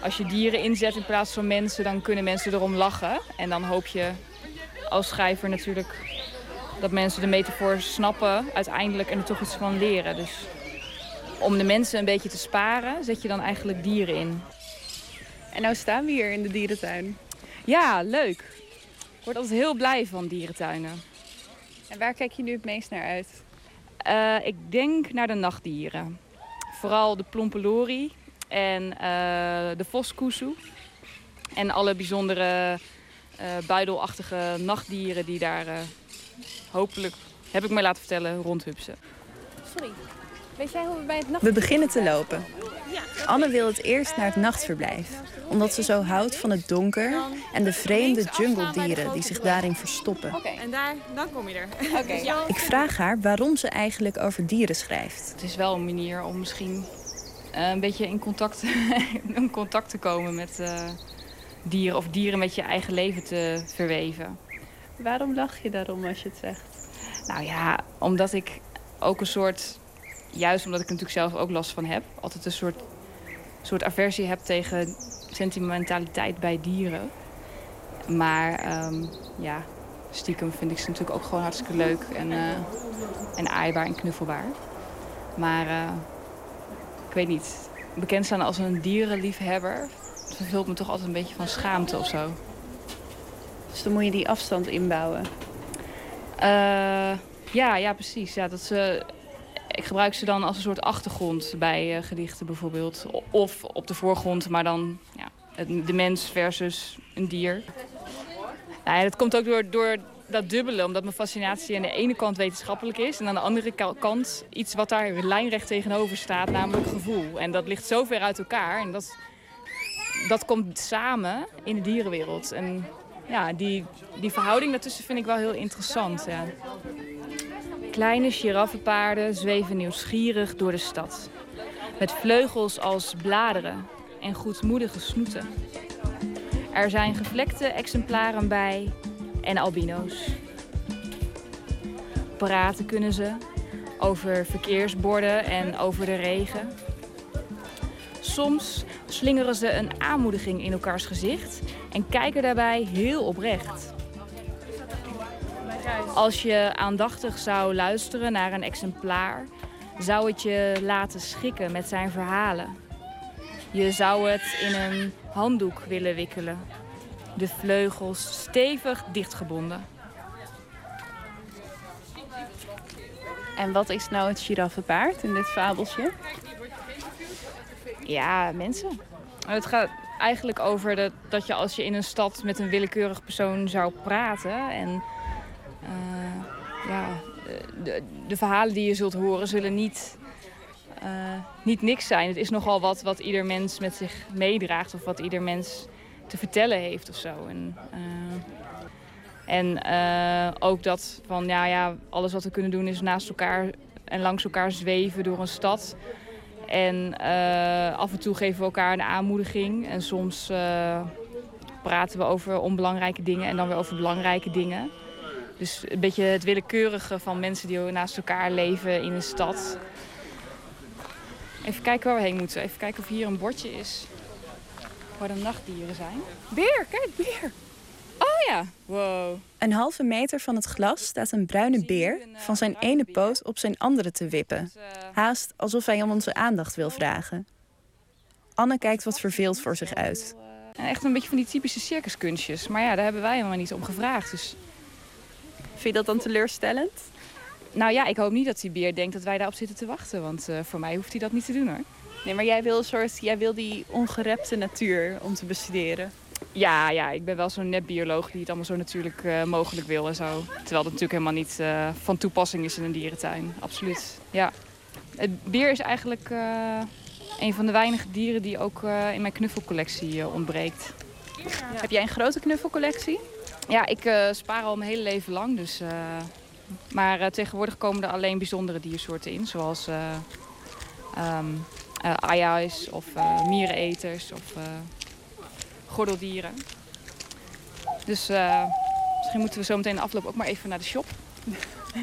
als je dieren inzet in plaats van mensen, dan kunnen mensen erom lachen. En dan hoop je als schrijver natuurlijk dat mensen de metafoor snappen uiteindelijk en er toch iets van leren. Dus om de mensen een beetje te sparen, zet je dan eigenlijk dieren in. En nou staan we hier in de dierentuin. Ja, leuk. Ik word altijd heel blij van dierentuinen. En waar kijk je nu het meest naar uit? Uh, ik denk naar de nachtdieren. Vooral de plompelorie en uh, de voskoesoe. En alle bijzondere uh, buidelachtige nachtdieren die daar hopelijk, heb ik me laten vertellen, rondhupsen. Sorry, weet jij hoe we bij het nacht... We beginnen te lopen. Anne wil het eerst naar het nachtverblijf, omdat ze zo houdt van het donker en de vreemde jungledieren die zich daarin verstoppen. Oké, en daar, dan kom je er. Oké. Ik vraag haar waarom ze eigenlijk over dieren schrijft. Het is wel een manier om misschien uh, een beetje in contact, in contact te komen met uh, dieren of dieren met je eigen leven te verweven. Waarom lach je daarom als je het zegt? Nou ja, omdat ik ook een soort juist omdat ik er natuurlijk zelf ook last van heb, altijd een soort, soort aversie heb tegen sentimentaliteit bij dieren. Maar um, ja, stiekem vind ik ze natuurlijk ook gewoon hartstikke leuk en, uh, en aaibaar en knuffelbaar. Maar uh, ik weet niet, bekend staan als een dierenliefhebber vervult me toch altijd een beetje van schaamte of zo. Dus dan moet je die afstand inbouwen? Uh, ja, ja, precies. Ja, dat ze, ik gebruik ze dan als een soort achtergrond bij uh, gedichten bijvoorbeeld. Of op de voorgrond, maar dan ja, de mens versus een dier. Nou dat komt ook door, door dat dubbele, omdat mijn fascinatie aan de ene kant wetenschappelijk is... en aan de andere kant iets wat daar lijnrecht tegenover staat, namelijk gevoel. En dat ligt zo ver uit elkaar en dat, dat komt samen in de dierenwereld. En ja, die, die verhouding daartussen vind ik wel heel interessant. Ja. Kleine giraffenpaarden zweven nieuwsgierig door de stad. Met vleugels als bladeren en goedmoedige snoeten. Er zijn gevlekte exemplaren bij en albino's. Praten kunnen ze over verkeersborden en over de regen. Soms slingeren ze een aanmoediging in elkaars gezicht en kijken daarbij heel oprecht. Als je aandachtig zou luisteren naar een exemplaar, zou het je laten schikken met zijn verhalen. Je zou het in een handdoek willen wikkelen. De vleugels stevig dichtgebonden. En wat is nou het giraffenpaard in dit fabeltje? Ja, mensen. Het gaat eigenlijk over dat, dat je als je in een stad met een willekeurig persoon zou praten... en ja, de, de, verhalen die je zult horen zullen niet, uh, niet niks zijn. Het is nogal wat wat ieder mens met zich meedraagt of wat ieder mens te vertellen heeft of zo. En, uh, en ook dat van ja, ja, alles wat we kunnen doen is naast elkaar en langs elkaar zweven door een stad... En af en toe geven we elkaar een aanmoediging. En soms praten we over onbelangrijke dingen en dan weer over belangrijke dingen. Dus een beetje het willekeurige van mensen die naast elkaar leven in een stad. Even kijken waar we heen moeten. Even kijken of hier een bordje is waar de nachtdieren zijn. Beer, kijk, beer. Oh ja, wow. Een halve meter van het glas staat een bruine beer van zijn ene poot op zijn andere te wippen. Haast alsof hij om onze aandacht wil vragen. Anne kijkt wat verveeld voor zich uit. Echt een beetje van die typische circuskunstjes. Maar ja, daar hebben wij helemaal niet om gevraagd. Dus... Vind je dat dan teleurstellend? Nou ja, ik hoop niet dat die beer denkt dat wij daarop zitten te wachten. Want uh, voor mij hoeft hij dat niet te doen hoor. Nee, maar jij wil, soort, jij wil die ongerepte natuur om te bestuderen. Ja, ja, ik ben wel zo'n netbioloog die het allemaal zo natuurlijk uh, mogelijk wil en zo. Terwijl dat natuurlijk helemaal niet uh, van toepassing is in een dierentuin. Absoluut, ja. Het beer is eigenlijk een van de weinige dieren die ook in mijn knuffelcollectie ontbreekt. Ja. Heb jij een grote knuffelcollectie? Ja, ik spaar al mijn hele leven lang. Dus, maar tegenwoordig komen er alleen bijzondere diersoorten in. Zoals um, aja's of miereneters of gordeldieren. Dus uh, misschien moeten we zo meteen de afloop ook maar even naar de shop.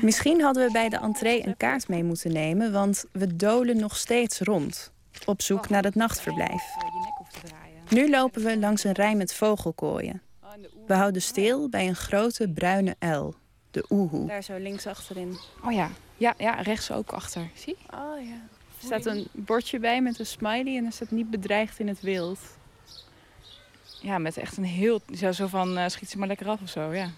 Misschien hadden we bij de entree een kaart mee moeten nemen, want we dolen nog steeds rond. Op zoek naar het nachtverblijf. Nu lopen we langs een rij met vogelkooien. We houden stil bij een grote bruine uil, de oehoe. Daar zo links achterin. Oh ja, ja, ja rechts ook achter. Zie? Oh ja. Er staat een bordje bij met een smiley en er staat niet bedreigd in het wild ja, met echt een heel... Zo, zo van, uh, schiet ze maar lekker af of zo, ja.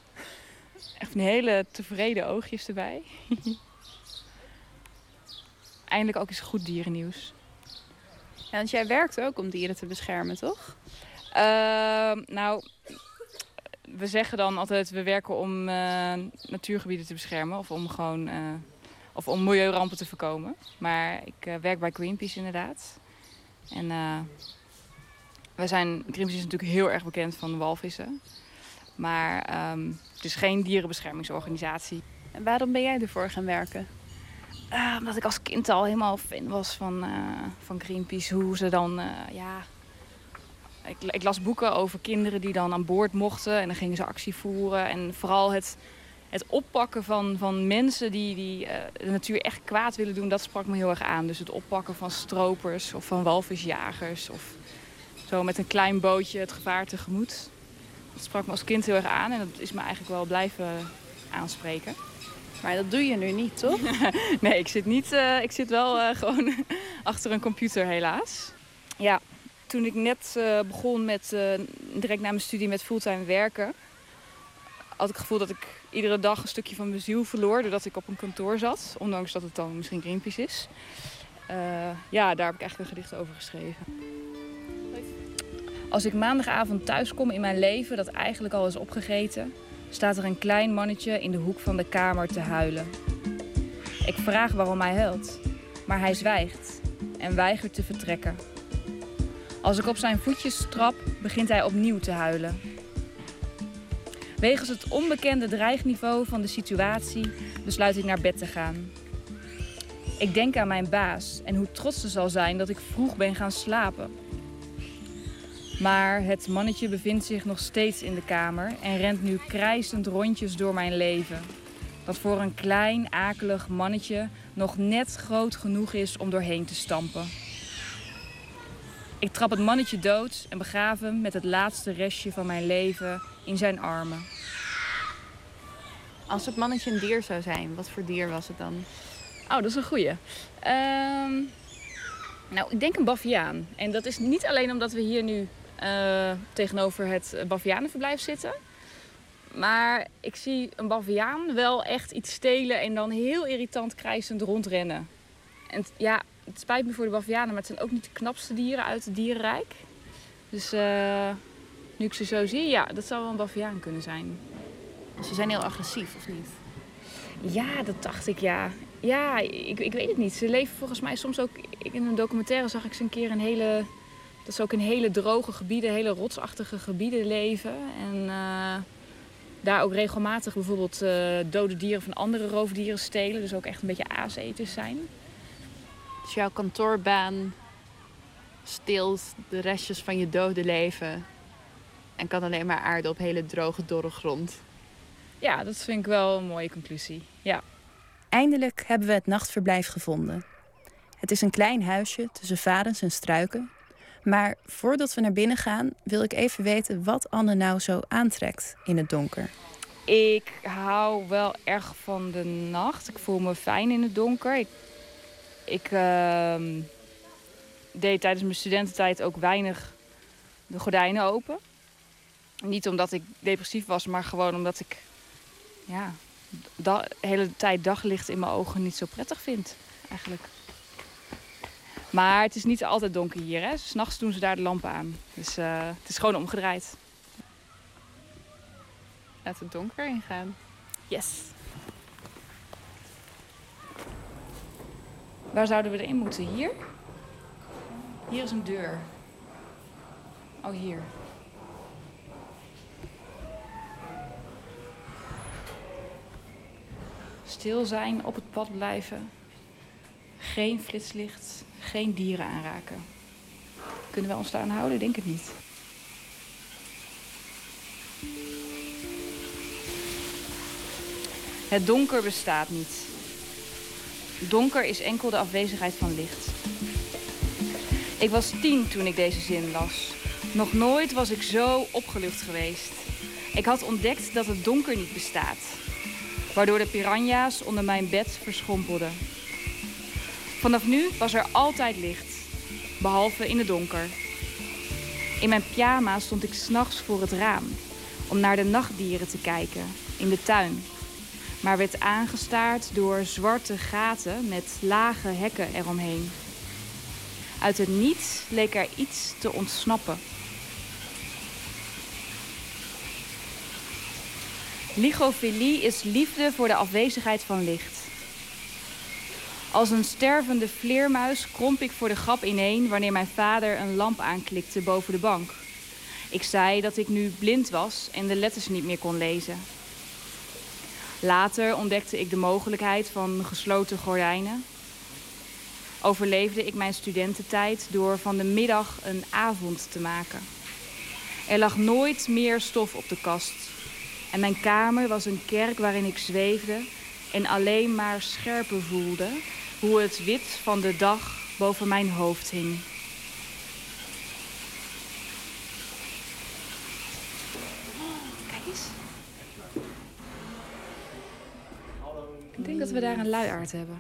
Echt een hele tevreden oogjes erbij. Eindelijk ook eens goed dierennieuws. Ja, want jij werkt ook om dieren te beschermen, toch? Uh, nou, we zeggen dan altijd... we werken om uh, natuurgebieden te beschermen. Of om gewoon... Uh, of om milieurampen te voorkomen. Maar ik werk bij Greenpeace inderdaad. En wij zijn, Greenpeace is natuurlijk heel erg bekend van de walvissen. Maar um, het is geen dierenbeschermingsorganisatie. En waarom ben jij ervoor gaan werken? Omdat ik als kind al helemaal fan was van, van Greenpeace. Hoe ze dan, ja... Ik, ik, las boeken over kinderen die dan aan boord mochten. En dan gingen ze actie voeren. En vooral het, het oppakken van, van mensen die, die de natuur echt kwaad willen doen... dat sprak me heel erg aan. Dus het oppakken van stropers of van walvisjagers... of zo met een klein bootje het gevaar tegemoet. Dat sprak me als kind heel erg aan en dat is me eigenlijk wel blijven aanspreken. Maar dat doe je nu niet, toch? nee, ik zit, niet, eh, ik zit wel eh, gewoon achter een computer, helaas. Ja, toen ik net eh, begon met, direct na mijn studie met fulltime werken... had ik het gevoel dat ik iedere dag een stukje van mijn ziel verloor... doordat ik op een kantoor zat, ondanks dat het dan misschien Greenpeace is. ja, daar heb ik eigenlijk een gedicht over geschreven. Als ik maandagavond thuis kom in mijn leven dat eigenlijk al is opgegeten staat er een klein mannetje in de hoek van de kamer te huilen. Ik vraag waarom hij huilt, maar hij zwijgt en weigert te vertrekken. Als ik op zijn voetjes trap, begint hij opnieuw te huilen. Wegens het onbekende dreigniveau van de situatie besluit ik naar bed te gaan. Ik denk aan mijn baas en hoe trots ze zal zijn dat ik vroeg ben gaan slapen. Maar het mannetje bevindt zich nog steeds in de kamer en rent nu krijsend rondjes door mijn leven. Dat voor een klein, akelig mannetje nog net groot genoeg is om doorheen te stampen. Ik trap het mannetje dood en begraaf hem met het laatste restje van mijn leven in zijn armen. Als het mannetje een dier zou zijn, wat voor dier was het dan? Oh, dat is een goeie. Ehm, nou, ik denk een baviaan. En dat is niet alleen omdat we hier nu uh, tegenover het bavianenverblijf zitten. Maar ik zie een baviaan wel echt iets stelen en dan heel irritant krijsend rondrennen. En ja, het spijt me voor de bavianen, maar het zijn ook niet de knapste dieren uit het dierenrijk. Dus uh, nu ik ze zo zie, ja, dat zou wel een baviaan kunnen zijn. Ze zijn heel agressief, of niet? Ja, dat dacht ik, ja. Ja, ik, ik weet het niet. Ze leven volgens mij soms ook... In een documentaire zag ik ze een keer een hele dat ze ook in hele droge gebieden, hele rotsachtige gebieden leven. En uh, daar ook regelmatig bijvoorbeeld uh, dode dieren van andere roofdieren stelen. Dus ook echt een beetje aaseters zijn. Dus jouw kantoorbaan steelt de restjes van je dode leven. En kan alleen maar aarden op hele droge, dorre grond. Ja, dat vind ik wel een mooie conclusie. Ja. Eindelijk hebben we het nachtverblijf gevonden. Het is een klein huisje tussen varens en struiken maar voordat we naar binnen gaan, wil ik even weten wat Anne nou zo aantrekt in het donker. Ik hou wel erg van de nacht. Ik voel me fijn in het donker. Ik, ik uh, deed tijdens mijn studententijd ook weinig de gordijnen open. Niet omdat ik depressief was, maar gewoon omdat ik ja, de hele tijd daglicht in mijn ogen niet zo prettig vind. Eigenlijk. Maar het is niet altijd donker hier. Hè? S'nachts doen ze daar de lampen aan. Dus uh, het is gewoon omgedraaid. Laten we het donker ingaan. Yes. Waar zouden we erin moeten? Hier? Hier is een deur. Oh, hier. Stil zijn, op het pad blijven. Geen flitslicht, geen dieren aanraken. Kunnen we ons daar aan houden? Denk het niet. Het donker bestaat niet. Donker is enkel de afwezigheid van licht. Ik was tien toen ik deze zin las. Nog nooit was ik zo opgelucht geweest. Ik had ontdekt dat het donker niet bestaat, waardoor de piranha's onder mijn bed verschrompelden. Vanaf nu was er altijd licht, behalve in het donker. In mijn pyjama stond ik s'nachts voor het raam om naar de nachtdieren te kijken in de tuin. Maar werd aangestaard door zwarte gaten met lage hekken eromheen. Uit het niets leek er iets te ontsnappen. Ligofilie is liefde voor de afwezigheid van licht. Als een stervende vleermuis kromp ik voor de grap ineen wanneer mijn vader een lamp aanklikte boven de bank. Ik zei dat ik nu blind was en de letters niet meer kon lezen. Later ontdekte ik de mogelijkheid van gesloten gordijnen. Overleefde ik mijn studententijd door van de middag een avond te maken. Er lag nooit meer stof op de kast. En mijn kamer was een kerk waarin ik zweefde en alleen maar scherper voelde hoe het wit van de dag boven mijn hoofd hing. We daar een luiaard hebben.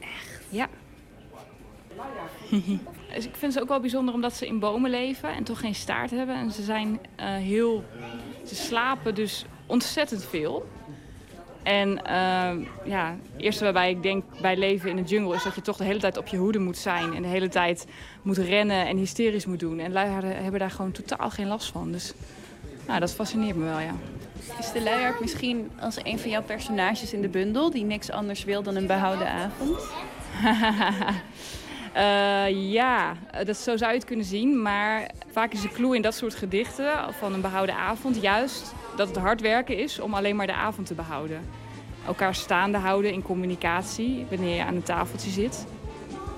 Echt? Ja. Dus ik vind ze ook wel bijzonder omdat ze in bomen leven en toch geen staart hebben. En ze zijn eh, heel... Ze slapen dus ontzettend veel. En ehm, ja, het eerste waarbij ik denk bij leven in de jungle... is dat je toch de hele tijd op je hoede moet zijn. En de hele tijd moet rennen en hysterisch moet doen. En luiaarden hebben daar gewoon totaal geen last van. Dus nou, dat fascineert me wel, ja. Is de luiaard misschien als een van jouw personages in de bundel... die niks anders wil dan een behouden avond? Uh, ja, dat, zo zou je het kunnen zien. Maar vaak is de clue in dat soort gedichten van een behouden avond juist dat het hard werken is om alleen maar de avond te behouden. Elkaar staande houden in communicatie wanneer je aan een tafeltje zit.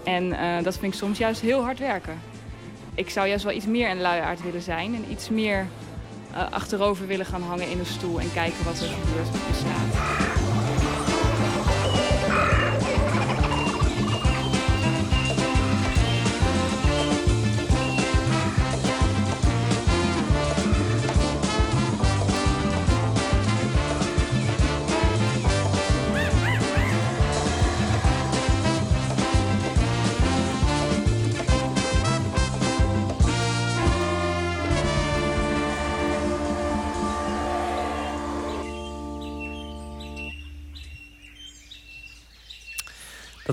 En uh, dat vind ik soms juist heel hard werken. Ik zou juist wel iets meer een luiaard willen zijn en iets meer achterover willen gaan hangen in een stoel en kijken wat er gebeurt met je staat.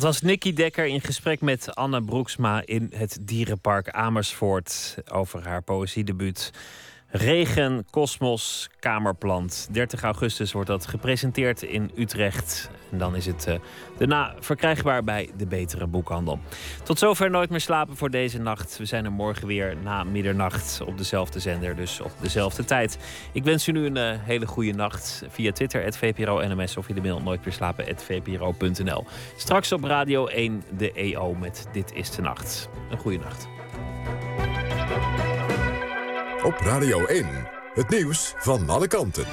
Dat was Nicky Dekker in gesprek met Anne Broeksma in het dierenpark Amersfoort over haar poëziedebuut Regen, Kosmos, Kamerplant. 30 augustus wordt dat gepresenteerd in Utrecht. En dan is het uh, daarna verkrijgbaar bij de betere boekhandel. Tot zover Nooit meer slapen voor deze nacht. We zijn er morgen weer na middernacht op dezelfde zender, dus op dezelfde tijd. Ik wens u nu een uh, hele goede nacht via Twitter, @vpro_nms of via de mail nooitmeerslapen@vpro.nl. Straks op Radio 1 de EO met Dit is de Nacht. Een goede nacht. Op Radio 1, het nieuws van alle kanten.